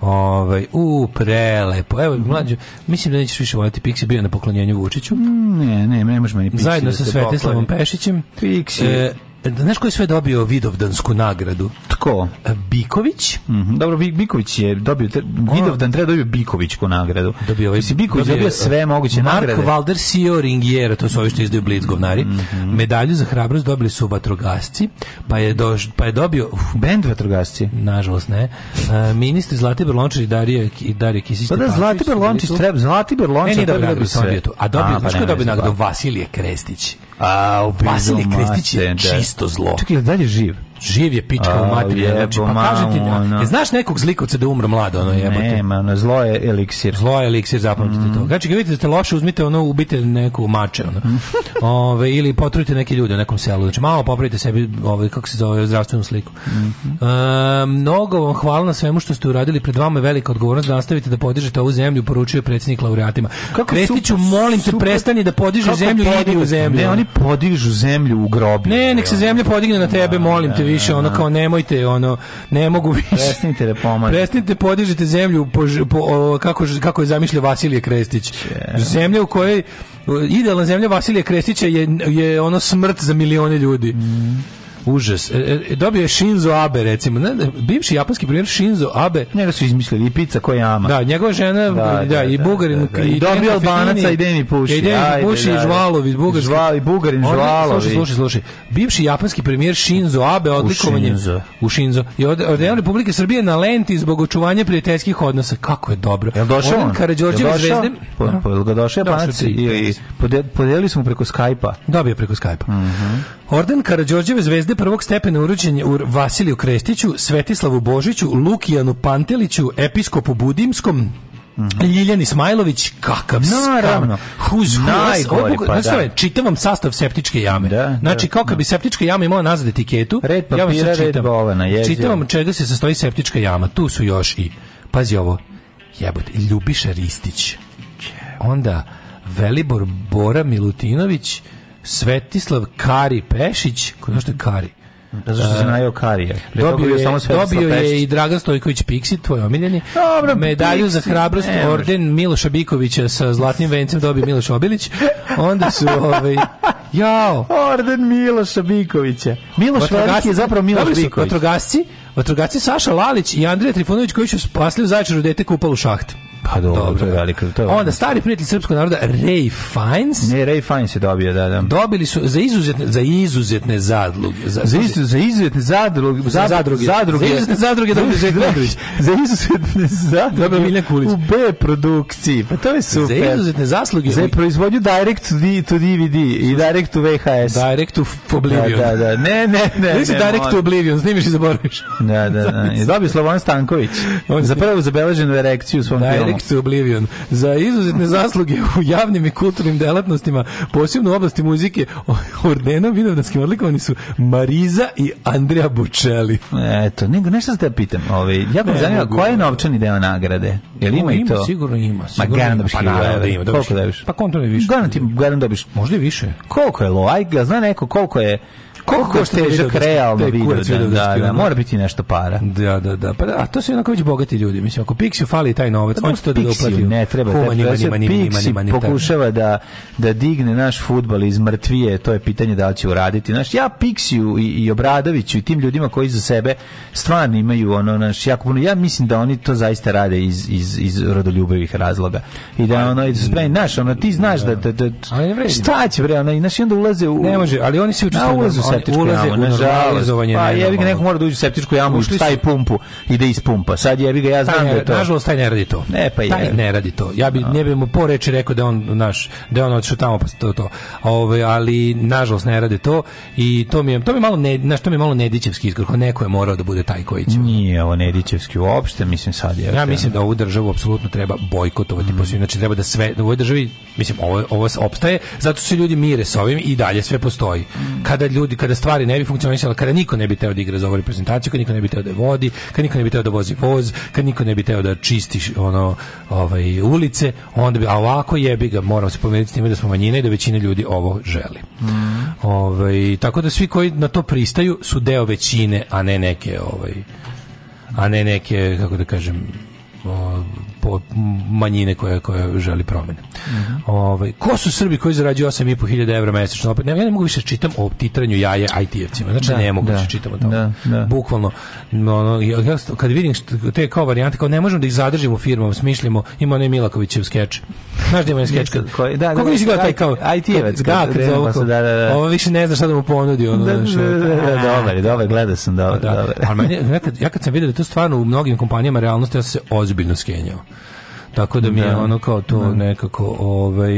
Ovaj, u, prelepo. Evo, mm. mlađo, mislim da nećeš više voljeti Pixi, bio na poklonjenju Vučiću. Mm, ne, ne, ne možeš meni Pixi. Zajedno da sa Svetislavom Pešićem. Pixi. E, E, znaš ko je sve dobio Vidovdansku nagradu? Tko? E, Biković. Mm -hmm. Dobro, Biković je dobio, te, Vidovdan treba dobio Bikovićku nagradu. Dobio ovaj, Biković dobio, dobio sve moguće Mark nagrade. Mark Valder, Sio e Ringiera, to su ovi što izdaju Blitz govnari. Mm -hmm. Medalju za hrabrost dobili su vatrogasci, pa je, doš, pa je dobio... Uf, Band vatrogasci? Nažalost ne. Uh, ministri Zlate Berlončić i Darija, i Darija Kisić. Pa da, Zlate Berlončić treba, Zlate Berlončić ne, treba dobio da sve. A dobio, pa znaš ko je dobio da. nagradu? Vasilije Krestić. A, u Vasilije Krestić je da, čist isto zlo. Čekaj, je dalje živ? živ je pička u materiju. Znači, pa kaže ti, je, znaš nekog zlikovca da umre mlado, ono jebote? Nema, ono, zlo je eliksir. Zlo je eliksir, zapamtite mm. to. Znači, kad vidite da ste loše, uzmite ono, ubite neku mače, ono. Mm. ove, ili potrujte neke ljude u nekom selu. Znači, malo popravite sebi, ove, kako se zove, zdravstvenu sliku. Mm -hmm. e, mnogo vam hvala na svemu što ste uradili. Pred vama je velika odgovornost da nastavite da podižete ovu zemlju, poručuje predsjednik laureatima. Kako Krestiću, molim te, super, prestani da podižeš zemlju, podižu, u zemlju. Ne, oni podižu zemlju u grobi. Ne, nek se zemlja podigne na tebe, molim te više, ono da, da, kao da. nemojte, ono, ne mogu više. Prestanite da pomažete. Prestanite, podižete zemlju, po, po, o, kako, kako je zamišljao Vasilije Krestić. Zemlja u kojoj, idealna zemlja Vasilije Krestića je, je ono smrt za milione ljudi. Mm. Užas. E, e, e, dobio je Shinzo Abe, recimo. Ne, bivši japanski premijer Shinzo Abe. Njega su izmislili i pizza koja ama. Da, njegova žena, da, da, da i da, Bugarin. Da, da. I dobio Albanaca i Deni Puši. I Deni Puši i Žvalovi, Bugarski. Žval, I Bugarin, Žvalovi. Slušaj, slušaj, slušaj. Bivši japanski premijer Shinzo Abe odlikovan je u Shinzo. I od, od Republike Srbije na lenti zbog očuvanja prijateljskih odnosa. Kako je dobro. Jel došao on? Karađorđevi zvezde. Po, da. ga došao Japanac i podelili smo preko Skype-a. Dobio preko Skype-a. Mm -hmm. Orden Karađorđeve zvezde Orde prvog stepena uručen je Vasiliju Krestiću, Svetislavu Božiću, Lukijanu Panteliću, episkopu Budimskom, Mm -hmm. Ljiljani Smajlović, kakav Naravno. Who's Najgori, pa znači, da. Čitam vam sastav septičke jame. Da, da znači, da, kao kad da. bi septička jama imala nazad etiketu, red papira, ja vam sad čitam. Red čitam vam čega se sastoji septička jama. Tu su još i, pazi ovo, jebote, Ljubiša Ristić. Onda Velibor Bora Milutinović, Svetislav Kari Pešić, koji je Kari? Da zašto se najao Kari? Da dobio je, samo dobio je i Dragan Stojković Pixi, tvoj omiljeni. Dobro, medalju Pixi, za hrabrost, ne, orden Miloša Bikovića sa zlatnim vencem dobio Miloš Obilić. Onda su ovaj jao, orden Miloša Bikovića. Miloš Otrogasci, je zapravo Miloš dobili Biković. Vatrogasci, vatrogasci Saša Lalić i Andrija Trifunović koji su spasili u Zaječaru dete kupalo šaht. Pa dobro, dobro. to je velika. To je Onda stari prijatelj srpskog naroda Ray Fiennes. Ne, Ray Fiennes je dobio, da, da. Dobili su za izuzetne za izuzetne zadluge, za za, izu, za izuzetne zadruge, za zadruge, zadruge. Za izuzetne zadruge dobio Žeković. Za izuzetne zadruge dobio Miljan Kulić. U B produkciji. Pa to je super. Za izuzetne zasluge za proizvodnju direct to DVD i direct to VHS. Direct to Oblivion. Da, da, da. Ne, ne, ne. Nisi direct to Oblivion, snimiš i zaboraviš. Da, da, da. I dobio Slobodan Stanković. On za prvu zabeleženu erekciju u svom filmu. Direct to Oblivion. Za izuzetne zasluge u javnim i kulturnim delatnostima, posebno u oblasti muzike, ordenom vinodavskim odlikovani su Mariza i Andrea Bocelli. Eto, nego nešto te pitam. Ovaj, ja me zanima, koji je novčani deo nagrade? Jel ima, i to? Sigurno ima. Sigurno Ma garan dobiš pa, da, da Koliko dobiš? Pa kontra ne više. Garan, ti, garan dobiš. Možda i više. Koliko je lo? Aj, zna neko koliko je koliko da da ste je realno video da, da, da, mora biti nešto para. Da, da, da. Pa da, a to su onako već bogati ljudi. Mislim, ako Pixiju fali taj novac, pa on uspio da ga ne treba. Humani, mani, mani, mani, mani, pokušava da, da digne naš futbal iz mrtvije, to je pitanje da li će uraditi. Znaš, ja Pixiju i, i Obradoviću i tim ljudima koji za sebe stvarno imaju ono, naš, jako puno, ja mislim da oni to zaista rade iz, iz, iz rodoljubivih razloga. I da pa, ono, i da spremi, mm, znaš, ono, ti znaš da, da, da, šta će, bre, ono, i znaš, i onda ulaze u... Ne može, ali oni se učestvuju na u septičku jamu, nažalost. Pa jebi ga, neko mora da uđe u septičku jamu, stavi pumpu i da ispumpa. Sad jebi ga, ja znam da je to. Nažalost, taj ne radi to. Ne, lepa je. Taj ne radi to. Ja bi da. ne bi mu po reči rekao da on naš da on otišao tamo pa to to. Ove, ali nažalost ne radi to i to mi je to mi malo ne na što mi malo Nedićevski iskor. Neko je morao da bude taj koji će. Nije ovo Nedićevski uopšte, mislim sad je. Ja mislim da ovu državu apsolutno treba bojkotovati, mm. znači treba da sve da u ovoj državi mislim ovo ovo opstaje, zato se ljudi mire sa ovim i dalje sve postoji. Mm. Kada ljudi kada stvari ne bi funkcionisale, kada niko ne bi teo da igra za ovu reprezentaciju, kada niko ne bi teo da je vodi, kada niko ne bi teo da vozi voz, kad niko ne bi teo da čisti ono ovaj, ulice, onda bi, a ovako jebi ga, moramo se pomeriti s time da smo manjina i da većina ljudi ovo želi. Mm. Ovaj, tako da svi koji na to pristaju su deo većine, a ne neke, ovaj, a ne neke, kako da kažem, o, po manjine koje koje želi promene. Mm -hmm. Ove, ovaj, ko su Srbi koji zarađuju 8.500 € mesečno? Opet, ne, ja ne mogu više da čitam o titranju jaje IT-evcima. Znači, da, ne mogu da, više da, čitam o tome. Da, da. Bukvalno. No, ja, kad vidim što, te kao varijante, kao ne možemo da ih zadržimo firmom, smišljamo, ima onaj Milakovićev skeč. Znaš da ima skeč? Kad, koji, da, kako nisi da, gledao taj kao... IT-evac. Da, kad za pa ovo, da, da, da. ovo više ne zna šta da mu ponudi. Ono, da, da, da, da, dobar, dobar, gledao sam, dobar. Pa da, dobar. Ali meni, ja, kad, ja kad sam vidio da to stvarno u mnogim kompanijama realnosti, da, sam se ozbiljno skenjao. Tako da mi je da. ono kao to da. nekako ovaj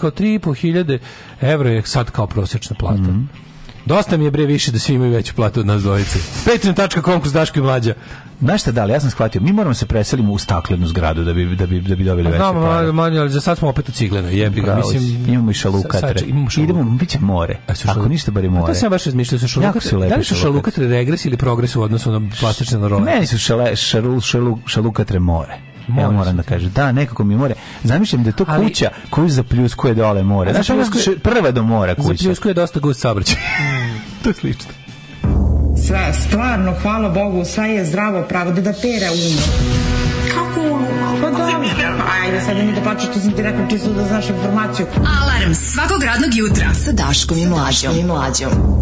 kao 3.500 evra je sad kao prosječna plata. Mm -hmm. Dosta mi je bre više da svi imaju veću platu od nas dvojice. Patreon.com kroz Daško i Mlađa. Znaš šta, da li, ja sam shvatio, mi moramo se preselimo u staklenu zgradu da bi, da bi, da bi dobili veće plate. manje, ali za sad smo opet u ciglenu, jebi ga. Mislim, imamo i šalukatre. Sa, imamo šalukatre. Idemo, bit će more. E, A su Ako ništa, bar je more. Pa sam baš razmišljao, su šalukatre, su da li su šalukatre regres ili progres u odnosu na plastične narole? Meni su šale, šalu, šalu, šalukatre more ja moram da kažem. Da, nekako mi more. Zamišljam da je to Ali, kuća koju zapljuskuje dole more. Znaš, zapljuskuje... prva do mora kuća. Zapljuskuje dosta gust saobraćaj. Mm. to je slično. Sva, stvarno, hvala Bogu, sve je zdravo pravo, da da pera umo. Kako umo? Pa da, ajde, sad mi da plaću, to sam ti rekao čisto da znaš informaciju. Alarm svakog radnog jutra sa Daškom i Mlađom. Daškom i Mlađom.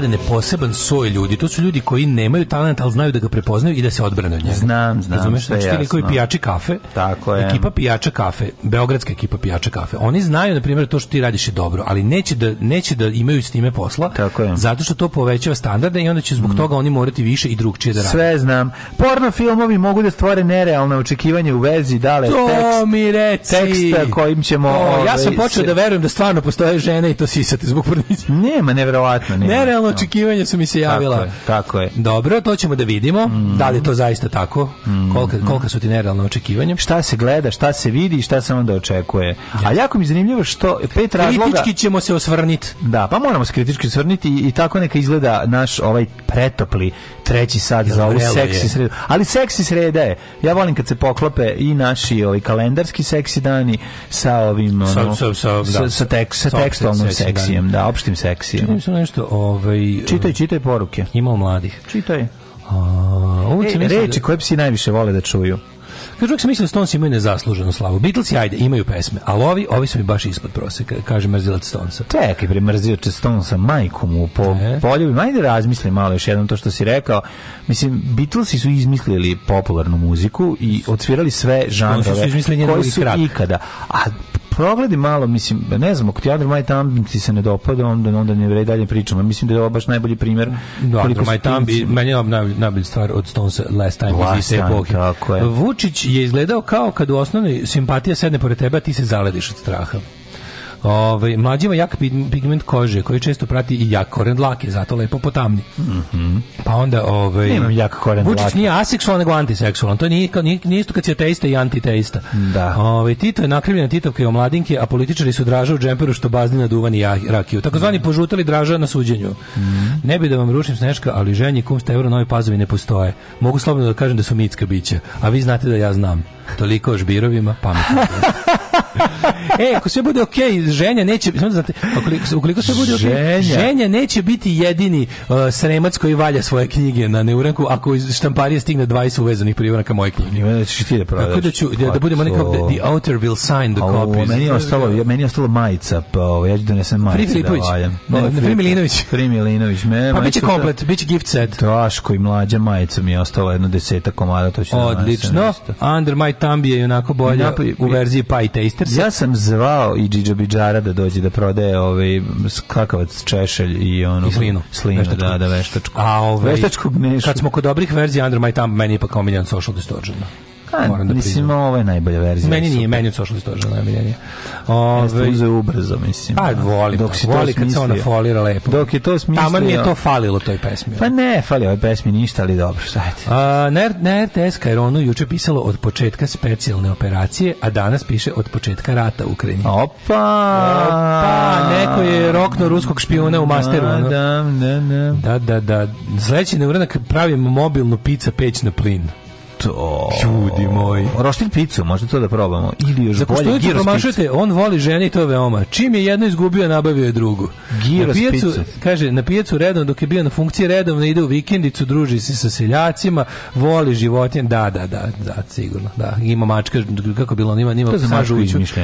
mladene poseban soj ljudi. To su ljudi koji nemaju talent, ali znaju da ga prepoznaju i da se odbrane od njega. Znam, znam, Razumeš? sve znači, jasno. pijači kafe, Tako je. ekipa pijača kafe, beogradska ekipa pijača kafe, oni znaju, na primjer, to što ti radiš je dobro, ali neće da, neće da imaju s time posla, Tako je. zato što to povećava standarde i onda će zbog mm. toga oni morati više i drugčije da rade. Sve znam. Porno filmovi mogu da stvore nerealne očekivanje u vezi dale to tekst, mi reci. teksta kojim ćemo... O, ja sam ovaj, počeo se... da verujem da stvarno postoje žene i to sisate zbog pornića. Nema, nevjerovatno. Nema. Nerealno očekivanja su mi se javila. Tako je, tako je. Dobro, to ćemo da vidimo. Mm. Da li je to zaista tako? Mm. Kolika, kolika su ti nerealna očekivanja? Šta se gleda, šta se vidi i šta se onda očekuje. Ja. Ali jako mi je zanimljivo što pet razloga... Kritički ćemo se osvrniti. Da, pa moramo se kritički osvrniti i, i tako neka izgleda naš ovaj pretopli treći sad ja, za ovu seksi je. sredu. Ali seksi sreda je. Ja volim kad se poklope i naši ovaj kalendarski seksi dani sa ovim ono, sa, sa, sa, da, sa, tek, sa, tekstalnom seksijem, seksijem, da, opštim seksijem. Činim se nešto, ovaj, ovaj Čitaj, eh, čitaj poruke. Imao mladih. Čitaj. A, e, reči da... koje psi najviše vole da čuju. Kažu, uvijek sam mislim da Stones imaju nezasluženu slavu. Beatlesi, ajde, imaju pesme, ali ovi, ovi su mi baš ispod proseka, kaže mrzilac Stonesa. Čekaj, bre, mrzilac Stonesa, majku mu, po, e. poljubi, majde razmisli malo još jednom to što si rekao. Mislim, Beatlesi su izmislili popularnu muziku i odsvirali sve žanrove koji su krat. ikada. A progledi malo, mislim, da ne znam, ako ti Andromaj ti se ne dopada, onda, onda ne vredi dalje pričamo. Mislim da je ovo baš najbolji primjer. No, da, Andromaj Tambi, meni je najbolj, stvar od Stones Last Time iz iste epohi. Vučić je izgledao kao kad u osnovnoj simpatija sedne pored tebe, a ti se zalediš od straha. Ovaj mlađi ima jak pigment kože koji često prati i jak koren dlake, zato lepo potamni. Mhm. Pa onda ovaj imam jak koren dlake. Vučić nije aseksualan, nego antiseksualan. To nije, nije, nije isto kad si ateista i antiteista. Da. Ovaj Tito je nakrivljena Titovka i omladinke, a političari su draža u džemperu što bazni na duvan i rakiju. Takozvani mm. požutali draža na suđenju. Mm. Ne bi da vam rušim sneška, ali ženje kumsta evro nove pazovi ne postoje. Mogu slobodno da kažem da su mitska bića, a vi znate da ja znam. Toliko o žbirovima, pametno. e, ako sve bude okej, okay, ženja neće, znači, znači, ukoliko, ukoliko sve bude okej, okay, ženja neće biti jedini uh, sremac koji valja svoje knjige na neuranku, ako iz štamparije stigne 20 uvezanih privoraka moje knjige. Njima da ćeš ti da prodaš. Tako da ću, da, da budemo nekako, pa the, the author will sign the copies. Meni je ostalo, meni je ostalo majica, pa ovo, ovaj, ja ću donesem majicu da, da valjam. Ovaj Fri Milinović. Fri Milinović. Me, pa biće komplet, biće gift set. Daško i mlađa majica mi je ostala jedno deseta komada, to ću da Odlično. Under my Tambi je onako bolja ja, u verziji Pie Tasters. Ja sam zvao i Džidžo Bidžara da dođe da prodaje ovaj kakavac češelj i ono I slinu, slinu da, veštačku. da, da veštačku. A ovaj, veštačku gnešu. Kad smo kod dobrih verzija Under My Thumb, meni je pa kao Miljan Social Distortion. A, pa, moram da mislim, ovo je najbolja verzija. Meni nije, meni od Social Distortion najboljenije. Ove, Jeste ovaj, uze ubrzo, mislim. Pa, da. voli, Dok si voli kad se ona folira lepo. Dok je to smislio. Tamo mi je to falilo toj pesmi. Pa ne, falio ovoj pesmi ništa, ali dobro, šta A, na, na RTS Kajronu juče pisalo od početka specijalne operacije, a danas piše od početka rata u Ukrajini. Opa! Opa! Neko je rokno ruskog špijuna u masteru. Da, da, da. Da, da, da. Sledeći nevranak pravimo mobilnu pizza peć na plin to. Ljudi moji. Roštilj picu, možda to da probamo. Ili još Zato bolje, giros promašujete, on voli žene i to je veoma. Čim je jedno izgubio, nabavio je drugu. Giros picu. Kaže, na pijacu redom, dok je bio na funkciji redovno, ide u vikendicu, druži se sa seljacima, voli životinje. Da, da, da, da, sigurno. Da, ima mačka, kako bilo, on ima, ima to je mačku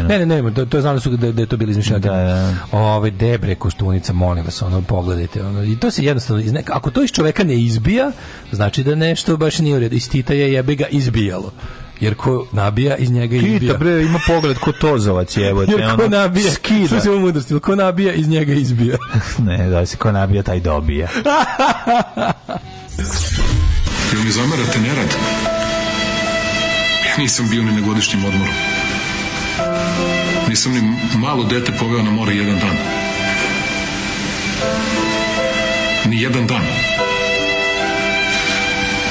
Ne, ne, ne, to, to je znali su da, da je to bilo izmišljeno. Da, da. Ove, debre, koštunica, molim vas, ono, pogledajte. Ono, I to se jednostavno, iz neka, ako to iz čoveka ne izbija, znači da nešto baš nije u redu. Iz Tita je jebi ga izbijalo jer ko nabija iz njega Kita, izbija. Kita bre ima pogled ko tozovac je, evo jer ko nabija, skida. Slušaj mu mudrost, ko nabija iz njega izbija. ne, da se ko nabija taj dobija. Jel mi zamerate nerad? Ja nisam bio ni na godišnjem odmoru. Nisam ni malo dete poveo na more jedan dan. Ni jedan dan.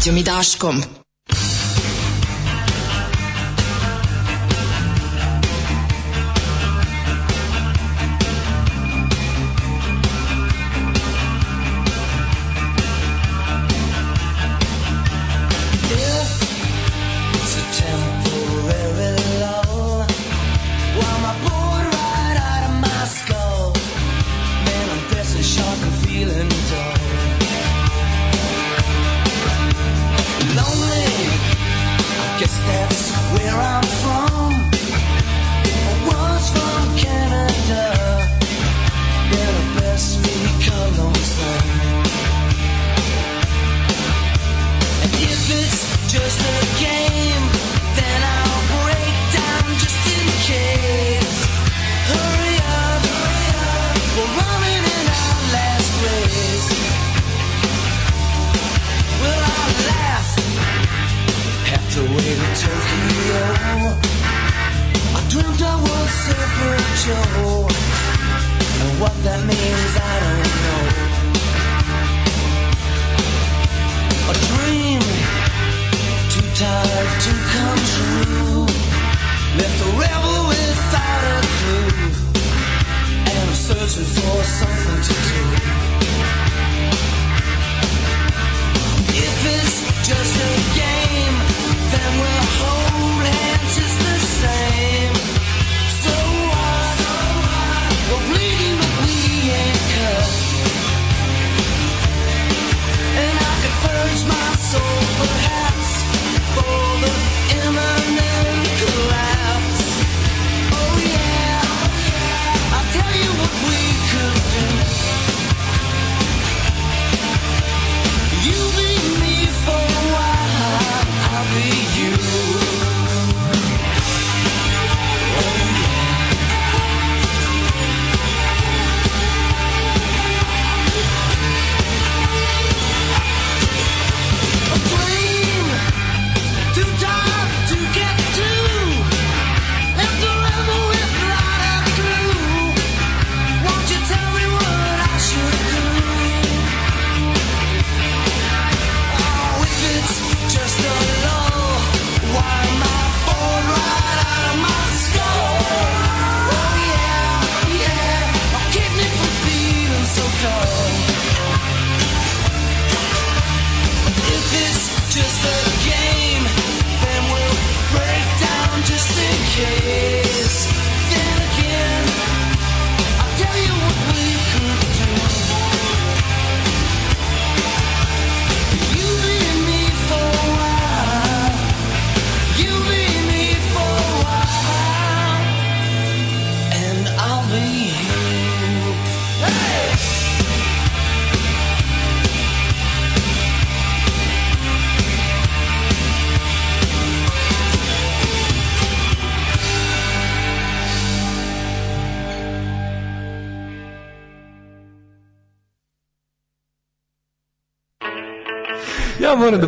Mlađom i Daškom.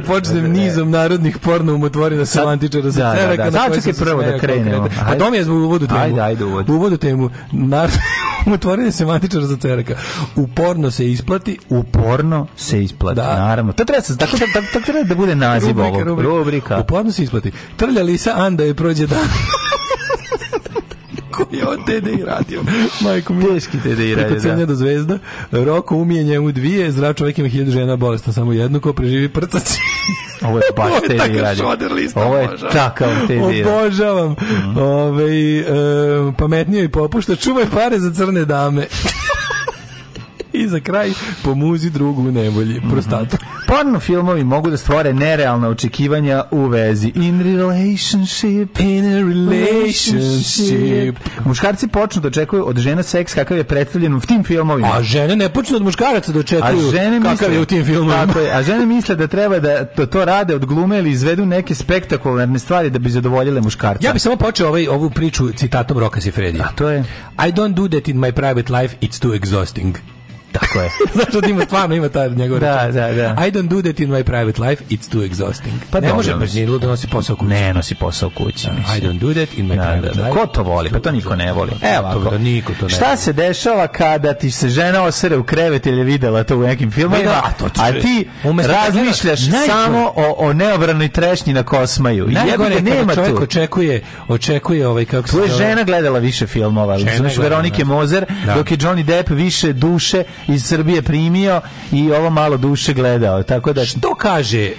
počnem da, da, da. nizom narodnih porno umotvorina sa antičara sa da, da, da. Sad čekaj prvo da krenemo. A dom je u uvodu temu. Ajde, ajde, uvod. U uvodu temu. Narod umotvorine semantičara za cerka. U porno se isplati. U porno se isplati, da. naravno. To treba, tako, tako, tako treba da bude naziv rubrika, ovog. Rubrika. rubrika. U porno se isplati. Trlja lisa, anda je prođe dan. koji je od TD i radio. Majko mi. Teški TD i radio, da. do zvezda. Roko umije njemu dvije, zdrav čovjek ima hiljadu žena bolestan, samo jednu ko preživi prcac. Ovo je baš te lista. Ovo je takav te Obožavam. Mm. Ove, e, pametnije i popušta. Čuvaj pare za crne dame. I za kraj, pomuzi drugu u nevolji. Mhm. Prostatu. Mm -hmm porno filmovi mogu da stvore nerealna očekivanja u vezi in relationship in a relationship muškarci počnu da očekuju od žena seks kakav je predstavljen u tim filmovima a žene ne počnu od muškaraca da očekuju kakav je u tim filmovima tako je, a žene misle da treba da to, to rade od glume ili izvedu neke spektakularne stvari da bi zadovoljile muškarca ja bih samo počeo ovaj, ovu priču citatom Roka Sifredija a to je I don't do that in my private life it's too exhausting Tako je. Zato ima stvarno ima taj njegov Da, da, da. I don't do that in my private life, it's too exhausting. Pa ne može baš ni da nosi posao kući. Ne nosi posao kući. Da, I don't do that in my da, private da, da. life. Ko to voli? Pa to niko ne voli. Evo, ako. Da niko to ne. Šta se dešava kada ti se žena osere u krevet ili videla to u nekim filmovima? Da, a, a ti da razmišljaš samo o, o neobranoj trešnji na Kosmaju. Najgore nema čovjek tu. očekuje, očekuje ovaj kako se Tvoja žena gledala više filmova, znači Veronike da. Mozer, dok je Johnny Depp više duše iz Srbije primio i ovo malo duše gledao. Tako da što kaže eh,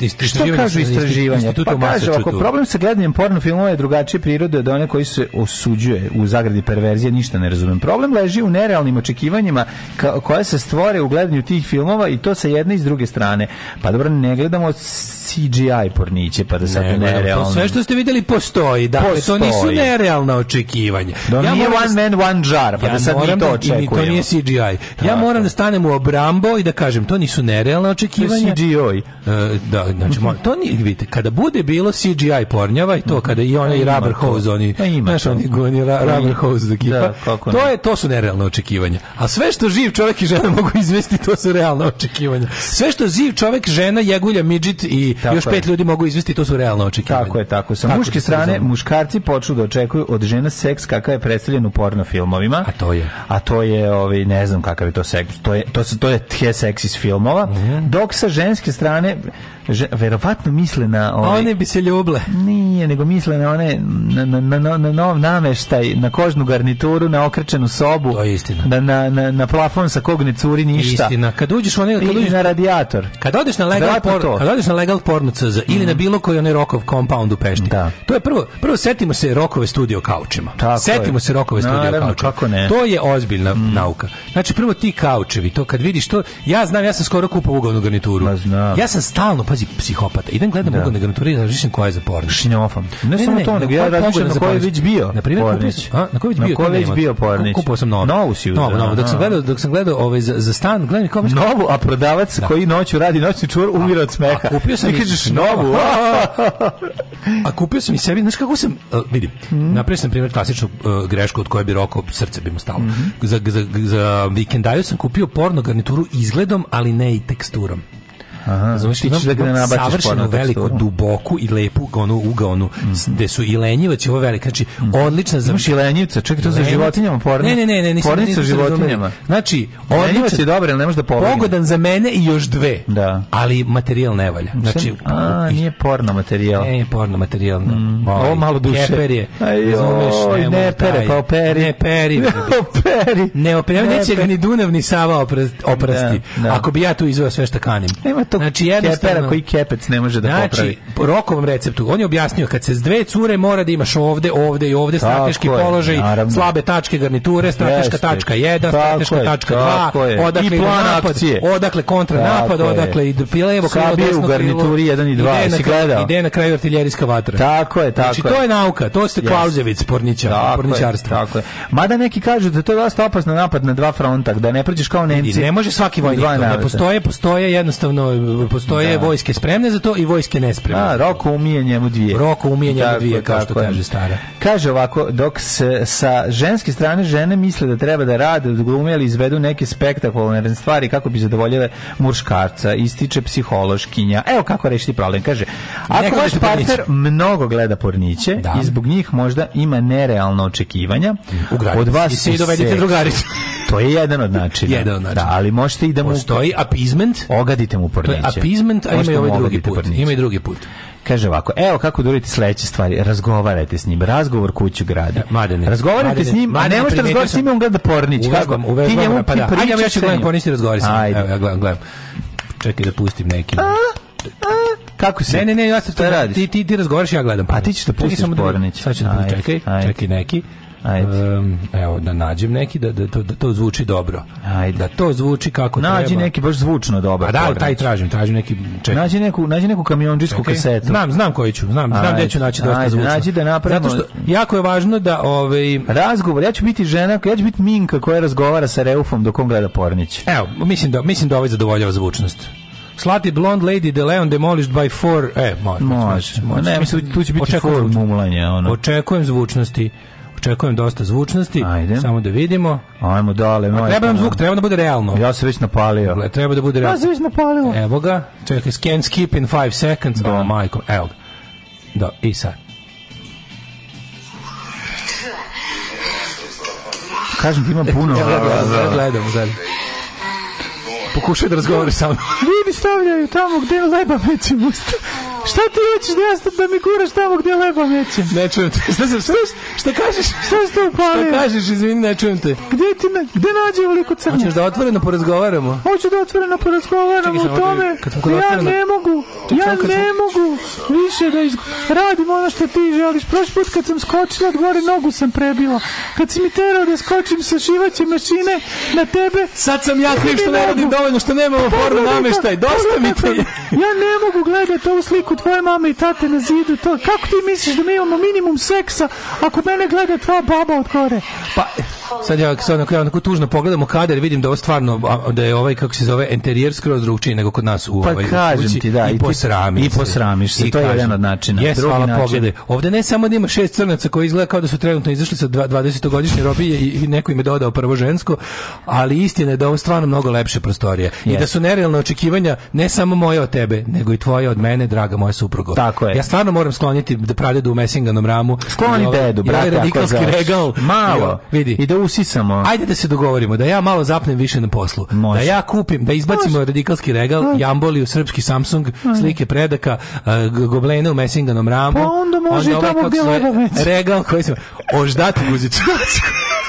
istraživanje? Što tu istraživanja? Pa kaže, ako problem sa gledanjem porno filmova je drugačije prirode od one koji se osuđuje u zagradi perverzije, ništa ne razumem. Problem leži u nerealnim očekivanjima ka, koje se stvore u gledanju tih filmova i to sa jedne i s druge strane. Pa dobro, ne gledamo CGI porniće, pa da sad ne, nerealno. sve što ste videli postoji, da, postoji. to nisu nerealna očekivanja. Da ja nije da one man, one jar, pa ja da sad mi da- to očekujemo. To nije CGI ja moram da stanem u obrambo i da kažem, to nisu nerealne očekivanja. To je e, da, znači, to ni vidite, kada bude bilo CGI pornjava i to kada i onaj rubber hose, oni, pa znaš, oni goni rubber hose ekipa, da, to, je, to su nerealne očekivanja. A sve što živ čovjek i žena mogu izvesti, to su realna očekivanja. Sve što živ čovjek, žena, jegulja, midžit i još pet ljudi mogu izvesti, to su realna očekivanja. Tako je, tako. Sa muške da strane, muškarci počnu da očekuju od žena seks kakav je predstavljen u porno filmovima. A to je? A to je, ovaj, ne znam kakav to seks, to je to su to je tje seksis filmova. Mm -hmm. Dok sa ženske strane že, verovatno misle na ove, one bi se ljubile Nije, nego misle na one na na na na nov nameštaj, na kožnu garnituru, na okrečenu sobu. To je istina. Da na na na plafon sa kog ne curi ništa. Istina. Kad uđeš one, kad uđeš na radijator. Kad odeš na legal porno, kad odeš na legal porno CZ mm. ili na mhm. bilo koji onaj rokov compound u Pešti. Da. To je prvo, prvo setimo se rokove studio kaučima. Tako setimo je. se rokove studio Naravno, kaučima. Kako ne. To je ozbiljna mm. nauka. Znači prvo ti kaučevi, to kad vidiš to, ja znam, ja sam skoro kupovao ugovnu garnituru. Ja sam stalno pazi, psihopata. Idem gledam da. ugodne garniture i da razmišljam koja je za pornić. Šnjofam. Ne, ne samo ne, to, nego ja razmišljam na kojoj je već bio na primjer, pornić. A, na koji je bio? Na kojoj je već bio porniš. Kupio sam novu. Novu si uzeo. Novu, Dok sam gledao, dok sam gledao ovaj, za, za stan, gledam kao... Novu, a prodavac da. koji noću radi noćni čuvar umira od smeha. A kupio sam... Ti kažeš novu. a kupio sam i sebi, znaš kako sam, uh, vidi, mm. napravio sam primjer klasičnu uh, grešku od koje bi roko srce bi mu stalo. Mhm. za, za, za vikendaju sam kupio porno garnituru izgledom, ali ne i teksturom. Aha, Znaš, ti ćeš da ga nabaciš savršeno veliku, duboku i lepu onu ugaonu, mm. gde su i lenjivac i ovo veliko. Znači, mhm. odlična za... Imaš i lenjivca, čekaj, to za životinjama porno. Ne, ne, ne, ne, nisam, pornicu sa životinjama. Znači, lenjivac je dobar, ali ne može da pobegne. Pogodan za mene i još dve. Da. Ali materijal ne valja. Znači, a, nije porno materijal. Ne, je porno materijal. Mm. Ovo malo duše. Keper je. Razumeš, ne, pere, pa operi. Ne, peri. Ne, operi. Ne, operi. Neće ga ni Dunav, ni Sava da, oprasti. Da. Ako bi ja tu izveo sve šta kanim. Nema tog znači, kepera koji kepec ne može da znači, popravi. Znači, po rokovom receptu, on je objasnio, kad se s dve cure mora da imaš ovde, ovde i ovde strateški tako položaj, je, slabe tačke garniture, strateška Jeste. tačka 1, strateška je, tačka 2, odakle i plan napad, akcije. odakle kontra napad, tako odakle i levo krilo, desno u garnituri 1 i 2, jesi gledao? Ide na kraju artiljerijska vatra. Tako je, tako znači, je. Znači, to je nauka, to ste yes. Klauzevic, porničar, porničarstvo. Tako je. Mada neki kažu da to je dosta opasno napad na dva fronta, da ne prođeš kao Nemci. ne može svaki vojnik, ne postoje, postoje jednostavno postoje da. vojske spremne za to i vojske nespremne. A, da, Roko umije njemu dvije. Roko umije njemu dvije, kao što kaže stara. Kaže ovako, dok se sa ženske strane žene misle da treba da rade, da glume ili izvedu neke spektakularne stvari kako bi zadovoljile muškarca, ističe psihološkinja. Evo kako rešiti problem. Kaže, ako vaš partner mnogo gleda porniće da. i zbog njih možda ima nerealno očekivanja, Ugradite. od vas I se i dovedite drugaricu. to je jedan od načina. jedan od da, načina. Da, ali možete i da mu... Postoji appeasement. Ogadite mu porniće neće. appeasement, a ima i ovaj drugi da put. Ima i drugi put. Kaže ovako, evo kako da durite sledeće stvari, razgovarajte s njim, razgovor kuću gradi. Ja, madene, razgovarajte s njim, a ne možete razgovarati s njim, on gleda pornić. Uvežbam, kako? Uvežbam, ti njemu pa da. Ajde, ja ću gledam pornić i razgovari s njim. Ajde. Evo, ja gledam, gledam. Čekaj da pustim neki. A, a, kako se? Ne, ne, ne, ja se to radiš. Ti, ti, ti razgovaraš, ja gledam. Pa ti ćeš da pustiš da pornić. Sad ću da pustim, čekaj, čekaj neki. Ajde. Um, evo, da nađem neki, da, da, to, da to zvuči dobro. Ajde. Da to zvuči kako Nađi treba. Nađi neki baš zvučno dobro. A da, taj tražim, tražim neki... Čekaj. Nađi neku, nađi neku kamionđisku okay. kasetu. Znam, znam koju ću, znam, znam gde ću naći da dosta ajde, zvučno. Nađi da napravimo... Zato što jako je važno da... Ovaj... Razgovor, ja ću biti žena, ja ću biti Minka koja razgovara sa Reufom dok on gleda Pornić. Evo, mislim da, mislim da ovaj zadovoljava zvučnost. Slati Blonde Lady de Leon Demolished by Four... E, može, može. može. Ne, mislim, tu će biti Očekujem, four mumlanja, ono. Očekujem zvučnosti. Očekujem dosta zvučnosti. Ajde. Samo da vidimo. Ajmo dale. Moj, treba nam zvuk, treba da bude realno. Ja se već napalio. Le, treba da bude realno. Ja se već napalio. Evo ga. Čekaj, scan skip in 5 seconds. Da. Oh, majko. Evo ga. Da, i sad. Kažem ti imam puno. Gledamo, gledam, Pokušaj da razgovori sa mnom. stavljaju tamo gde leba mećem usta. Šta ti hoćeš da ja da mi kuraš tamo gde leba mećem? Ne čujem te. Šta, se, šta, šta kažeš? Šta ste upalio? Šta kažeš, izvini, ne čujem te. Gde, ti na, gde nađe ovoliko crne? Hoćeš da otvoreno porazgovaramo? Hoću da otvoreno porazgovaramo o tome. Kad, ja ne mogu, Ček, ja kad ne mogu više da izg... radim ono što ti želiš. Prošli put kad sam skočila od gore, nogu sam prebila. Kad si mi terao da skočim sa šivaće mašine na tebe... Sad sam ja kriv što ne radim dovoljno, što nemamo pa formu nameštaj. Do pa- ostavite je. Ja ne mogu gledati ovu sliku tvoje mame i tate na zidu. To, kako ti misliš da mi imamo minimum seksa ako mene gleda tvoja baba od gore? Pa, Sad ja sad onako, ja tužno pogledam u kadar, vidim da ovo stvarno da je ovaj kako se zove enterijer skroz drugčiji nego kod nas u pa, ovaj. kažem ti da, i posramiš. I posramiš, se, to je jedan od načina. Jes, Drugi hvala način. pogledaj. Ovde ne samo da ima šest crnaca koji izgleda kao da su trenutno izašli sa 20-godišnje robije i neko im je dodao prvo žensko, ali istina je da ovo stvarno mnogo lepše prostorije yes. i da su nerealna očekivanja ne samo moje od tebe, nego i tvoje od mene, draga moja suprugo. Tako je. Ja stvarno moram skloniti da pravde da u mesinganom ramu. Skloni dedu, ovaj ovaj brate, radikalski regal. Malo. vidi. I da usisamo. Ajde da se dogovorimo da ja malo zapnem više na poslu. Da može. Da ja kupim, da izbacimo Može. radikalski regal, Može. jamboli u srpski Samsung, Može. slike predaka, uh, goblene u mesinganom ramu. Pa onda može onda i ovaj tamo ovaj, gdje Regal koji se... Oždati guzicu.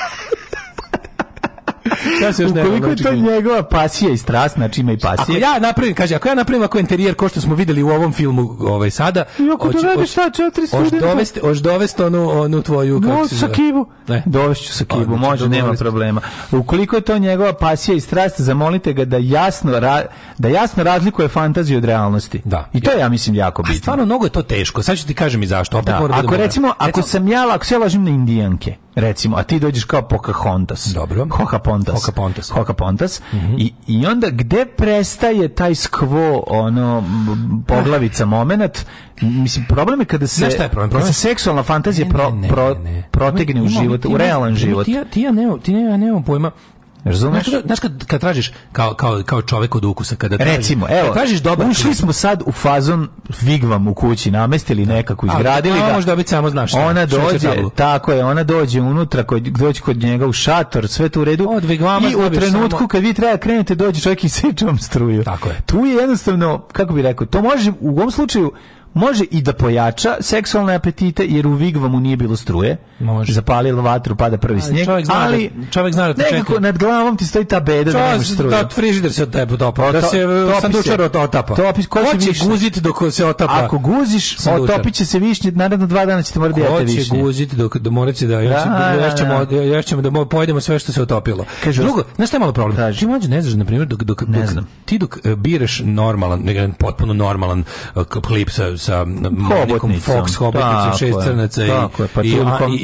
Šta se još Ukoliko je to znači, njegova pasija i strast, znači ima i pasije. Ako ja napravim, kaže, ako ja napravim ako interijer ko što smo videli u ovom filmu ovaj, sada, I ako hoć, dovediš šta, četiri studenta. Dovesti, hoš dovesti onu, onu tvoju... No, sa kibu. Ne. Dovešću sa kibu, može, nema problema. Ukoliko je to njegova pasija i strast, zamolite ga da jasno, ra, da jasno razlikuje fantaziju od realnosti. Da. I to je, ja mislim, jako bitno. A stvarno, mnogo je to teško. Sad ću ti kažem i zašto. Opet da. da ako, recimo, ako sam ja, ako se ja lažim na indijanke, recimo, a ti dođeš kao Pocahontas. Dobro. Hoha Pocahontas. Pocahontas. Pocahontas. Mm -hmm. I, I onda gde prestaje taj skvo ono poglavica momenat? Mislim problem je kada se šta je problem? Kada se seksualna fantazija ne, pro, ne, ne, pro, protegne u život, u realan život. Ti ja ti ja nemam, ti ja nemam pojma Razumeš? Znaš, znaš kad, kad tražiš kao, kao, kao čovek od ukusa, kada tražiš, Recimo, evo, kad tražiš dobar ušli smo sad u fazon Vigvam u kući, namestili da. nekako, izgradili ga. A, možda biti samo znaš. Šta, ona dođe, tako je, ona dođe unutra, kod, dođe kod njega u šator, sve tu u redu. Od Vigvama I u trenutku samo... kad vi treba krenete, dođe čovjek i seča struju. Tako je. Tu je jednostavno, kako bih rekao, to može u ovom slučaju može i da pojača seksualne apetite jer u Vigvamu nije bilo struje. Može. Zapalilo vatru, pada prvi ali snijeg, čovjek ali da, čovjek zna da te nekako čeka. nad glavom ti stoji ta beda da čovjek da nemaš struje. Da frižider se od tebe dopa, da se uh, sandučar od otapa. To opis ko će guziti dok se otapa. Ako guziš, sandučar. otopit će se višnje, naredno dva dana ćete morati da jesti višnje. Ko će guziti dok da morate da-, da još ćemo da ćemo da da, pojedemo sve što se otopilo. Kaže, Drugo, znaš šta je malo problem? Kaži. Ti mlađe ne znaš na primjer dok dok, ne dok znam. ti dok e, biraš normalan, ne potpuno normalan e, klip sa sa nekom Fox hobotnicom, šest crnaca i, pa i,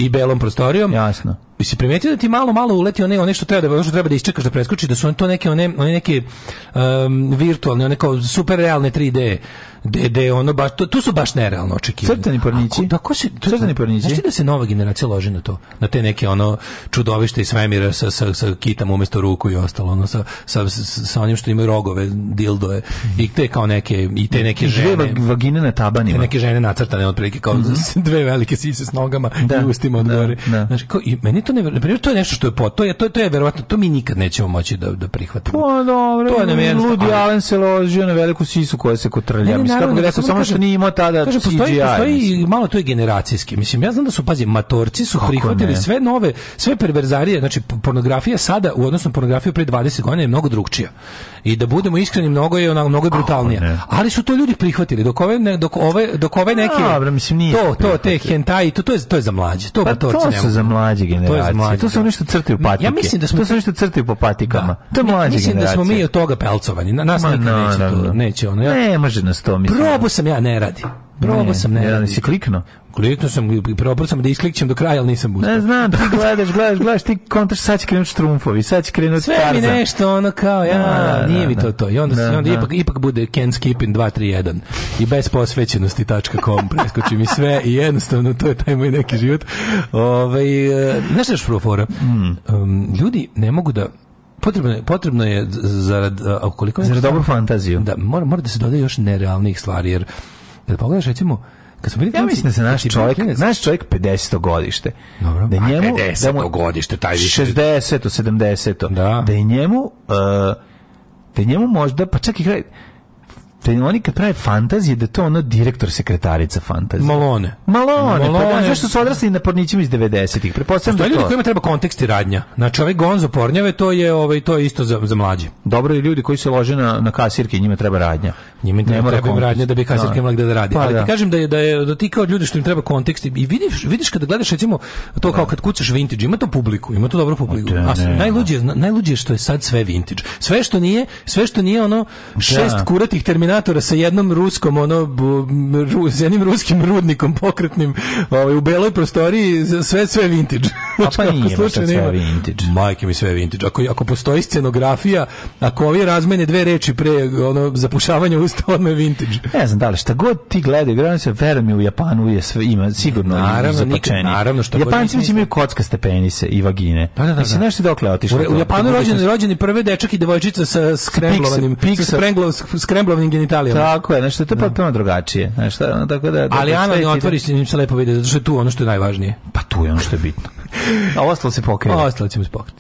i belom prostorijom. Jasno bi se primetio da ti malo malo uleti one one što treba da što treba da isčekaš da preskoči da su on to neke one, one neke um, virtualne one kao super realne 3D de de ono baš to, tu su baš nerealno očekivali Crtani pornići. Da ko se crtani pornići? Znači da se nova generacija loži na to, na te neke ono čudovište i svemira sa sa sa kitam umesto ruku i ostalo, ono sa sa sa onim što imaju rogove, dildoje i te kao neke i te neke žene. Dve vagine na tabanima. Te neke žene nacrtane otprilike kao mm -hmm. dve velike sise s nogama da, i ustima od da, gore. Da. Znači kao i meni to ne, na primjer, to je nešto što je po, to je to je, to je verovatno to mi nikad nećemo moći da da prihvatimo. Pa dobro. To je nam Ludi ali... Allen se ložio na veliku sisu koja se kotrlja. Mislim kako ga rekao samo što nije imao tada kaže, CGI. Postoji, postoji malo to je generacijski. Mislim ja znam da su pazi matorci su kako prihvatili ne? sve nove, sve perverzarije, znači pornografija sada u odnosu na pornografiju pre 20 godina je mnogo drugčija. I da budemo iskreni, mnogo je ona mnogo je brutalnija. Ali su to ljudi prihvatili dok ove ne, dok ove dok ove pa neke. Dobro, mislim nije. To to te hentai, to to je to je za mlađe. To pa, to su za mlađe generacije. To, su oni što crtaju patike. Ja mislim da smo to su oni što crtaju po patikama. Da. To je mlađa mislim generacija. Mislim da smo mi od toga pelcovani. Nas Ma, nikad no, neće no, to, no. neće ono. Ja. Ne može nas to mislim. Probao sam ja ne radi. Probao sam ne, ne radi. Se klikno direktno sam probao sam da isklikćem do kraja, al nisam uspeo. Ne znam, ti gledaš, gledaš, gledaš, ti kontaš sad će krenuti štrumfovi, sad će krenuti Sve Tarzan. mi nešto ono kao ja, da, da, da nije da, mi to to. I onda, da, i onda da. ipak ipak bude Ken Skipping 231 i bez posvećenosti.com preskoči mi sve i jednostavno to je taj moj neki život. Ovaj e, znaš šta je šprofora? Hmm. Um, ljudi ne mogu da potrebno je, potrebno je zarad koliko je zarad dobru fantaziju. Da, mora, mora da se dodaje još nerealnih stvari jer kad pogledaš recimo Kad smo bili ja mislim da se naš čovjek, naš čovjek 50 godište. Dobro. Da njemu 50 da mu, godište, taj više 60 70 da. da je njemu uh, da je njemu možda pa čak i kraj to da oni kad prave fantazije da to ono direktor sekretarica fantazije. Malone. Malone, pa Malone. pa da, zašto su odrasli na pornićima iz 90-ih? Pretpostavljam da to. ljudi kojima treba kontekst i radnja. Znači ovaj Gonzo Pornjave to je ovaj to je isto za za mlađe. Dobro je ljudi koji se lože na na kasirke, njima treba radnja. Njima ne treba, im radnja da bi da. kasirke no. mogla da radi. Pa, Ali da. ti kažem da je da je da ti kao ljudi što im treba kontekst i vidiš vidiš kada gledaš recimo to kao kad kucaš vintage, ima to publiku, ima to dobro publiku. Pa da, A najluđe najluđe što je sad sve vintage. Sve što nije, sve što nije ono šest kuratih termina Terminatora sa jednom ruskom, ono, ru, s jednim ruskim rudnikom pokretnim ovaj, u beloj prostoriji, sve, sve vintage. A pa znači, nije slučaj, sve vintage. Majke mi sve vintage. Ako, ako postoji scenografija, ako ovi razmene dve reči pre ono, zapušavanja usta, je vintage. Ne znam, da li šta god ti gledaju, gledam se, verujem u Japanu je sve, ima sigurno naravno, nikad, naravno što Japanci mi imaju kockaste penise i vagine. Pa da, da, da. Mislim, znaš ti dokle otišao? U, u Japanu rođeni, rođeni prve dečak i devojčica sa skremblovanim, sa skremblovanim genitalijama. Tako je, znači to je da. potpuno drugačije. Znači, tako da, da Ali analni otvoriš da- se njim se lepo vidi, zato što je tu ono što je najvažnije. Pa tu je ono što je bitno. A ostalo se pokriva. Ostalo ćemo se pokriva.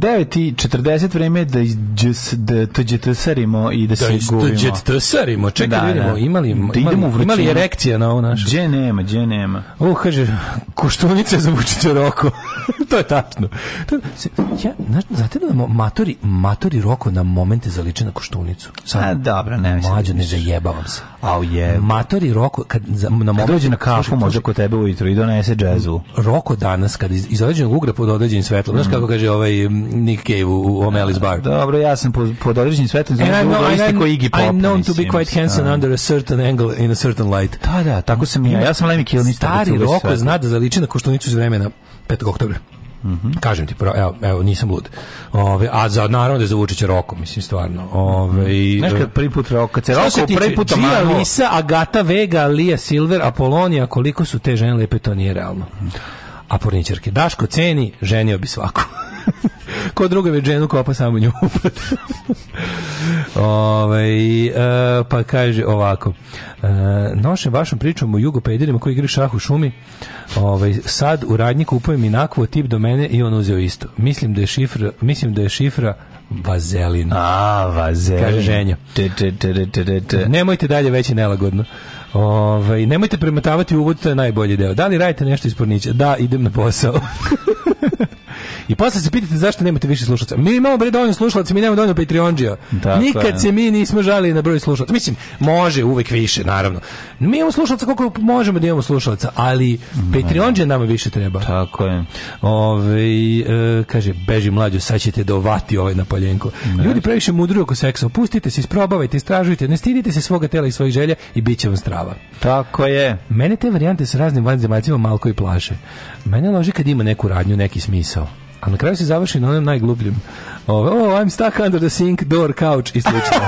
9.40 vreme da, da tđetesarimo i da, da se gurimo. Da tđetesarimo, čekaj da, vidimo, da. imali, imali, imali erekcija na ovu našu. Gdje nema, gdje nema. O, kaže, koštunice za Vučića Roko. to je tačno. Ja, znaš, znate da matori, matori Roko na momente zaliče na koštunicu. Sad, A, dobro, ne mislim. Mlađo, ne zajebavam se. Au je. Matori Roko, kad, za, na momente... Kad dođe na kafu, možda kod tebe ujutro i donese džezu. Roko danas, kad iz, iz određenog ugra pod određenim svetlom, znaš mm. kako kaže ovaj Nick Cave u, u O'Malley's da, Bar. Dobro, ja sam po, pod određenim svetom znam da je isti Iggy Pop. I'm known to be quite handsome a. Da. under a certain angle in a certain light. Da, da, tako sam ja. Ja sam Lemmy Kilnić. Stari Roko zna da zaliči na koštunicu iz vremena 5. oktobra. Mm -hmm. Kažem ti, pro, evo, evo, nisam lud. Ove, a za, naravno da je za Vučića Roko, mislim, stvarno. Ove, mhm. i, Znaš e, kad prvi put Roko, kad se Roko prvi put Gia Lisa, Agata Vega, Lija Silver, Apolonija, koliko su te žene lepe, to nije realno. Mm -hmm. A porničarke. Daško ceni, ženio bi svaku. Ko druga već ženu kopa samo nju. Ove, ovaj, e, pa kaže ovako. E, nošem vašom pričom o jugopederima koji igri šah u šumi. Ove, ovaj, sad u radnji kupujem inakvo tip do mene i on uzeo isto. Mislim da je šifra, mislim da je šifra Vazelin. A, Vazelin. Kaže ženja. Nemojte dalje, već nelagodno. Ove, ovaj, nemojte premetavati uvod, to je najbolji deo. Da li radite nešto iz pornića? Da, idem na posao. I posle se pitate zašto nemate više slušalaca. Mi imamo bre dovoljno slušalaca, mi nemamo dovoljno Patreondžija. Nikad se mi nismo žalili na broj slušalaca. Mislim, može uvek više, naravno. Mi imamo slušalaca koliko možemo da imamo slušalaca, ali Patreondžija nama više treba. Tako je. Ove, e, kaže, beži mlađo, sad ćete dovati ovaj na napaljenko. Ljudi previše mudruju oko seksa. Opustite se, isprobavajte, istražujte, ne stidite se svoga tela i svojih želja i bit će vam strava. Tako je. Mene te varijante sa raznim vanzemaljcima malko i plaše. Mene loži kad ima neku radnju, neki smisao. A na kraju se završi na onom najglubljim. Ove, oh, I'm stuck under the sink, door, couch i slično.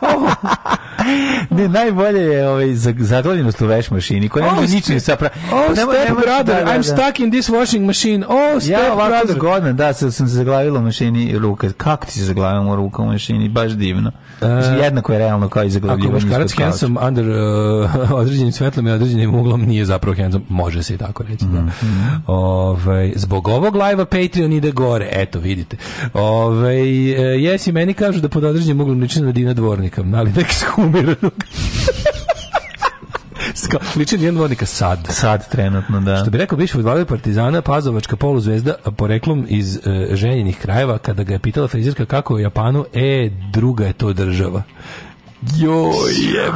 oh. ne, najbolje je ovaj, zaglavljenost u veš mašini, koja nema oh, sa pra... Oh, nema, step nema, brother, da, da, I'm da. stuck in this washing machine. Oh, step ja ovako brother. da, sam se zaglavila u mašini ruka. Kako ti se zaglavila ruka u mašini? Baš divno. Uh, Jednako je realno kao i zaglavljivanje. Ako karac handsome under uh, određenim svetlom i određenim uglom nije zapravo handsome, može se i tako reći. Mm, da. Mhm. Ove, ovaj, zbog ovog live-a Patreon ide gore. Eto, vidite. Ove, e, jesi, meni kažu da pod određenim uglom ličim na Dina Dvornika, ali neki skumiranog. Ska, liči Dijan Dvornika sad. Sad trenutno, da. Što bi rekao biš futbaler Partizana, Pazovačka poluzvezda, poreklom iz e, ženjenih krajeva, kada ga je pitala frizirka kako u Japanu, e, druga je to država. Joj,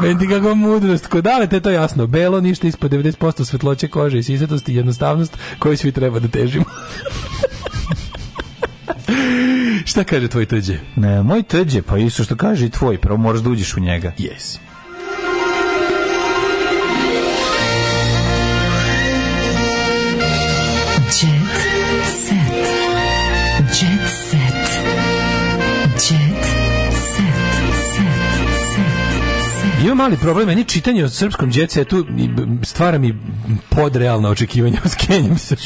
meni ti kakva mudrost. Kod dale te to jasno. Belo, ništa ispod 90% svetloće kože i sisatosti i jednostavnost koju svi treba da težimo. Šta kaže tvoj tđe? Ne, moj tđe, pa isto što kaže i tvoj, prvo moraš da uđeš u njega. Jesi. imam mali problem, meni čitanje o srpskom djece tu stvara mi podrealna očekivanja, skenjam se.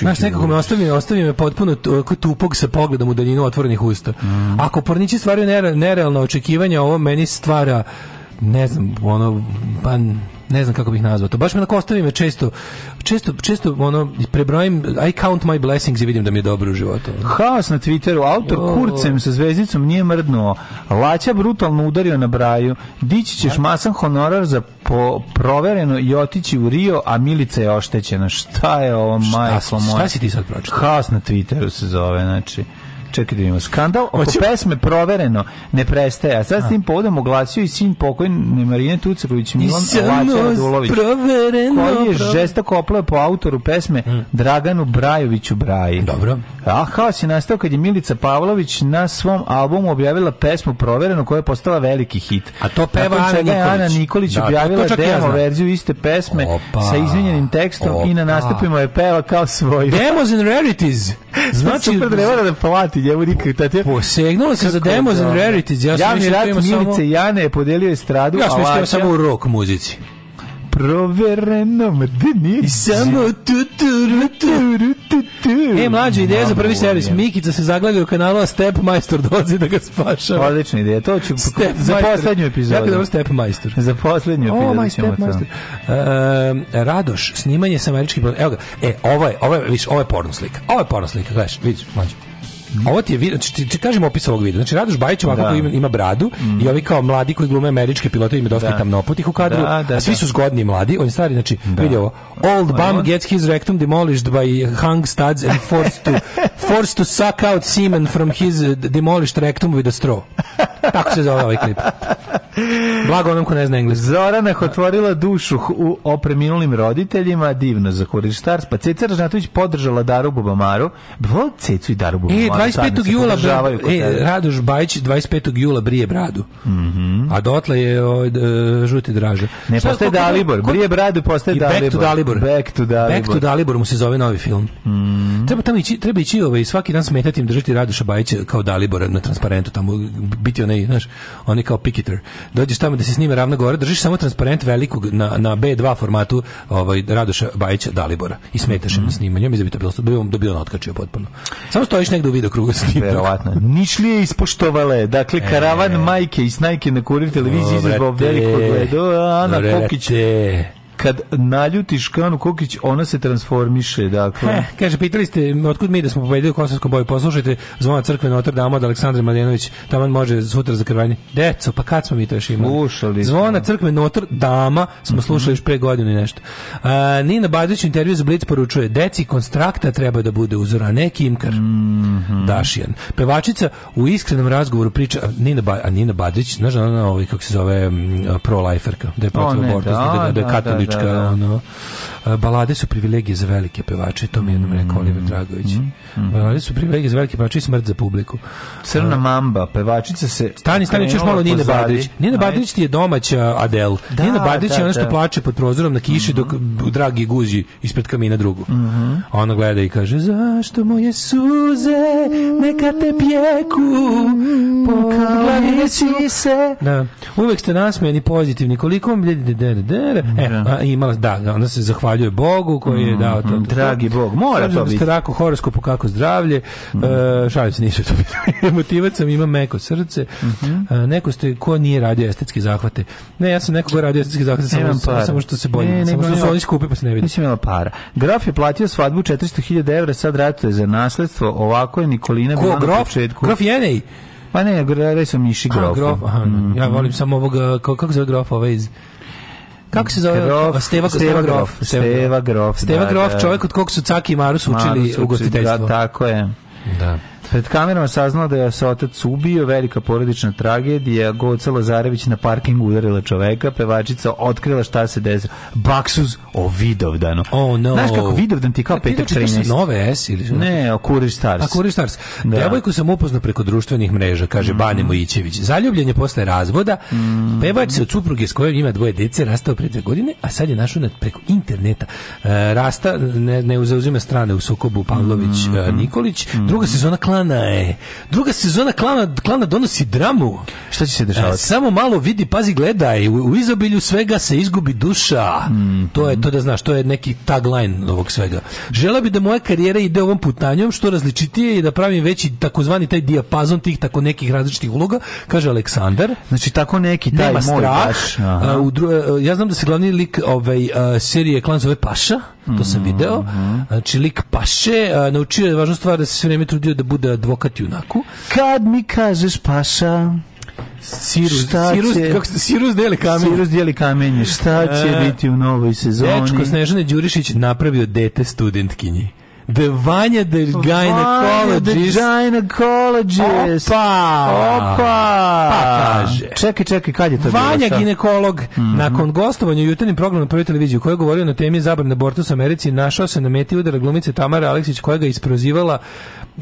Znaš, nekako me ostavi, ostavi me potpuno tupog sa pogledom u daljinu otvorenih usta. Mm. Ako pornići stvaraju nere, nerealna očekivanja, ovo meni stvara ne znam, ono, pa ne znam kako bih nazvao to. Baš me na ostavi me često, često, često ono, prebrojim, I count my blessings i vidim da mi je dobro u životu. Haos na Twitteru, autor oh. kurcem sa zvezdicom nije mrdnuo, Laća brutalno udario na braju, dići ćeš masan honorar za po, provereno i otići u Rio, a Milica je oštećena. Šta je ovo, majko moja? Šta si ti sad pročitao? Haos na Twitteru se zove, znači čekaj da imamo skandal oko Hoćemo... pesme provereno ne prestaje a sad s tim povodom oglasio i sin pokojne Marine Tucaković Milan Dulović, Radulović koji je žestoko opleo po autoru pesme mm. Draganu Brajoviću Braji dobro a haos je nastao kad je Milica Pavlović na svom albumu objavila pesmu provereno koja je postala veliki hit a to peva Ana Nikolić. Ana Nikolić da, objavila demo ja verziju iste pesme opa, sa izmenjenim tekstom opa. i na nastupima je peva kao svoj Demos and Rarities znači, znači super da da plati dati njemu nikak. Tate... Posegnuo se za demos and rarities. Ja sam Javni da rat Milice samo... Jane je podelio estradu. Ja sam mislio da samo u rock muzici provereno mrdeni i samo tu tu tu tu tu E, mlađa ideja za prvi servis. Mikica se zaglavio u kanalu, a Step Majstor dolazi da ga spaša. Odlična ideja, to ću step za poslednju epizodu. Jako dobro Step Majstor. Za poslednju epizodu. O, my Step Majstor. Uh, Radoš, snimanje sa američkim... Evo ga, e, ovo je, ovo je, viš, ovo je porno slika. Ovo je porno slika, gledaš, vidiš, mlađa. Ovo ti je, znači, ti, ti kažemo opis ovog videa. Znači, Radoš Bajić ovako da. ima, ima bradu mm. i ovi kao mladi koji glume američke pilote ima dosta da. tamnoputih u kadru, da, da, a svi da. su zgodni mladi, on je stari, znači, da. vidi ovo. Old bum gets his rectum demolished by hung studs and forced to, forced to suck out semen from his demolished rectum with a straw. Tako se zove ovaj klip. Blago onom ko ne zna engleski. Zorana otvorila dušu u o roditeljima, divno za Horištar, pa Ceca Ražnatović podržala Daru Bubamaru, vol Cecu i Daru Bubamaru. E, 25. jula e, Radoš Bajić 25. jula brije bradu. Mhm. A dotle je o, e, žuti draže. Ne Šta, postaje Dalibor, brije bradu postaje Dalibor. Back to Dalibor. Back to Dalibor. Back to Dalibor mu se zove novi film. Mhm. Treba tamo ići, treba ići ovaj svaki dan smetati im držati Radoša Bajića kao Dalibora na transparentu tamo biti onaj, znaš, onaj kao pikiter. Dođeš tamo da se snime ravna gore, držiš samo transparent velikog na, na B2 formatu ovaj Radoša Bajića Dalibora i smetaš im mm. na mhm. snimanju, mi da bi to bilo, da bi on, da otkačio potpuno. Samo stojiš negde u video kruga snimaka. Verovatno. Nišlije ispoštovale, dakle, e. karavan e, majke i snajke na kurir televiziji izazvao veliko gledo, Ana Kokić kad naljutiš Kanu Kokić, ona se transformiše, dakle. He, kaže, pitali ste, otkud mi da smo pobedili u Kosovskom boju, poslušajte zvona crkve Notre Dame od Aleksandra Mladenović, taman može sutra za krvanje. Deco, pa kad smo mi to još imali? Slušali. Zvona crkve Notre Dama smo mm -hmm. slušali još pre godine nešto. A, Nina Bazić u intervju za Blitz poručuje, deci konstrakta treba da bude uzora, ne Kimkar. Mm -hmm. Dašijan. Pevačica u iskrenom razgovoru priča, a Nina, ba, Nina Badić, znaš, ona, ovaj, kako se zove, pro-liferka, da je protiv abortus, da, da, da, da, je da, katolik da, muzička, da, da, da. ono. Balade su privilegije za velike pevače, to mi je jednom rekao Oliver mm, Dragović. Mm, mm. Balade su privilegije za velike pevače i smrt za publiku. Crna mamba, pevačica se... Stani, stani, još malo Nina Badrić. Nina Badrić ti je domaća Adel. Da, Nina Badrić je da, ona što da. plače pod prozorom na kiši dok mhm. dragi guzi ispred kamina drugu. Mm Ona gleda i kaže, zašto moje suze neka te pjeku poglavit si se. Da. Uvek ste nasmejeni pozitivni. Koliko vam... E, A, imala, da, da, onda se zahvaljuje Bogu koji je mm, dao to. Mm, to, to. Dragi Bog, mora Sređen to da biti. Rako horoskopu kako zdravlje, mm. uh, šalim se nisu to biti. Motivac sam, imam meko srce. Mm -hmm. uh, neko ste, ko nije radio estetski zahvate? Ne, ja sam neko ko radio estetski zahvate, samo, samo, samo što se bojim. Ne, ne, samo što su oni skupi pa se ne vidi. Nisam imala para. Graf je platio svadbu 400.000 evra, sad ratuje za nasledstvo. Ovako je Nikolina ko, bila grof? na početku. Grof Jenej? Pa ne, ja sam Miši Grof. Grof, ja volim samo ovog, kako, kako zove Grof, ovaj iz... Kako se zove? Grof, Steva, Steva Grof. Steva, Steva Grof. Steva da, Grof, čovjek od kog su Caki i Marus učili Marus u gostiteljstvu. Da, tako je. Da. Pred kamerama saznala da je se otac ubio, velika porodična tragedija, Goca Lazarević na parkingu udarila čoveka, pevačica otkrila šta se desilo. Baksuz o Vidovdanu. Oh, no. Znaš kako Vidovdan ti kao A, petak 13. Nove S ili Ne, o Kuriš Stars. A Kuriš Stars. Da. Devojku sam upoznao preko društvenih mreža, kaže mm. Bane Mojićević. Zaljubljen je posle razvoda, mm. pevač se od supruge s kojom ima dvoje dece, rastao pre dve godine, a sad je našao preko interneta. E, rasta ne, ne uzazima strane u Sokobu Pavlović mm. E, mm Nikolić. Mm. Druga sezona Klan klana je. Druga sezona klana, klana donosi dramu. Šta će se dešavati? E, samo malo vidi, pazi, gledaj. U, u izobilju svega se izgubi duša. Mm. To je to da znaš, to je neki tagline ovog svega. Žela bi da moja karijera ide ovom putanjom, što različitije i da pravim veći takozvani taj dijapazon tih tako nekih različitih uloga, kaže Aleksandar. Znači tako neki taj Nema moj strah. Baš, a, e, u dru, e, ja znam da se glavni lik ovaj a, serije Klan zove Paša, to sam mhm, video. Mhm. Znači lik Paše naučio je važnu stvar da se sve vrijeme trudio da bude advokat junaku. Kad mi kažeš paša, Sirus, šta sirus, će, kako, sirus deli kamenje. Sirus deli kamenje. Šta e. će e, biti u novoj sezoni? Dečko Snežane Đurišić napravio dete studentkinji. The Vanya the Gynecologist. Vanja the Gynecologist. Opa! Opa! Pa kaže. Čekaj, čekaj, kad je to Vanya bilo? Vanja ginekolog, mm -hmm. nakon gostovanja u jutarnjem programu na prvoj televiziji, koji je govorio na temi zabrane abortusa u Americi, našao se na meti udara glumice Tamara Aleksić, koja ga isprozivala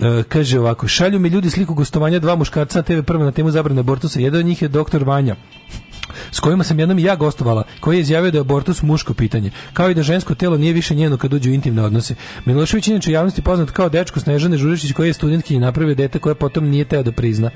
E, kaže ovako, šalju mi ljudi sliku gostovanja dva muškarca na TV prvo na temu zabrane abortusa. Jedan od njih je doktor Vanja s kojima sam jednom i ja gostovala, koji je izjavio da je abortus muško pitanje, kao i da žensko telo nije više njeno kad uđe u intimne odnose. Milošević inače javnosti poznat kao dečko Snežane Žurišić koji je studentkinji i napravio dete koje potom nije teo da prizna.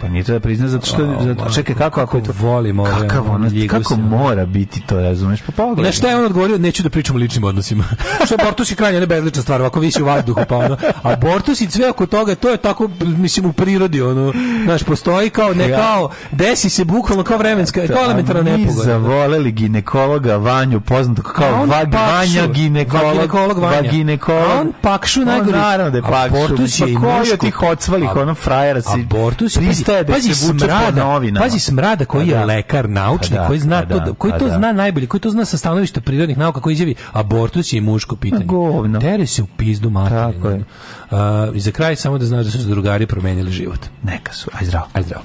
Pa nije teo da prizna zato što oh, zato, čekaj kako ako je to volim ove, kakav ono, kako mora biti to, razumeš? Pa pogledaj. Ne šta je on odgovorio, neću da pričam o ličnim odnosima. što abortus je krajnje bezlična stvar, ovako visi u vazduhu pa ono. Abortus i sve oko toga, to je tako mislim u prirodi ono, znaš, postoji kao ne kao desi se bukvalno kao vremenska, to parlamentarna nepogoda. zavoleli ginekologa Vanju, poznatog kao on vag, Vanja ginekolog, vaginekolog Vanja. Vaginekolog. A on Pakšu pa najgori. On naravno da je Pakšu. Bortus pa je pa koji od tih ocvalih, ono frajera si Bortus, pristaje da se vuče po novinama. Pazi smrada koji pa je da. lekar, naučnik, da, koji zna to, da, koji to zna najbolje, koji to zna sa stanovišta prirodnih nauka, koji izjavi abortus je muško pitanje. Govno. Tere se u pizdu materinu. Tako je. Uh, I za kraj samo da znaš da su drugari promenili život. Neka su. Aj zdravo. Aj zdravo.